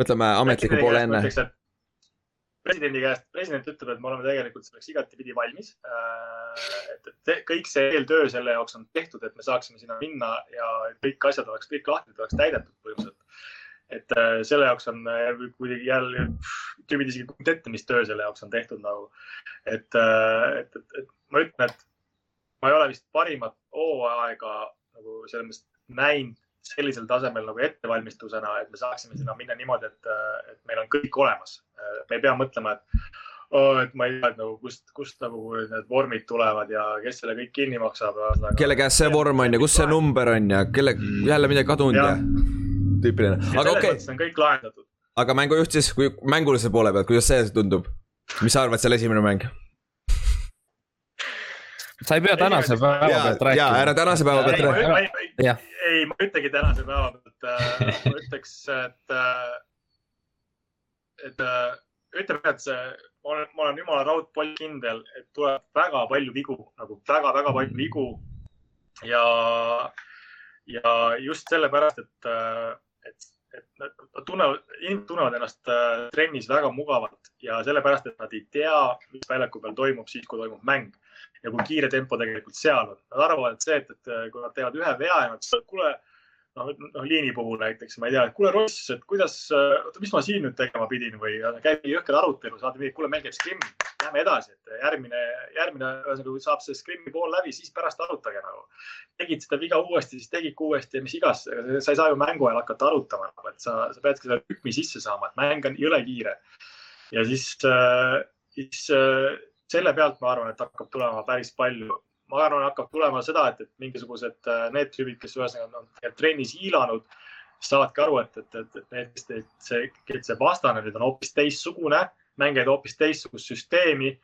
S1: Võtame ametliku poole enne.
S3: presidendi käest, president ütleb, et me oleme tegelikult selleks igatipidi valmis. et, et see- kõik see eeltöö selle jaoks on tehtud, et me saaksime sinna minna ja kõik asjad oleks, kõik lahtrid oleks täidetud põhimõtteliselt. et äh, selle jaoks on äh, kuidagi jälle, tüübid isegi ei kujuta ette, mis töö selle jaoks on tehtud nagu. et, et, et, et ma ütlen, et ma ei ole vist parimat hooaega nagu selles mõttes näinud sellisel tasemel nagu ettevalmistusena, et me saaksime sinna minna niimoodi, et, et meil on kõik olemas. me ei pea mõtlema, et oh,, et ma ei tea, et nagu kust, kust nagu need vormid tulevad ja kes selle kõik kinni maksab.
S1: kelle käes see vorm on ja kus see number on ja kelle, jälle midagi kadunud ja
S3: Jah.
S1: tüüpiline, aga okei okay.,
S3: mõttes on kõik lahendatud.
S1: aga mängujuht siis, kui mängulise poole pealt, kuidas see tundub? mis sa arvad, selle esimene mäng?
S2: sa ei pea tänase päeva
S1: ja
S2: pealt,
S1: ja
S2: rääkima.
S1: ära tänase päeva pealt
S3: ei, ma,
S1: räägi.
S3: ma, ei, ma ei ütlegi tänase päeva pealt, <laughs> ma ütleks, et, et äh, ütleme, et see, ma olen, ma olen jumala raudpolt kindel, et tuleb väga palju vigu, nagu väga-väga palju vigu. ja, ja just sellepärast, et, et, et nad tunnevad, inimesed tunnevad ennast äh, trennis väga mugavalt ja sellepärast, et nad ei tea, mis väljaku peal toimub siis, kui toimub mäng ja kui kiire tempo tegelikult seal on. Nad arvavad, et see, et, et kui nad teevad ühe vea ja nad ütlevad, kuule, noh, noh liini puhul näiteks, ma ei tea, et kuule Ross, et kuidas, oota, mis ma siin nüüd tegema pidin või käib jõhker arutelu, saad mingi, kuule, meil käib skrimm, lähme edasi, et järgmine, järgmine, ühesõnaga, kui saab see skrimmi pool läbi, siis pärast arutage nagu. tegid seda viga uuesti, siis tegidki uuesti ja mis iganes, sa ei saa ju mängu ajal hakata arutama, et sa, sa peadki selle rütmi sisse saama, et mäng on jõle kiire. ja siis, siis äh, selle pealt ma arvan, et hakkab tulema päris palju. ma arvan, hakkab tulema seda, et, et mingisugused äh, need tüübid, kes ühesõnaga on tegelikult trennis hiilanud, saavadki aru, et, et, et, et teid, see, et see vastane nüüd on hoopis teistsugune, mängivad hoopis teistsugust süsteemi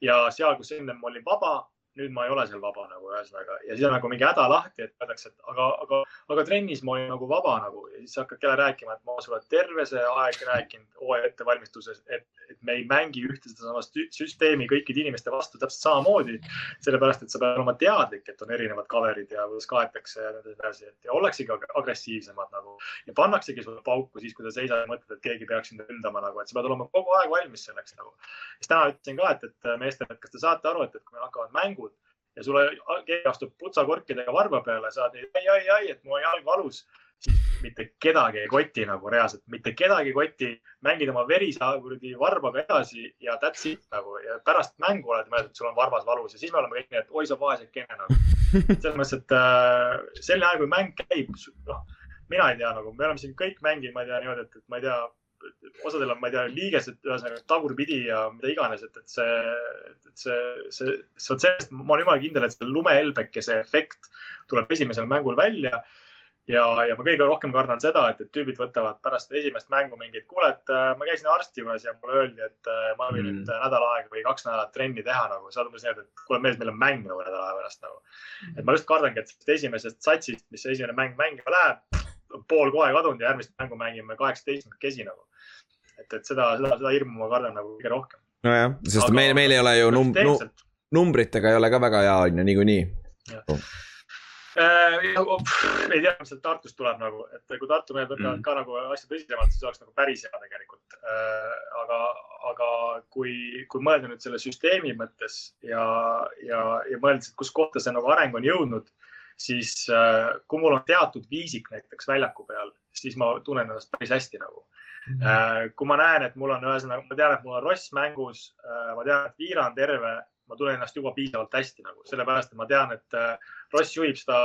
S3: ja seal, kus ennem olin vaba, nüüd ma ei ole seal vaba nagu ühesõnaga ja siis on nagu mingi häda lahti, et öeldakse, et aga, aga, aga trennis ma olin nagu vaba nagu ja siis hakkad jälle rääkima, et ma olen terve see aeg rääkinud hooaja ettevalmistuses, et, et me ei mängi ühte sedasama sü- süsteemi kõikide inimeste vastu täpselt samamoodi. sellepärast, et sa pead olema teadlik, et on erinevad cover'id ja kuidas kaetakse ja nii edasi, et ja ollaksegi ag- agressiivsemad nagu ja pannaksegi sulle pauku siis, kui sa seisad ja mõtled, et keegi peaks sind ründama nagu, et sa pead olema kogu aeg valmis selleks nagu. siis täna ütlesin ka, et, et meestele, et kas te saate aru, et, et kui meil hakkavad mängud ja sulle keegi astub putsakorkidega varba peale, saad nii ai, ai, ai, et on jalg valus, siis mitte kedagi ei koti nagu reaalselt, mitte kedagi ei koti. mängid oma verise kuradi varbaga edasi ja that's it nagu ja pärast mängu oled mõelnud, et sul on varbas valus ja siis me oleme kõik nii, et oi sa vaesekene nagu. selles mõttes, et äh, sel ajal, kui mäng käib, noh, mina ei tea nagu, me oleme siin kõik mänginud, ma ei tea niimoodi, et, et ma ei tea osadel on, ma ei tea, liigesed, ühesõnaga tagurpidi ja mida iganes, et, et see, et see, see, see, vot sellest ma olen jumala kindel, et see lumehelbekese efekt tuleb esimesel mängul välja ja, ja ma kõige rohkem kardan seda, et, et tüübid võtavad pärast esimest mängu mingit, kuule, et äh, ma käisin arsti juures ja mulle öeldi, et äh, ma võin mm. nüüd nädal aega või kaks nädalat trenni teha nagu. sa oled umbes nii, et kuule, mees, meil on mäng nagu nädala aja pärast nagu. et ma just kardangi, et esimesest satsist, mis esimene mäng mängima läheb, pool kohe kadunud ja järgmist mängu mängime kaheksateistkümnekesi nagu. Et, et seda, seda, seda hirmu ma kardan nagu kõige rohkem.
S1: nojah, sest Aga, meil, meil ei ole ju num-, num, numbritega ei ole ka väga hea on ju niikuinii
S3: Äh, ei tea, mis sealt Tartust tuleb nagu, et kui Tartu mehed võtavad mm. ka nagu asja tõsisemalt, siis oleks nagu päris hea tegelikult. Äh, aga, aga kui, kui mõelda nüüd selle süsteemi mõttes ja, ja, ja mõelda, et kus kohta see nagu areng on jõudnud, siis äh, kui mul on teatud viisik näiteks väljaku peal, siis ma tunnen ennast päris hästi nagu. Kui ma näen, et mul on, ühesõnaga, ma tean, et mul on Ross mängus, ma tean, et Viira on terve ma tunnen ennast juba piisavalt hästi nagu, sellepärast et ma tean, et äh, Ross juhib seda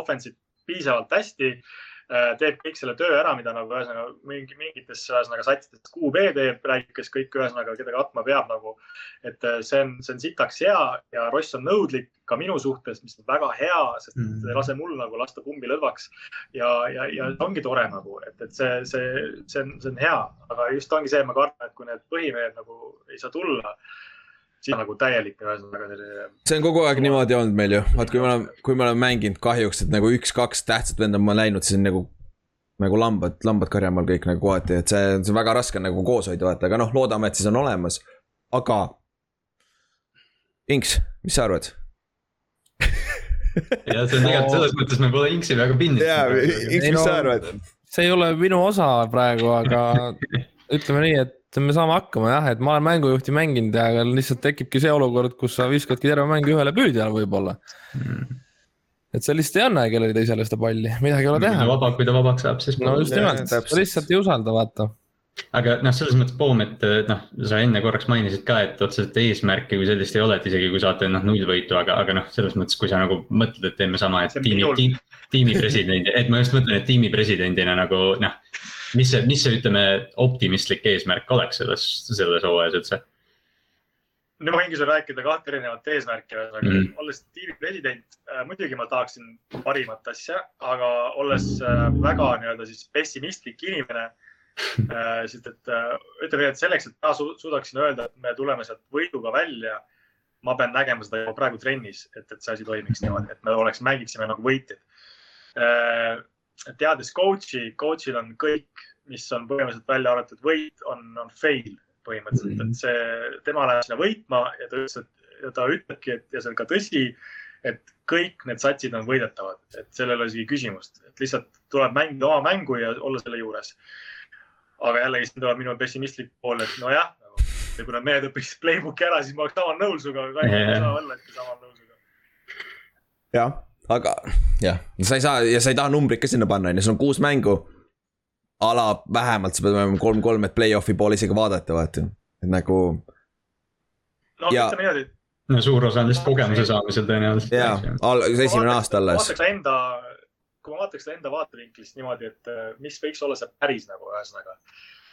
S3: offense'it piisavalt hästi. Äh, teeb kõik selle töö ära, mida nagu ühesõnaga mingi, mingites ühesõnaga satsides QB teeb, räägib, kes kõik ühesõnaga, keda katma peab nagu. et äh, see on, see on sitaks hea ja Ross on nõudlik ka minu suhtes, mis on väga hea, sest mm -hmm. ei lase mul nagu lasta pumbi lõdvaks. ja, ja, ja ongi tore nagu, et, et see, see, see on, see on hea, aga just ongi see, ma kardan, et kui need põhimehed nagu ei saa tulla siin nagu täielik, ühesõnaga selline.
S1: see on kogu aeg niimoodi olnud meil ju, vaat kui me oleme, kui me oleme mänginud kahjuks, et nagu üks-kaks tähtsat venda on läinud, siis on nagu. nagu lambad, lambad karjamaal kõik nagu kohati, et see, see on väga raske nagu koos hoida, vaata, aga noh, loodame, et siis on olemas. aga. Inks, mis sa arvad? <laughs>
S4: ja see on tegelikult selles mõttes me pole Inksi väga pinnis.
S1: jaa, Inks, mis sa arvad?
S2: see ei ole minu osa praegu, aga ütleme nii, et me saame hakkama jah, et ma olen mängujuhti mänginud ja lihtsalt tekibki see olukord, kus sa viskadki terve mängu ühele püüdjale võib-olla mm.. et sa lihtsalt ei anna kellelegi teisele seda palli, midagi ei ole teha.
S4: vaba, kui ta vabaks saab, siis.
S2: no just nimelt, sa lihtsalt ei usalda, vaata
S4: aga noh, selles mõttes Poom, et noh, sa enne korraks mainisid ka, et otseselt eesmärki kui sellist ei ole, et isegi kui saate noh nullvõitu, aga, aga noh, selles mõttes, kui sa nagu mõtled, et teeme sama, et tiimi, tiimi, tiimi presidendi, et ma just mõtlen, et tiimi presidendina nagu noh mis see, mis see, ütleme, optimistlik eesmärk oleks selles, selles hooajas üldse?
S3: no ma võingi sulle rääkida kahte erinevat eesmärki, ühesõnaga mm. olles tiimi president äh,, muidugi ma tahaksin parimat asja, aga olles äh, väga nii-öelda siis pessimistlik inimene äh,. sest et ütleme nii, et selleks, et ma su suudaksin öelda, et me tuleme sealt võiduga välja, ma pean nägema seda juba praegu trennis, et, et see asi toimiks niimoodi, et me oleks, mängiksime nagu võitjad teades coach'i, coach'il on kõik, mis on põhimõtteliselt välja arvatud võit, on, on fail põhimõtteliselt, et see, tema läheb sinna võitma ja ta ütles, et ja ta ütlebki, et ja see on ka tõsi, et kõik need satsid on võidetavad, et sellel ei ole isegi küsimust, et lihtsalt tuleb mängida oma mängu ja olla selle juures. aga jällegi siin tuleb minu pessimistlik pool, et nojah, ja kui nad mehed õpiksid playbook'i ära, siis ma oleks samal nõul sinuga, aga ei saa olla, et samal nõul sinuga.
S1: jah aga jah, sa ei saa ja sa ei taha numbrit ka sinna panna, on ju, sul on kuus mängu. ala vähemalt sa pead olema kolm-kolm, et play-off'i poole isegi vaadata, vaata, et nagu.
S3: no ja... ütleme niimoodi.
S4: no suur osa on lihtsalt kogemuse saamisel tõenäoliselt.
S1: jaa, esimene aasta alles.
S3: vaataks enda, kui ma vaataks enda vaatevinklist niimoodi, et äh, mis võiks olla see päris nagu ühesõnaga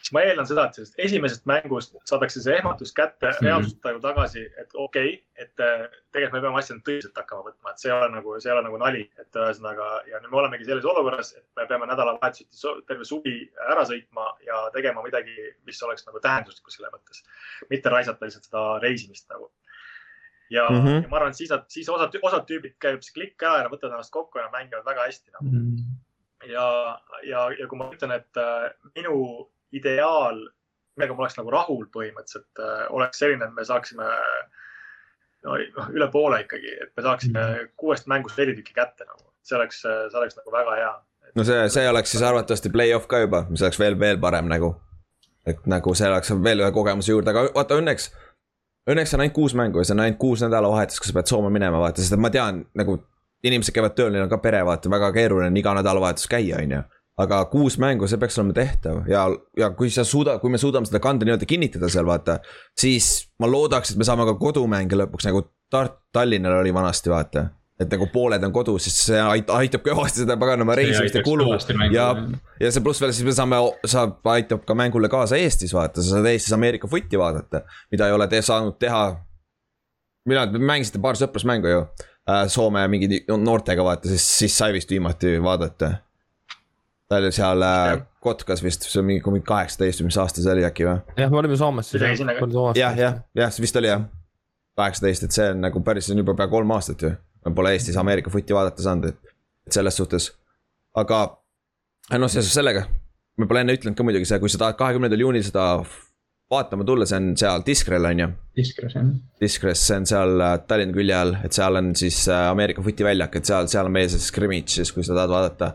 S3: siis ma eeldan seda, et sellest esimesest mängust saadakse see ehmatus kätte mm -hmm. reaalsust nagu tagasi, et okei okay,, et äh, tegelikult me peame asja tõsiselt hakkama võtma, et see ei ole nagu, see ei ole nagu nali, et ühesõnaga ja nüüd me olemegi selles olukorras, et me peame nädalavahetuseti terve suvi ära sõitma ja tegema midagi, mis oleks nagu tähenduslikku selle mõttes. mitte raisata lihtsalt seda reisimist nagu ja mm, -hmm. ja ma arvan, et siis nad, siis osad, osad tüübid käib see klikk ära ja nad võtavad ennast kokku ja nad mängivad väga hästi nagu. Mm -hmm. ja, ja, ja kui ma ütlen, et äh, minu ideaal, millega ma oleks nagu rahul põhimõtteliselt, äh, oleks selline, et me saaksime no, noh, üle poole ikkagi, et me saaksime mm. kuuest mängust neli tükki kätte nagu, see oleks, see oleks nagu väga hea.
S1: no see, see oleks siis arvatavasti play-off ka juba, mis oleks veel, veel parem nagu. et nagu see oleks veel ühe kogemuse juurde, aga vaata õnneks. Õnneks on ainult kuus mängu ja see on ainult kuus nädalavahetust, kus sa pead Soome minema, vaata, sest et ma tean nagu. inimesed käivad tööl, neil on ka pere, vaata, väga keeruline on iga nädalavahetus käia, on ju aga kuus mängu, see peaks olema tehtav ja, ja kui sa suuda, kui me suudame seda kanda nii-öelda kinnitada seal vaata. siis ma loodaks, et me saame ka kodumänge lõpuks nagu Tart-, Tallinnal oli vanasti vaata et nagu pooled on kodus, siis see aitab kõvasti seda paganama reisimiste kulu ja, ja see pluss veel siis me saame, saab, aitab ka mängule kaasa Eestis vaata, sa saad Eestis Ameerika footi vaadata, mida ei ole te saanud teha. mina, mängisite paar sõprusmängu ju äh, Soome mingi noortega vaata, siis, siis sai vist viimati vaadata. Ta oli seal äh, Kotkas vist, see on mingi, mingi kaheksateist või mis aasta see oli äkki või?
S2: jah, me olime Soomes siis.
S1: jah, jah, jah, see vist oli jah, kaheksateist, et see on nagu päris, see on juba pea kolm aastat ju ma pole Eestis Ameerika footi vaadata saanud, et, et selles suhtes. aga noh, seoses sellega, ma pole enne ütlenud ka muidugi see, kui sa tahad kahekümnendal juunil seda vaatama tulla, see on seal Diskrel on ju.
S4: Diskres jah.
S1: Diskres, see on seal äh, Tallinna külje all, et seal on siis äh, Ameerika footi väljak, et seal, seal on meie see scrimmage siis, kui sa tahad vaadata.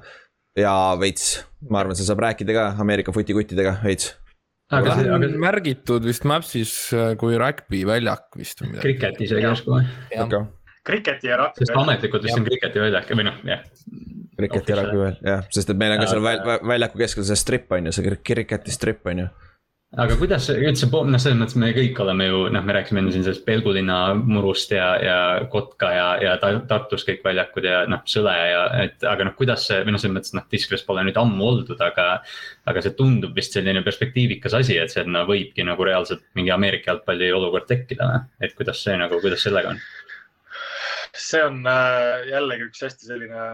S1: Ja veits, ma arvan, sa saab rääkida ka Ameerika footikuttidega veits.
S2: Aga see on aga... märgitud vist Maps'is äh, kui rugby väljak vist
S4: või midagi. Cricketi isegi?
S3: Okay kriketi ja rugby.
S4: sest ametlikult vist on kriketi väljak või noh, jah.
S1: Kriketi ja rugby veel, jah, sest et meil on ka seal väl, väljaku keskel see strip on ju, see kriketi strip on ju
S4: aga kuidas üldse, noh, selles mõttes me kõik oleme ju, noh, me rääkisime enne siin sellest Pelgulinna murust ja, ja Kotka ja, ja Tartus kõik väljakud ja noh, Sõle ja, et aga noh, kuidas see või noh, selles mõttes noh, Discres pole nüüd ammu oldud, aga. aga see tundub vist selline perspektiivikas asi, et see no, võibki nagu reaalselt mingi Ameerika jalgpalli olukord tekkida, et kuidas see nagu, kuidas sellega on?
S3: see on äh, jällegi üks hästi selline,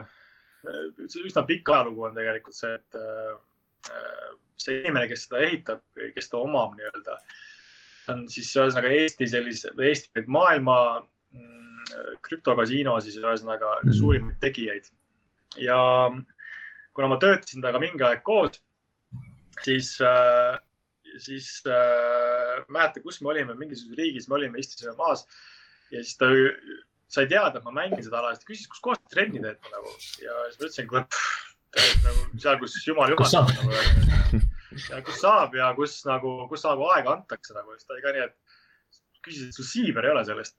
S3: äh, üsna pikk ajalugu on tegelikult see, et äh, see inimene, kes seda ehitab, kes ta omab nii-öelda, on siis ühesõnaga Eesti sellise, Eesti maailma mm, krüptokasiino siis ühesõnaga mm. suurimaid tegijaid. ja kuna ma töötasin temaga mingi aeg koos, siis äh,, siis äh, mäletan, kus me olime, mingisuguses riigis me olime, istusime maas ja siis ta sai teada, et ma mängin seda ala, siis ta küsis, kus kohas te trenni teete nagu ja siis ma ütlesin, kuule nagu seal, kus jumal jumal nagu, ja kus saab ja kus nagu, kus nagu aega antakse nagu, siis ta oli ka nii, et küsis, et sul siiber ei ole sellest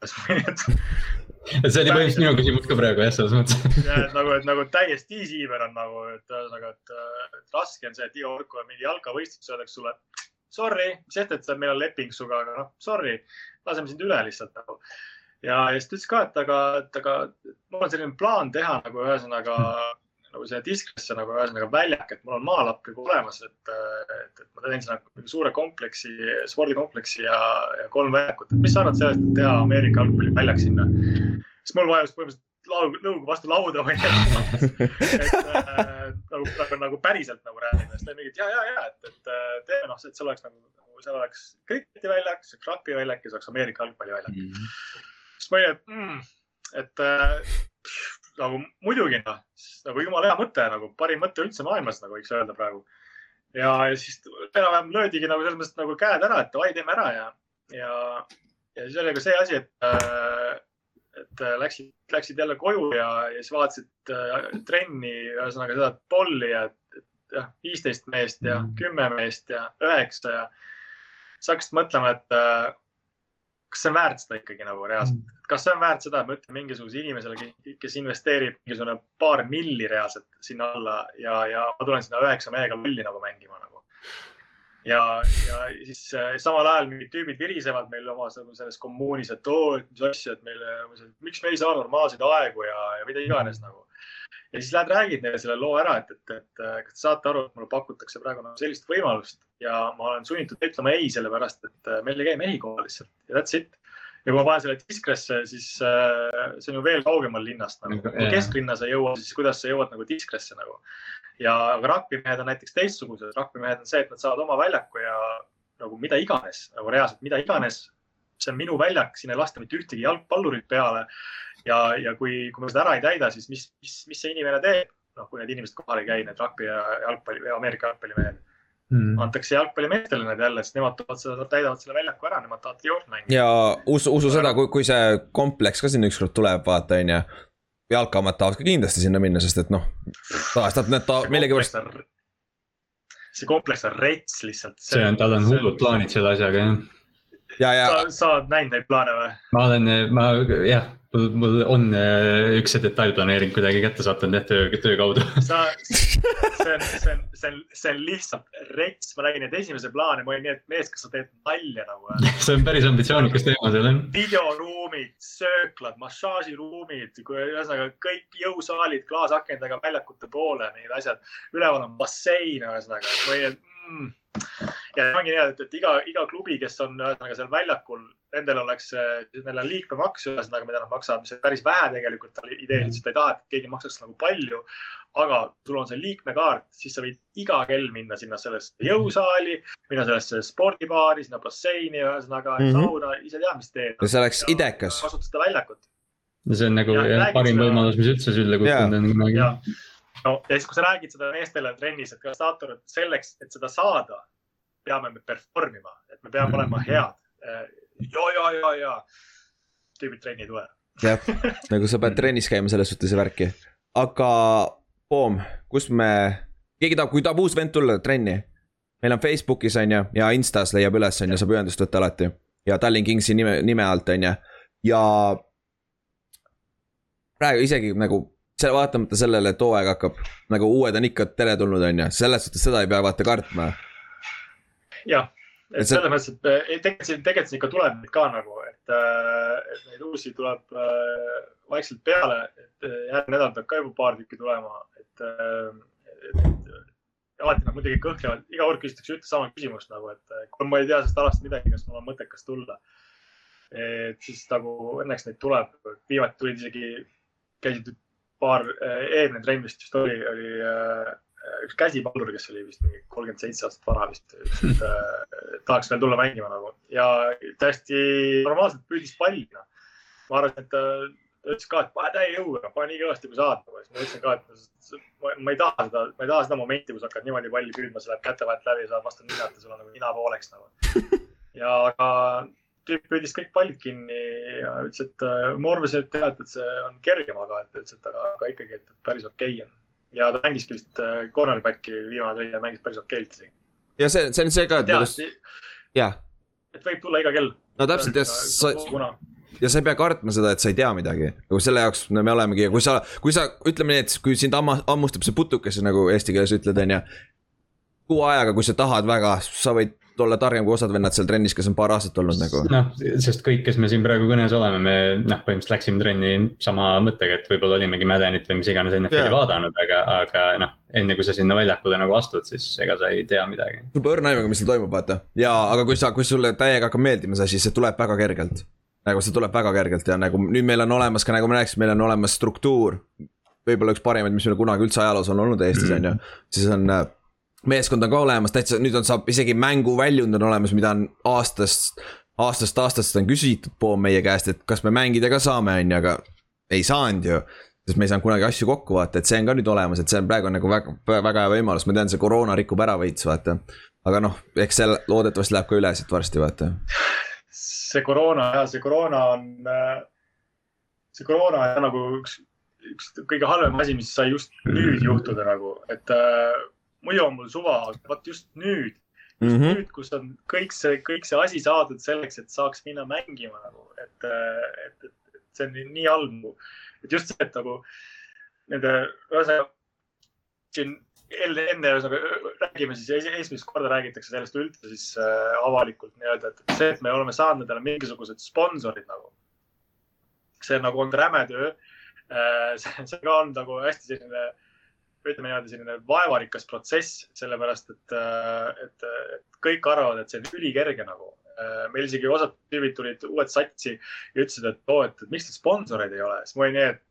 S4: see oli põhimõtteliselt minu küsimus ka praegu jah, selles mõttes. <laughs>
S3: ja et nagu, et nagu täiesti siiber on nagu, et ühesõnaga, et, et raske on see, et iga kord, kui on mingi jalkavõistlus, öeldakse sulle sorry, mis sest, et meil on leping sinuga, aga noh, sorry, laseme sind üle lihtsalt nagu. Ja, ja siis ta ütles ka, et aga, et aga mul on selline plaan teha nagu ühesõnaga <laughs> nagu see diskresse nagu ühesõnaga väljak, et mul on maalapp juba olemas, et, et, et ma teen sinna nagu suure kompleksi, spordikompleksi ja, ja kolm väljakut, et mis sa arvad sellest, et teha Ameerika jalgpalliväljak sinna? siis mul vajus põhimõtteliselt laud, nõukogu vastu lauda või <laughs> et äh, nagu, nagu, nagu päriselt nagu räägime, siis ta oli mingi, et ja, ja, ja, et, et teeme noh, et see oleks nagu, nagu seal oleks kriketiväljak, see oleks rugbyväljak ja see oleks Ameerika jalgpalliväljak mm. -hmm siis ma olin, et mm,, et äh, nagu muidugi noh, nagu jumala hea mõte, nagu parim mõte üldse maailmas, nagu võiks öelda praegu. ja, ja siis enam-vähem löödigi nagu selles mõttes nagu käed ära, et davai, teeme ära ja, ja, ja siis oli ka see asi, et äh, et läksid, läksid jälle koju ja, ja siis vaatasid äh, trenni, ühesõnaga seda polli ja jah, viisteist meest ja mhm. kümme meest ja üheksa ja siis hakkasid mõtlema, et äh, kas see on väärt seda ikkagi nagu reaalselt, mm. kas see on väärt seda, et ma ütlen mingisugusele inimesele, kes investeerib mingisugune paar milli reaalselt sinna alla ja, ja ma tulen sinna üheksa mehega lolli nagu mängima nagu. ja, ja siis äh, samal ajal mingid tüübid virisevad meil omas nagu selles kommuunis, et oo, et mis asja, et meile, miks me ei saa normaalseid aegu ja, ja mida iganes nagu ja siis lähed räägid neile selle loo ära, et, et, et kas te saate aru, et mulle pakutakse praegu nagu sellist võimalust ja ma olen sunnitud ütlema ei, sellepärast et meil ei käi mehi kohal lihtsalt ja that's it. ja kui ma panen selle Diskresse, siis äh, see on ju veel kaugemal linnast nagu. kui kesklinna sa ei jõua, siis kuidas sa jõuad nagu Diskresse nagu. ja, rugby-mehed on näiteks teistsugused, rugby-mehed on see, et nad saavad oma väljaku ja nagu mida iganes, nagu reaalselt mida iganes. See on minu väljak, siin ei lasta mitte ühtegi jalgpallurit peale ja, ja kui, kui me seda ära ei täida, siis mis, mis, mis see inimene teeb? noh, kui need inimesed kohal ei käi, need rugby ja jalgpalli ja Ameerika jalgpallimehed mm.. antakse jalgpallimeestele need jälle, sest nemad toovad seda, täidavad selle väljaku ära, nemad tahavad joont mängida.
S1: ja usu, usu seda, kui, kui see kompleks ka sinna ükskord tuleb, vaata on ju. jalkaomad tahavad ka kindlasti sinna minna, sest et noh, tahavad nad ta millegipärast.
S3: see kompleks on rets lihtsalt.
S4: see on, tal on hullud plaanid selle asjaga jah
S1: ja, ja.
S3: Sa, sa oled näinud neid plaane või?
S4: ma olen, ma jah mul, mul on äh, üks see detailplaneering kuidagi kätte sattunud jah töö, töö kaudu <laughs>
S3: sa, see on, see on, see on, see on lihtsalt rets, ma nägin neid esimese plaane, ma olin nii, et mees, kas sa teed nalja nagu. <laughs>
S4: see on päris ambitsioonikas teema seal jah.
S3: videoruumid, sööklad, massaažiruumid, ühesõnaga kõik jõusaalid klaasakendega väljakute poole, need asjad. üleval on bassein, ühesõnaga või mm.. Ja ongi nii, et, et iga, iga klubi, kes on ühesõnaga seal väljakul, nendel oleks, neil on liikmemaks, ühesõnaga, mida nad maksavad, mis on päris vähe tegelikult, ideeliselt ei taha, et keegi maksaks nagu palju. aga sul on see liikmekaart, siis sa võid iga kell minna sinna sellesse jõusaali, minna sellesse spordibaari, sinna basseini, ühesõnaga mm
S1: Mhm.
S3: -hmm. sauna, ise tead, mis teed.
S1: ja see oleks idekas.
S3: kasuta seda väljakut
S4: see on nagu
S3: Ja
S4: jah, parim
S3: seda-
S4: võimalus, mis üldse sülle kukkunud on kunagi.
S3: ja, no ja siis, kui sa räägid seda meestele trennis, et kas saator, et selleks, et seda saada, peame me perform ima, et me peame olema head. ja, ja, ja, ja tüübid trenni ei tule.
S1: jah, nagu sa pead trennis käima selles suhtes ja värki. aga Poom, kus me, keegi tahab, kui tahab uus vend tulla trenni. meil on Facebookis on ju ja Instas leiab üles on ju, saab ühendust võtta alati ja Tallinn Kingsi nime, nime alt on ju ja. praegu isegi nagu selle vaatamata sellele, et hooaeg hakkab nagu uued on ikka teretulnud, on ju, selles suhtes seda ei pea vaata kartma.
S3: jah,
S1: Et
S3: selles mõttes, et eh, tegelikult siin, tegelikult siin ikka tuleb neid ka nagu, et, et neid uusi tuleb äh, vaikselt peale, et eh, järgmine nädal peab ka juba paar tükki tulema, et, et, et alati nad muidugi kõhklevad, iga kord küsitakse ühte sama küsimust nagu, et eh, kui ma ei tea sellest alast midagi, kas mul on mõttekas tulla. et siis nagu õnneks neid tuleb, viimati tulid isegi, käisid paar, eelmine trenn vist just oli, oli üks käsipaldur, kes oli vist mingi kolmkümmend seitse aastat vana vist, ütles, et <laughs> äh, tahaks veel tulla mängima nagu ja täiesti normaalselt püüdis palli noh. ma arvasin, et ta ütles ka, et pane täie jõuga, pane nii kõvasti kui saad nagu. siis ma ütlesin ka, et ma, ei taha seda, ma ei taha seda momenti, kus hakkad niimoodi palli püüdma, see läheb käte vahelt läbi, saad vastu ninat ja sul on nagu nina pooleks nagu. <laughs> ja aga tüüp püüdis kõik pallid kinni ja ütles, et äh, ma arvasin, et jah, et see on kergem, aga et ütles, et aga, aga ikkagi, et päris okei okay on ja ta mängiski vist äh, cornerback'i viimane trenn ja mängis päris okeilt isegi.
S1: ja see, see on see ka, et nagu,
S3: tead,
S1: jah,
S3: et võib tulla iga kell.
S1: no täpselt ja sa,
S3: kuna,
S1: ja sa ei pea kartma seda, et sa ei tea midagi. nagu selle jaoks me olemegi ja kui sa, kui sa, ütleme nii, et kui sind amma, hammustab see putukas, nagu eesti keeles ütled, on ju. kuu ajaga, kui sa tahad väga, sa võid olla targem kui osad vennad seal trennis, kes on paar aastat olnud nagu.
S4: noh, sest kõik, kes me siin praegu kõnes oleme, me noh, põhimõtteliselt läksime trenni sama mõttega, et võib-olla olimegi Maddenit või mis iganes NFL-i yeah. vaadanud, aga, aga noh, enne kui sa sinna väljakule nagu astud, siis ega sa ei tea midagi.
S1: sul pole õrna aimugi, mis seal toimub, vaata. ja, aga kui sa, kui sulle täiega hakkab meeldima see asi, see tuleb väga kergelt. nagu see tuleb väga kergelt ja nagu nüüd meil on olemas ka nagu ma rääkisin, meil on olemas struktuur. võib-olla üks parimaid, mis meil kunagi üldse ajaloos on olnud Eestis on ju, siis on äh, meeskond on ka olemas, täitsa nüüd on, saab isegi mänguväljund on olemas, mida on aastast, aastast aastast on küsitud pool meie käest, et kas me mängida ka saame, on ju, aga ei saanud ju sest me ei saanud kunagi asju kokku vaata, et see on ka nüüd olemas, et see on praegu nagu väga, väga hea võimalus, ma tean, see koroona rikub ära veits, vaata. aga noh, eks see loodetavasti läheb ka üle siit varsti, vaata.
S3: see koroona ja see koroona on, see koroona on nagu üks, üks kõige halvem asi, mis sai just nüüd juhtuda nagu, et äh, muidu on mul suva, vot just nüüd
S1: Mm -hmm.
S3: nüüd, kus on kõik see, kõik see asi saadud selleks, et saaks minna mängima nagu, et, et, et, et see on nii, nii halb nagu, et just see, et nagu nende, ühesõnaga siin enne, enne ühesõnaga räägime siis esi- esimest korda räägitakse sellest üldse siis äh, avalikult nii-öelda, et see, et me oleme saanud endale mingisugused sponsorid nagu. see on nagu olnud räme töö äh,. see see ka on nagu hästi selline ütleme niimoodi selline vaevarikas protsess, sellepärast et, et, et kõik arvavad, et see on ülikerge nagu. meil isegi osad tüübid tulid uued satsi ja ütlesid, et oo, et, et miks teil sponsoreid ei ole, siis ma olin nii, et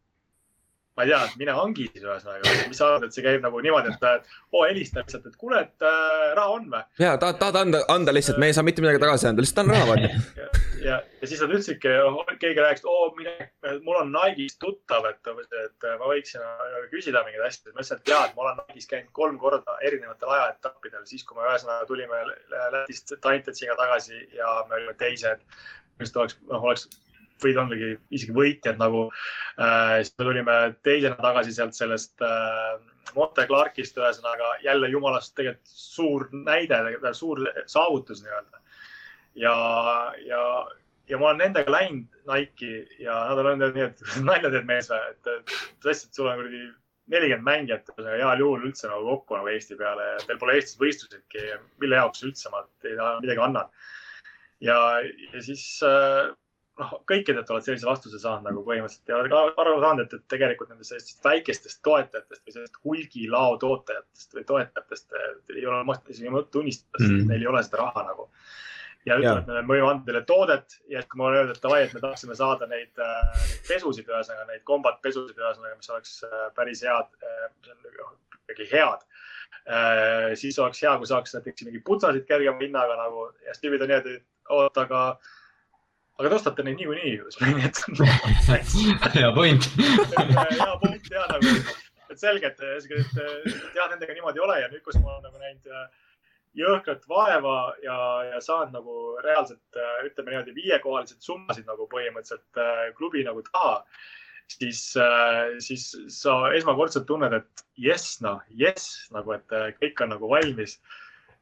S3: ma ei tea, mine hangi siis ühesõnaga, mis sa arvad, et see käib nagu niimoodi, et äh, oo helista lihtsalt, et kuule, et äh, raha on või?
S1: ja tahad, tahad anda, anda lihtsalt, me ei saa mitte midagi tagasi anda, lihtsalt anna raha, vaata. <laughs>
S3: ja, ja, siis nad ütlesidki, keegi rääkis, oo, mine, mul on Nike'is tuttav, et, et ma võiksin küsida mingeid asju. ma ütlesin, et jaa, et ma olen Nike'is käinud kolm korda erinevatel ajaetappidel, siis kui me ühesõnaga tulime Lätist Taintetsiga tagasi ja me olime teised. just oleks, noh, oleks võid ollagi isegi võitjad nagu äh,. siis me tulime teisena tagasi sealt sellest äh, Monte Clarkist, ühesõnaga jälle jumalast tegelikult suur näide, suur saavutus nii-öelda ja, ja ja ma olen nendega läinud Nike'i ja nad on öelnud nii, et <laughs> nalja teed mees või, et tõesti, et sul on kuradi nelikümmend mängijat, heal juhul üldse nagu kokku nagu Eesti peale ja teil pole Eestis võistlusidki, mille jaoks üldse ma teile midagi annan. ja, ja siis äh, noh, kõikidelt oled sellise vastuse saanud nagu põhimõtteliselt ja ka aru saanud, et, et tegelikult nendest sellistest väikestest toetajatest või sellist hulgilao toetajatest või toetajatest ei ole mõtet isegi mõtet unistada mm., sest neil ei ole seda raha nagu ja ütlevad, me võime anda teile toodet ja kui ma olen öelnud, et davai, et me tahaksime saada neid, äh, neid pesusid, ühesõnaga neid kombat pesusid, ühesõnaga, mis oleks äh, päris head, äh, ikkagi head. siis oleks hea, kui saaks näiteks mingi putsasid kergema hinnaga nagu ja siis tüübid on nii, et oot, aga, aga te ostate neid niikuinii ju. <laughs>
S4: hea point
S3: hea point ja nagu, et selge, et, et jah, nendega niimoodi ei ole ja nüüd, kus ma olen nagu näinud jõhkrat vaeva ja, ja saanud nagu reaalselt ütleme niimoodi viiekohalised summasid nagu põhimõtteliselt äh, klubi nagu taha, siis, äh, siis sa esmakordselt tunned, et jess, noh, jess nagu, et äh, kõik on nagu valmis.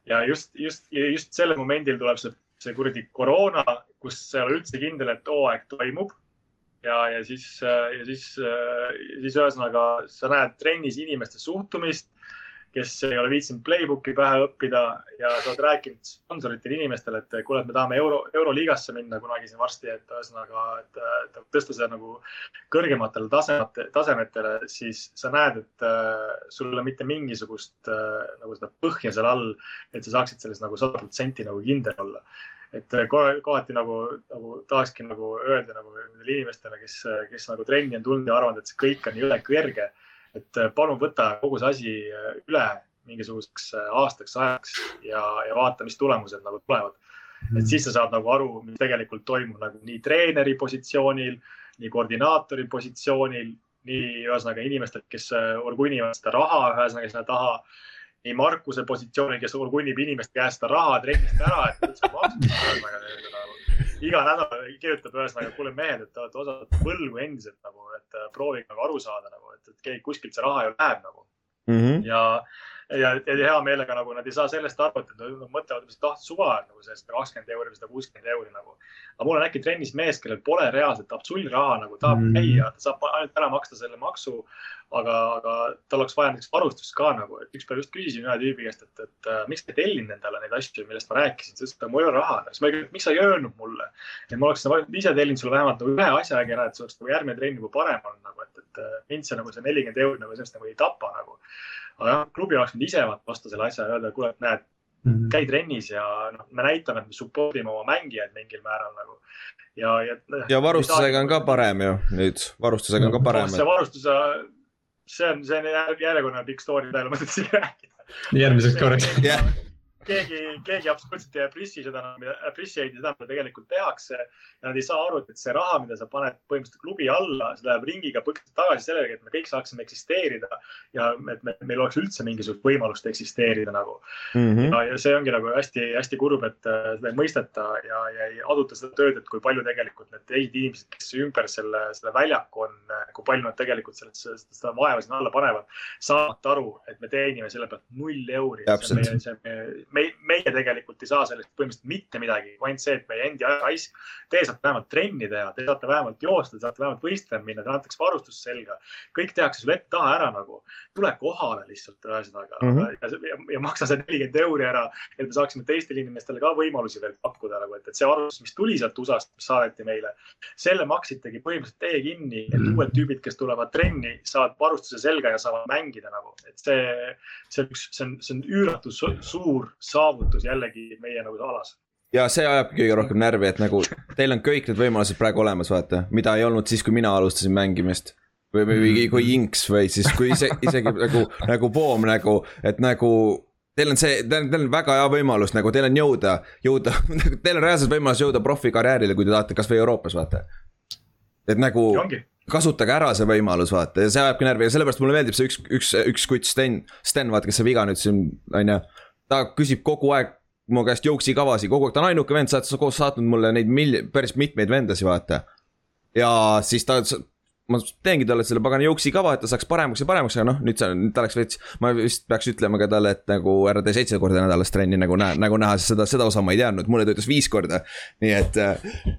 S3: ja just, just, just sellel momendil tuleb see, see kuradi koroona, kus ei ole üldse kindel, et hooaeg toimub. ja, ja siis, ja siis, siis ühesõnaga sa näed trennis inimeste suhtumist kes ei ole viitsinud Playbooki pähe õppida ja sa oled rääkinud sponsoritele inimestele, et kuule, et me tahame euro, euroliigasse minna kunagi siin varsti, et ühesõnaga, et, et tõsta seda nagu kõrgematele tasemete, tasemetele, siis sa näed, et äh, sul ei ole mitte mingisugust äh, nagu seda põhja seal all, et sa saaksid selles nagu sada protsenti nagu kindel olla. Et kohati nagu, nagu tahakski nagu öelda nagu inimestele, kes, kes nagu trenni on tulnud ja arvanud, et see kõik on jõle kõrge et äh, palun võta kogu see asi äh, üle mingisuguseks äh, aastaks ajaks ja, ja vaata, mis tulemused nagu tulevad. et siis sa saad nagu aru, mis tegelikult toimub nagu nii treeneri positsioonil, nii koordinaatori positsioonil, nii ühesõnaga inimestel, kes orgunnivad seda raha ühesõnaga sinna taha nii Markuse positsioonil, kes orgunnib inimeste käest seda raha trennist ära, et üldse maksma iga nädal kirjutab ühesõnaga, kuule mehed, et te olete osad võlgu endiselt nagu, et proovige nagu aru saada nagu, et, et keegi kuskilt see raha ju läheb nagu mm. -hmm. ja, ja, ja hea meelega nagu nad ei saa sellest aru, et nad mõtlevad, et ah suva on nagu see sada kakskümmend euri või sada kuuskümmend euri nagu. aga mul on äkki trennis mees, kellel pole reaalselt absoluutraha nagu tahab mm. käia, ta saab ainult ära maksta selle maksu. aga, aga tal oleks vaja näiteks varustust ka nagu, et ükspäev just küsisin ühe tüübi käest, et, et äh, miks te ei tellinud endale neid asju, millest ma rääkisin, ta ütles, et mul ei ole raha. siis ma et miks sa ei öelnud mulle, et ma oleks nagu ise tellinud sulle vähemalt nagu ühe asja äkki ära, et see oleks nagu järgmine trenn juba parem olnud nagu, et, et äh, mind see nagu see nelikümmend euri nagu sellest nagu ei tapa nagu aga jah, klubi oleks nüüd ise vastu selle asja ja öelda, et kuule, et näed mm, -hmm. käi trennis ja noh, me näitame, et me support ime oma mängijaid mingil määral nagu. ja, ja.
S1: ja varustusega on ka parem ju nüüd, varustusega on ka parem
S3: no,. see varustuse, see on, see on järjekordne pikk story, mida ei ole mõtet siin rääkida.
S4: järgmiseks korraks
S1: yeah
S3: keegi, keegi absoluutselt ei appreciate seda, appreciate'i seda, mida tegelikult tehakse. ja nad ei saa aru, et see raha, mida sa paned põhimõtteliselt klubi alla, see läheb ringiga tagasi sellega, et me kõik saaksime eksisteerida. ja et me, meil oleks üldse mingisugust võimalust eksisteerida nagu mm. -hmm. ja, ja see ongi nagu hästi-hästi kurb, et äh, seda ei mõisteta ja, ja ei aduta seda tööd, et kui palju tegelikult need teised inimesed, kes ümber selle, selle väljaku on, äh, kui palju nad tegelikult sellesse, seda vaeva sinna alla panevad, saavad aru, et me teenime selle pealt null euri. see on meie, see on meie me, meie tegelikult ei saa sellest põhimõtteliselt mitte midagi, ainult see, et meie endi aja raisk. Te saate vähemalt trenni teha, te saate vähemalt joosta, te saate vähemalt võistlema minna, teile antakse varustus selga. kõik tehakse sulle ette-taha ära nagu. tule kohale lihtsalt ühesõnaga mm -hmm. ja, ja, ja maksa see nelikümmend euri ära, et me saaksime teistele inimestele ka võimalusi veel pakkuda nagu, et, et see varustus, mis tuli sealt USA-st, mis saadeti meile, selle maksitegi põhimõtteliselt teie kinni, et -hmm. uued tüübid, kes tulevad trenni, saavad varustuse selga ja saavad mängida nagu, et see, see on üks, see on, see on üüratu suur saavutus jällegi meie nagu alas
S1: ja see ajabki kõige rohkem närvi, et nagu teil on kõik need võimalused praegu olemas, vaata, mida ei olnud siis, kui mina alustasin mängimist. või, või, kui Inks või siis, kui ise, isegi nagu, nagu Poom nagu, et nagu. Teil on see, teil on väga hea võimalus nagu teil on jõuda, jõuda, <laughs> teil on reaalselt võimalus jõuda profikarjäärile, kui te tahate kasvõi Euroopas vaata. et nagu kasutage ära see võimalus, vaata ja see ajabki närvi ja sellepärast mulle meeldib see üks, üks, üks kutt Sten, Sten, vaata, kes see viga nüüd siin on ju ta küsib kogu aeg mu käest jooksi kavasid, kogu aeg, ta on ainuke vend, sa oled saatnud mulle neid mil-, päris mitmeid vendasid, vaata. ja siis ta, ma teengi talle selle pagana jooksi kava, et ta saaks paremaks ja paremaks, aga noh, nüüd see, nüüd ta oleks veits. ma vist peaks ütlema ka talle, et nagu ära tee seitse korda nädalas trenni nagu näe, nagu näha, seda, seda osa ma ei teadnud, mulle ta ütles viis korda. nii et,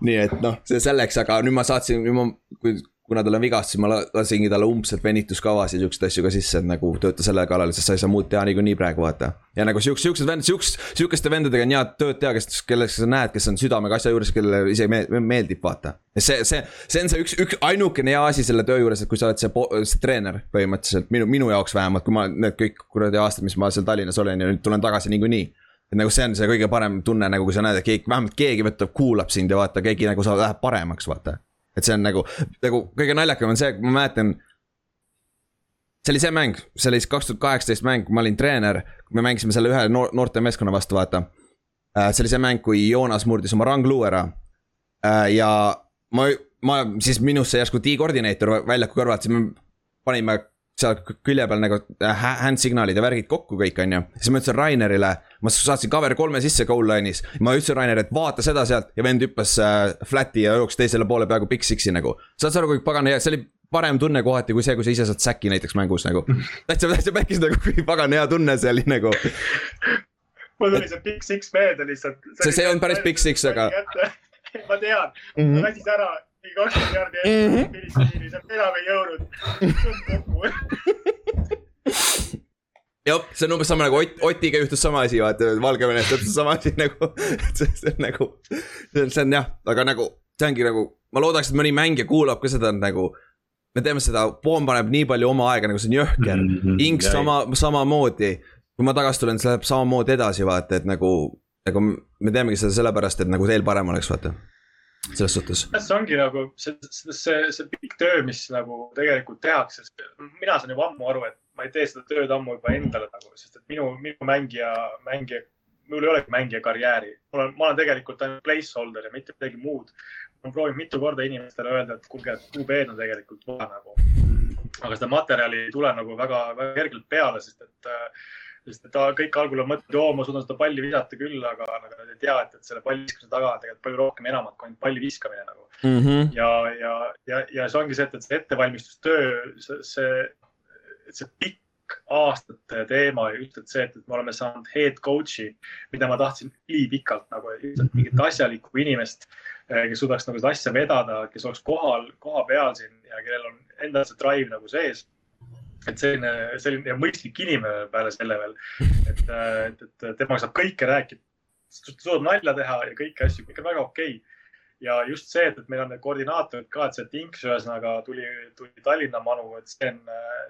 S1: nii et noh, see selleks, aga nüüd ma saatsin, nüüd ma, kui kuna tal on vigastus, ma lasingi talle umbselt venituskavasid ja siukseid asju ka sisse, et nagu tööta selle kallal, sest sa ei saa muud teha niikuinii praegu vaata. ja nagu siuksed, siuksed vend, siukest, siukeste vendadega on hea tööd teha, kes, kelleks sa näed, kes on südamega asja juures, kellele ise meeldib, vaata. see, see, see on see üks, üks ainukene hea asi selle töö juures, et kui sa oled see, see treener põhimõtteliselt minu, minu jaoks vähemalt, kui ma need kõik kuradi aastad, mis ma seal Tallinnas olen ja nüüd tulen tagasi niikuinii et nagu see on see kõige parem tunne, nagu kui sa näed, et keegi, vähemalt keegi võtab, kuulab sind ja vaata, keegi nagu sa läheb paremaks, vaata et see on nagu, nagu kõige naljakam on see, ma mäletan. see oli see mäng, see oli siis kaks tuhat kaheksateist mäng, ma olin treener, me mängisime selle ühe noor, noorte meeskonna vastu, vaata. Äh, see oli see mäng, kui Joonas murdis oma rangluu ära. Äh, ja ma, ma siis minusse järsku D-koordineeter väljaku kõrvalt, siis me panime seal külje peal nagu äh, hand signal'id ja värgid kokku kõik, on ju. siis ma ütlesin Rainerile, ma saatsin cover kolme sisse goal line'is. ma ütlesin Rainerile, et vaata seda sealt ja vend hüppas äh, flat'i ja jooksis teisele poole peaaegu big six'i nagu. saad sa aru, kui pagana hea, see oli parem tunne kohati kui see, kui sa ise saad säki näiteks mängus nagu. <laughs> täitsa, täitsa päkkis nagu, kui pagana hea tunne see oli nagu.
S3: mul tuli see big six meelde lihtsalt.
S1: see, see ei olnud päris big six, aga. <laughs>
S3: ma tean mm, -hmm. lassis ära mingi kakskümmend jardi ette finišiini, sealt enam ei jõudnud.
S1: jah, see on umbes sama nagu Ott, Otiga juhtus sama asi, vaata Valgevenes täpselt sama asi <laughs> nagu, see, see on nagu, see on, see on jah, aga nagu see ongi nagu, ma loodaks, et mõni mängija kuulab ka seda nagu. me teeme seda, Poom paneb nii palju oma aega, nagu see on jõhker mm, -hmm, Inks sama, samamoodi. kui ma tagasi tulen, see läheb samamoodi edasi, vaata, et nagu, nagu me teemegi seda sellepärast, et nagu teil parem oleks, vaata selles suhtes.
S3: see ongi nagu see, see, see, see pikk töö, mis nagu tegelikult tehakse. mina saan juba ammu aru, et ma ei tee seda tööd ammu juba endale nagu, sest et minu, minu mängija, mängija, mul ei olegi mängija karjääri. mul on, ma olen tegelikult ainult placeholder ja mitte midagi muud. ma olen proovinud mitu korda inimestele öelda, et kuulge, et QB-d on tegelikult vaja nagu. aga seda materjali ei tule nagu väga, väga kergelt peale, sest et äh, sest et kõik algul on mõtted, joo, ma suudan seda palli visata küll, aga nagu nad ei tea, et, et selle palli viskamise taga on tegelikult palju rohkem enamat kui ainult palli viskamine nagu mm. -hmm. ja, ja, ja, ja see ongi see, et, et see ettevalmistustöö, see, see, see pikk aastate teema ja et see, et, et me oleme saanud head coach'i, mida ma tahtsin ülipikalt nagu, mingit asjalikku inimest, eh, kes suudaks nagu seda asja vedada, kes oleks kohal, koha peal siin ja kellel on endal see drive nagu sees et selline, selline mõistlik inimene peale selle veel, <laughs> et, et, et temaga saab kõike rääkida, suudab nalja teha ja kõiki asju, kõik on väga okei okay. ja just see, et, et meil on need koordinaatorid ka, et see Tinks ühesõnaga tuli, tuli Tallinna manu, et see on,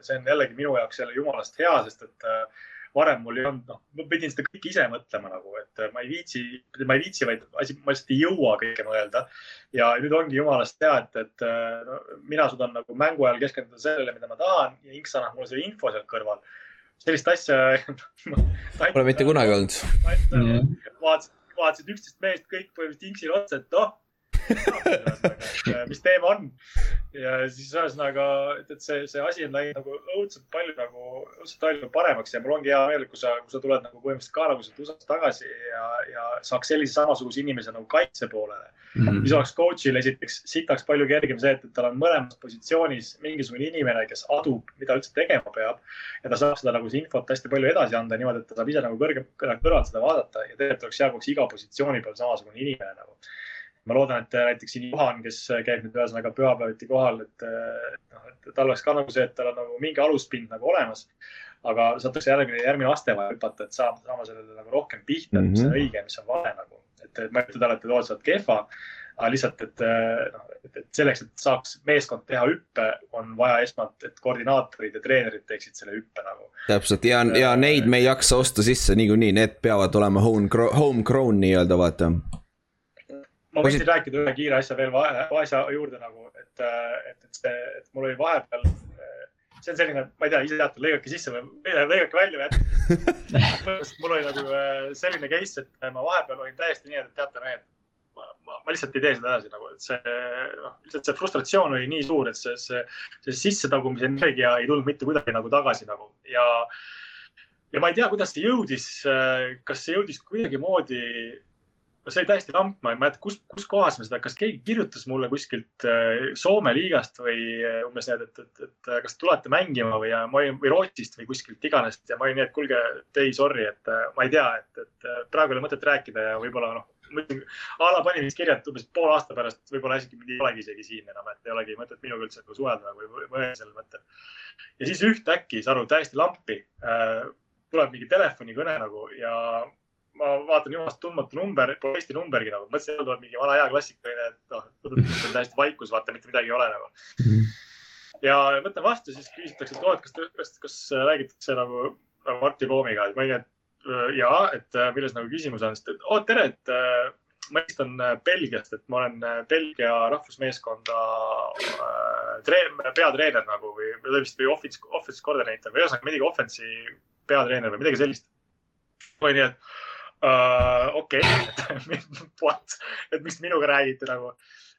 S3: see on jällegi minu jaoks jälle jumalast hea, sest et äh, varem mul ei olnud, noh, ma pidin seda kõike ise mõtlema nagu, et ma ei viitsi, ma ei viitsi, vaid asi, ma lihtsalt ei jõua kõike mõelda. ja nüüd ongi jumalast hea, et, et no, mina suudan nagu mängu ajal keskenduda sellele, mida ma tahan ja Inks annab mulle selle info sealt kõrval. sellist asja <laughs>
S1: Pole mitte kunagi olnud.
S3: vaatasid, vaatasid üksteist meest kõik põhimõtteliselt Inksile otsa, et noh mis teema on. ja siis ühesõnaga, et, et see, see asi on läinud nagu õudselt palju nagu, õudselt palju paremaks ja mul ongi hea meel, kui sa, kui sa tuled nagu põhimõtteliselt ka sealt USA-st tagasi ja, ja saaks sellise samasuguse inimese nagu kaitse poolele mm. -hmm. mis oleks coach'il esiteks sitaks palju kergem see, et, et tal on mõlemas positsioonis mingisugune inimene, kes adub, mida üldse tegema peab. ja ta saab seda nagu see infot hästi palju edasi anda niimoodi, et ta saab ise nagu kõrgem, kõrvalt seda vaadata ja tegelikult oleks hea, kui oleks iga positsiooni peal samasugune inimene nagu ma loodan, et näiteks siin Juhan, kes käib nüüd ühesõnaga pühapäeviti kohal, et noh, et tal oleks ka nagu see, et tal on nagu mingi aluspind nagu olemas. aga saadakse järgmine, järgmine aste vaja hüpata, et saama, saama sellele nagu rohkem pihta mm, -hmm. mis on mhm. õige, mis on vale nagu. et ma ei ütle talle, et te olete sealt kehva, aga lihtsalt, et noh, et, et selleks, et saaks meeskond teha hüppe, on vaja esmalt, et koordinaatorid ja treenerid teeksid selle hüppe nagu.
S1: täpselt ja, ja neid me ei jaksa osta sisse niikuinii, need peavad olema home, homegrown nii-öelda, vaata
S3: ma võiksin rääkida ühe kiire asja veel asja juurde nagu, et, et, et see, et mul oli vahepeal, see on selline, ma ei tea, ise teate, lõigake sisse või lõigake välja või <laughs> mul oli nagu äh, selline case, et ma vahepeal olin täiesti nii, et teate mehed, ma, ma, ma lihtsalt ei tee seda edasi nagu, et see, noh, lihtsalt see frustratsioon oli nii suur, et see, see, see sissetagumise energia ei tulnud mitte kuidagi nagu tagasi nagu. Ja, ja ma ei tea, kuidas see jõudis, kas see jõudis kuidagimoodi see oli täiesti lamp, ma ei mäleta, kus, kus kohas me seda, kas keegi kirjutas mulle kuskilt äh, Soome liigast või äh, umbes need, et, et, et kas tulete mängima või ma või Rootsist või kuskilt iganes ja ma olin nii, et kuulge, ei sorry, et ma ei tea, et, et praegu ei ole mõtet rääkida ja võib-olla noh, a la panin vist kirja, et umbes poole aasta pärast võib-olla isegi mind ei olegi isegi siin enam, et ei olegi mõtet minuga üldse nagu suhelda nagu või mõelda sellel mõttel. ja siis ühtäkki, saad aru, täiesti lampi äh, tuleb mingi telefonikõne nagu ja ma vaatan jumalast tundmatu number, pole Eesti numbergi nagu, mõtlesin, et tuleb mingi vana hea klassikaline, et noh, <laughs> täiesti vaikus, vaata mitte midagi ei ole nagu mm. -hmm. ja võtan vastu, siis küsitakse, et oo, et kas, kas, kas räägitakse nagu, nagu Martti Poomiga, et ma olin, et äh, ja, et äh, milles nagu küsimus on, sest et oo, tere, et äh, ma helistan Belgiast, et ma olen Belgia rahvusmeeskonda äh, peatreener nagu või, või vist või office, office coordinator või ühesõnaga midagi offense'i peatreener või midagi sellist. või nii, et uh, okei okay. <laughs> what, et miks minuga räägite nagu.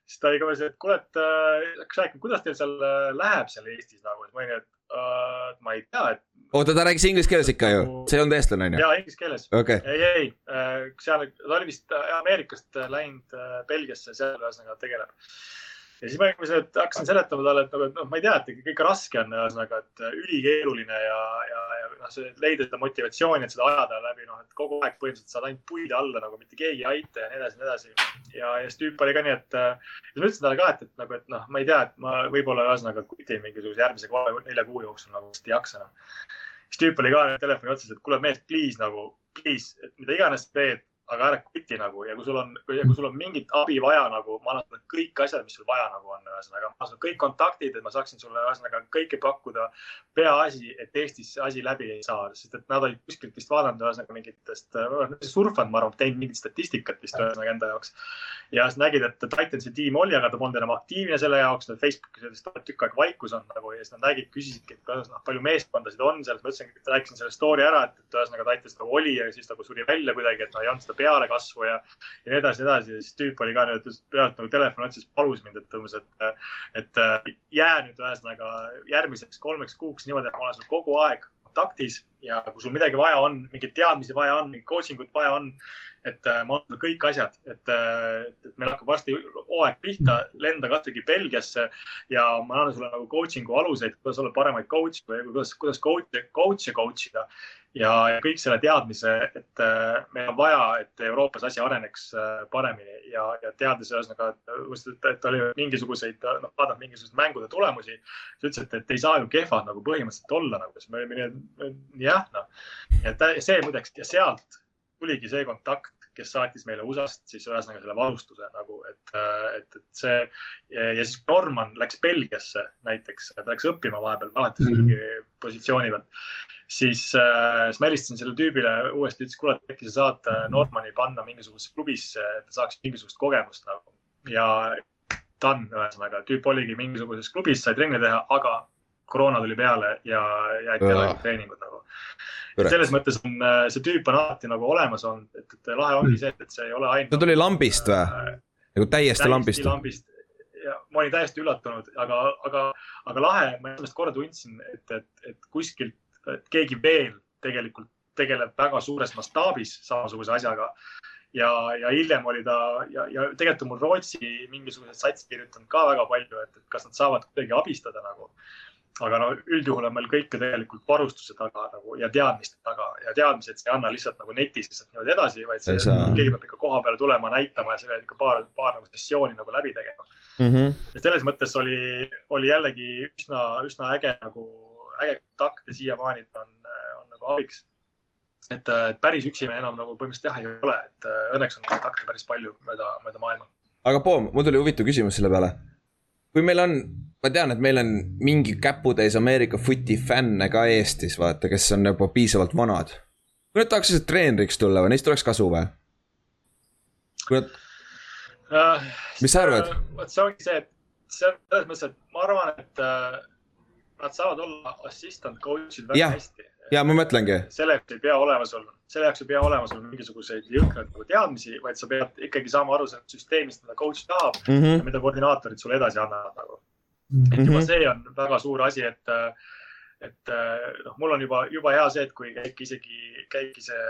S3: siis ta oli ka veel see, et kuule, et äh, hakkas rääkima, kuidas teil seal äh, läheb seal Eestis nagu, et ma olin, et uh, ma ei tea, et.
S1: oota, ta rääkis inglise keeles ikka ju, see ei olnud eestlane on
S3: ju? jaa, inglise keeles
S1: okay..
S3: ei, ei, seal, ta oli vist Ameerikast läinud Belgiasse, seal ühesõnaga tegeleb ja siis ma hakkasin seletama talle, et nagu, et noh, ma ei tea, et ikka raske on ühesõnaga, et ülikeeruline ja, ja, ja noh, leida seda motivatsiooni, et seda ajada läbi, noh, et kogu aeg põhimõtteliselt saad ainult puida alla nagu mitte keegi ei aita ja nii edasi nii edasi. ja, ja siis tüüp oli ka nii, et ja ma ütlesin talle ka, et, et nagu, et noh, ma ei tea, et ma võib-olla ühesõnaga teen mingisuguse järgmise kolme-nelja kuu jooksul nagu vist ei jaksa enam no.. siis tüüp oli ka telefoni otsas, et kuule mees, please nagu, please, et mida iganes teed aga ära quit'i nagu ja kui sul on, kui sul on mingit abi vaja nagu, ma annan sulle kõik asjad, mis sul vaja nagu on, ühesõnaga, ma saan kõik kontaktid, et ma saaksin sulle ühesõnaga kõike pakkuda. peaasi, et Eestis see asi läbi ei saa, sest et nad olid kuskilt vist vaadanud ühesõnaga mingitest, surfanud, ma arvan, teinud mingit statistikat vist ühesõnaga enda jaoks. ja siis nägid, et Titansi tiim oli, aga ta polnud enam aktiivne selle jaoks, Facebookis oli vist tükk aega vaikus on nagu ja siis nad nägid, küsisidki, et noh, palju meeskondasid on seal, ma ütlesin, rääkisin selle story ära, et, et ühesõnaga Titans nagu oli ja siis nagu suri välja kuidagi, et no ei olnud seda pealekasvu ja, ja nii edasi, nii edasi. siis tüüp oli ka nüüd pealt nagu telefoni otsas, palus mind, et umbes, et, et jää nüüd ühesõnaga järgmiseks kolmeks kuuks niimoodi, et ma olen sul kogu aeg kontaktis ja kui sul midagi vaja on, mingeid teadmisi vaja on, mingit coaching ut vaja on, et ma annan kõik asjad, et, et meil hakkab varsti hooaeg pihta, lenda kasvõi Belgiasse ja ma annan sulle nagu coaching'u aluseid, kuidas olla paremaid coach'e või kuidas, kuidas coach'e, coach'e coach ida ja, ja kõik selle teadmise, et äh, meil on vaja, et Euroopas asi areneks äh, paremini ja, ja teades ühesõnaga, et, et oli mingisuguseid, noh, vaadanud mingisuguseid mängude tulemusi. sa ütlesid, et, et ei saa ju kehvad nagu põhimõtteliselt olla nagu, siis me olime nii, jah, noh. ja see muideks ja sealt tuligi see kontakt, kes saatis meile USA-st siis ühesõnaga selle varustuse nagu, et, äh, et, et see ja, ja siis Norman läks Belgiasse näiteks, ta läks õppima vahepeal, vahetas mm -hmm. mingi positsiooni pealt siis, äh, siis ma helistasin sellele tüübile uuesti, ütlesin, kuule, äkki sa saad äh, Normani panna mingisugusesse klubisse, et ta saaks mingisugust kogemust nagu. ja done, ühesõnaga tüüp oligi mingisuguses klubis, sai trenni teha, aga koroona tuli peale ja jäeti ära treeningud nagu. selles mõttes on äh, see tüüp on alati nagu olemas olnud, et, et lahe ongi see, et see ei ole ainult.
S1: ta tuli lambist või nagu täiesti lambist?
S3: lambist ja ma olin täiesti üllatunud, aga, aga, aga lahe, ma esimest korda tundsin, et, et, et kuskilt et keegi veel tegelikult tegeleb väga suures mastaabis samasuguse asjaga. ja, ja hiljem oli ta ja, ja tegelikult on mul Rootsi mingisugused sats kirjutanud ka väga palju, et, kas nad saavad kuidagi abistada nagu. aga no üldjuhul on meil kõik ju tegelikult varustuse taga nagu ja teadmiste taga ja teadmised, see ei anna lihtsalt nagu netis lihtsalt niimoodi edasi, vaid see, keegi peab ikka koha peale tulema, näitama ja selle ikka paar, paar nagu sessiooni nagu läbi tegema mm. -hmm. ja selles mõttes oli, oli jällegi üsna, üsna äge nagu äge kontakt ja siiamaani on, on nagu abiks. et, et päris üksi me enam nagu põhimõtteliselt jah ei ole, et äh, õnneks on kontakte päris palju mööda, mööda maailma.
S1: aga Poom, mul tuli huvitav küsimus selle peale. kui meil on, ma tean, et meil on mingi käputäis Ameerika footi fänne ka Eestis, vaata, kes on juba piisavalt vanad. kui nad tahaks treeneriks tulla või neist oleks kasu või? kui nad uh,, mis sa arvad?
S3: vot see ongi see, et see on selles mõttes, et ma arvan, et nad saavad olla assistant coach'id väga ja, hästi.
S1: ja ma mõtlengi.
S3: selleks ei pea olema sul, selle jaoks ei pea olema sul mingisuguseid jõhkraid nagu teadmisi, vaid sa pead ikkagi saama aru sellest süsteemist, mida coach tahab mm -hmm. ja mida koordinaatorid sulle edasi annavad nagu mm. -hmm. et juba see on väga suur asi, et, et noh, mul on juba, juba hea see, et kui käibki isegi, käibki see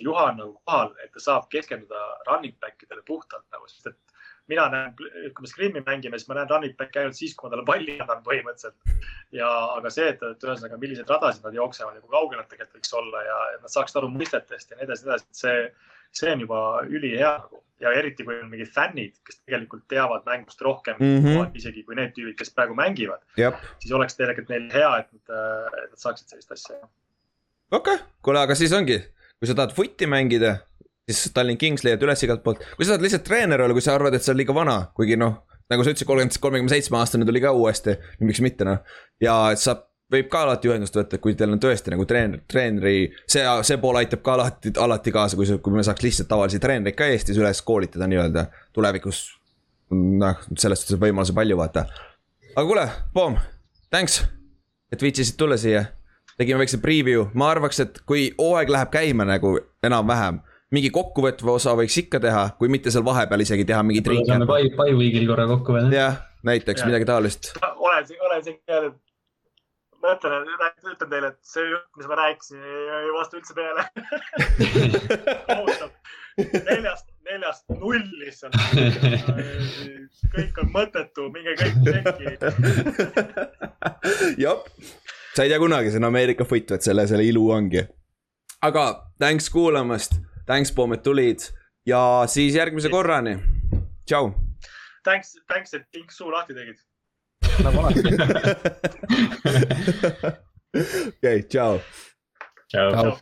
S3: Juhan nagu kohal, et ta saab keskenduda running back idele puhtalt nagu, sest et mina näen, kui me scrim'i mängime, siis ma näen running back'i ainult siis, kui ma talle palli annan põhimõtteliselt. ja, aga see, et, et ühesõnaga, milliseid radasid nad jooksevad ja kui kaugel nad tegelikult võiks olla ja nad saaksid aru mõistetest ja nii edasi, nii edasi, see, see on juba ülihea nagu ja eriti, kui on mingid fännid, kes tegelikult teavad mängust rohkem mm, -hmm. isegi kui need tüübid, kes praegu mängivad. siis oleks tegelikult neil hea, et nad, et nad saaksid sellist asja.
S1: okei okay., kuule, aga siis ongi, kui sa tahad footi mängida siis Tallinn Kings leiad üles igalt poolt, kui sa tahad lihtsalt treener olla, kui sa arvad, et sa oled liiga vana, kuigi noh. nagu sa ütlesid, kolmkümmend, kolmekümne seitsme aastane tuli ka uuesti, miks mitte noh. ja saab, võib ka alati ühendust võtta, kui teil on tõesti nagu treener, treeneri, see, see pool aitab ka alati, alati kaasa, kui, kui me saaks lihtsalt tavalisi treenereid ka Eestis üles koolitada nii-öelda tulevikus. noh, selles suhtes võimalusi palju, vaata. aga kuule, Poom, thanks, et viitsisid tulla siia tegime väikse preview, ma arvaks, et kui hooaeg läheb käima nagu enam-vähem mingi kokkuvõtva osa võiks ikka teha, kui mitte seal vahepeal isegi teha mingit
S4: ringi. saame pai, pai week'il korra kokku veel.
S1: jah, näiteks ja. midagi taolist.
S3: olen siin, olen siin ka nüüd ma ütlen, ütlen teile, et see jutt, mis ma rääkisin, ei vasta üldse kohutav. neljast, neljast null lihtsalt. kõik on mõttetu, minge kõik tekki.
S1: jah, sa ei tea kunagi, see on Ameerika foot, et selle, selle ilu ongi. aga thanks kuulamast Thanks, Poom, et tulid ja siis järgmise korrani. tšau.
S3: Thanks, thanks, et Tink suu lahti tegid.
S2: nagu <laughs> alati.
S1: okei, tšau.
S4: tšau.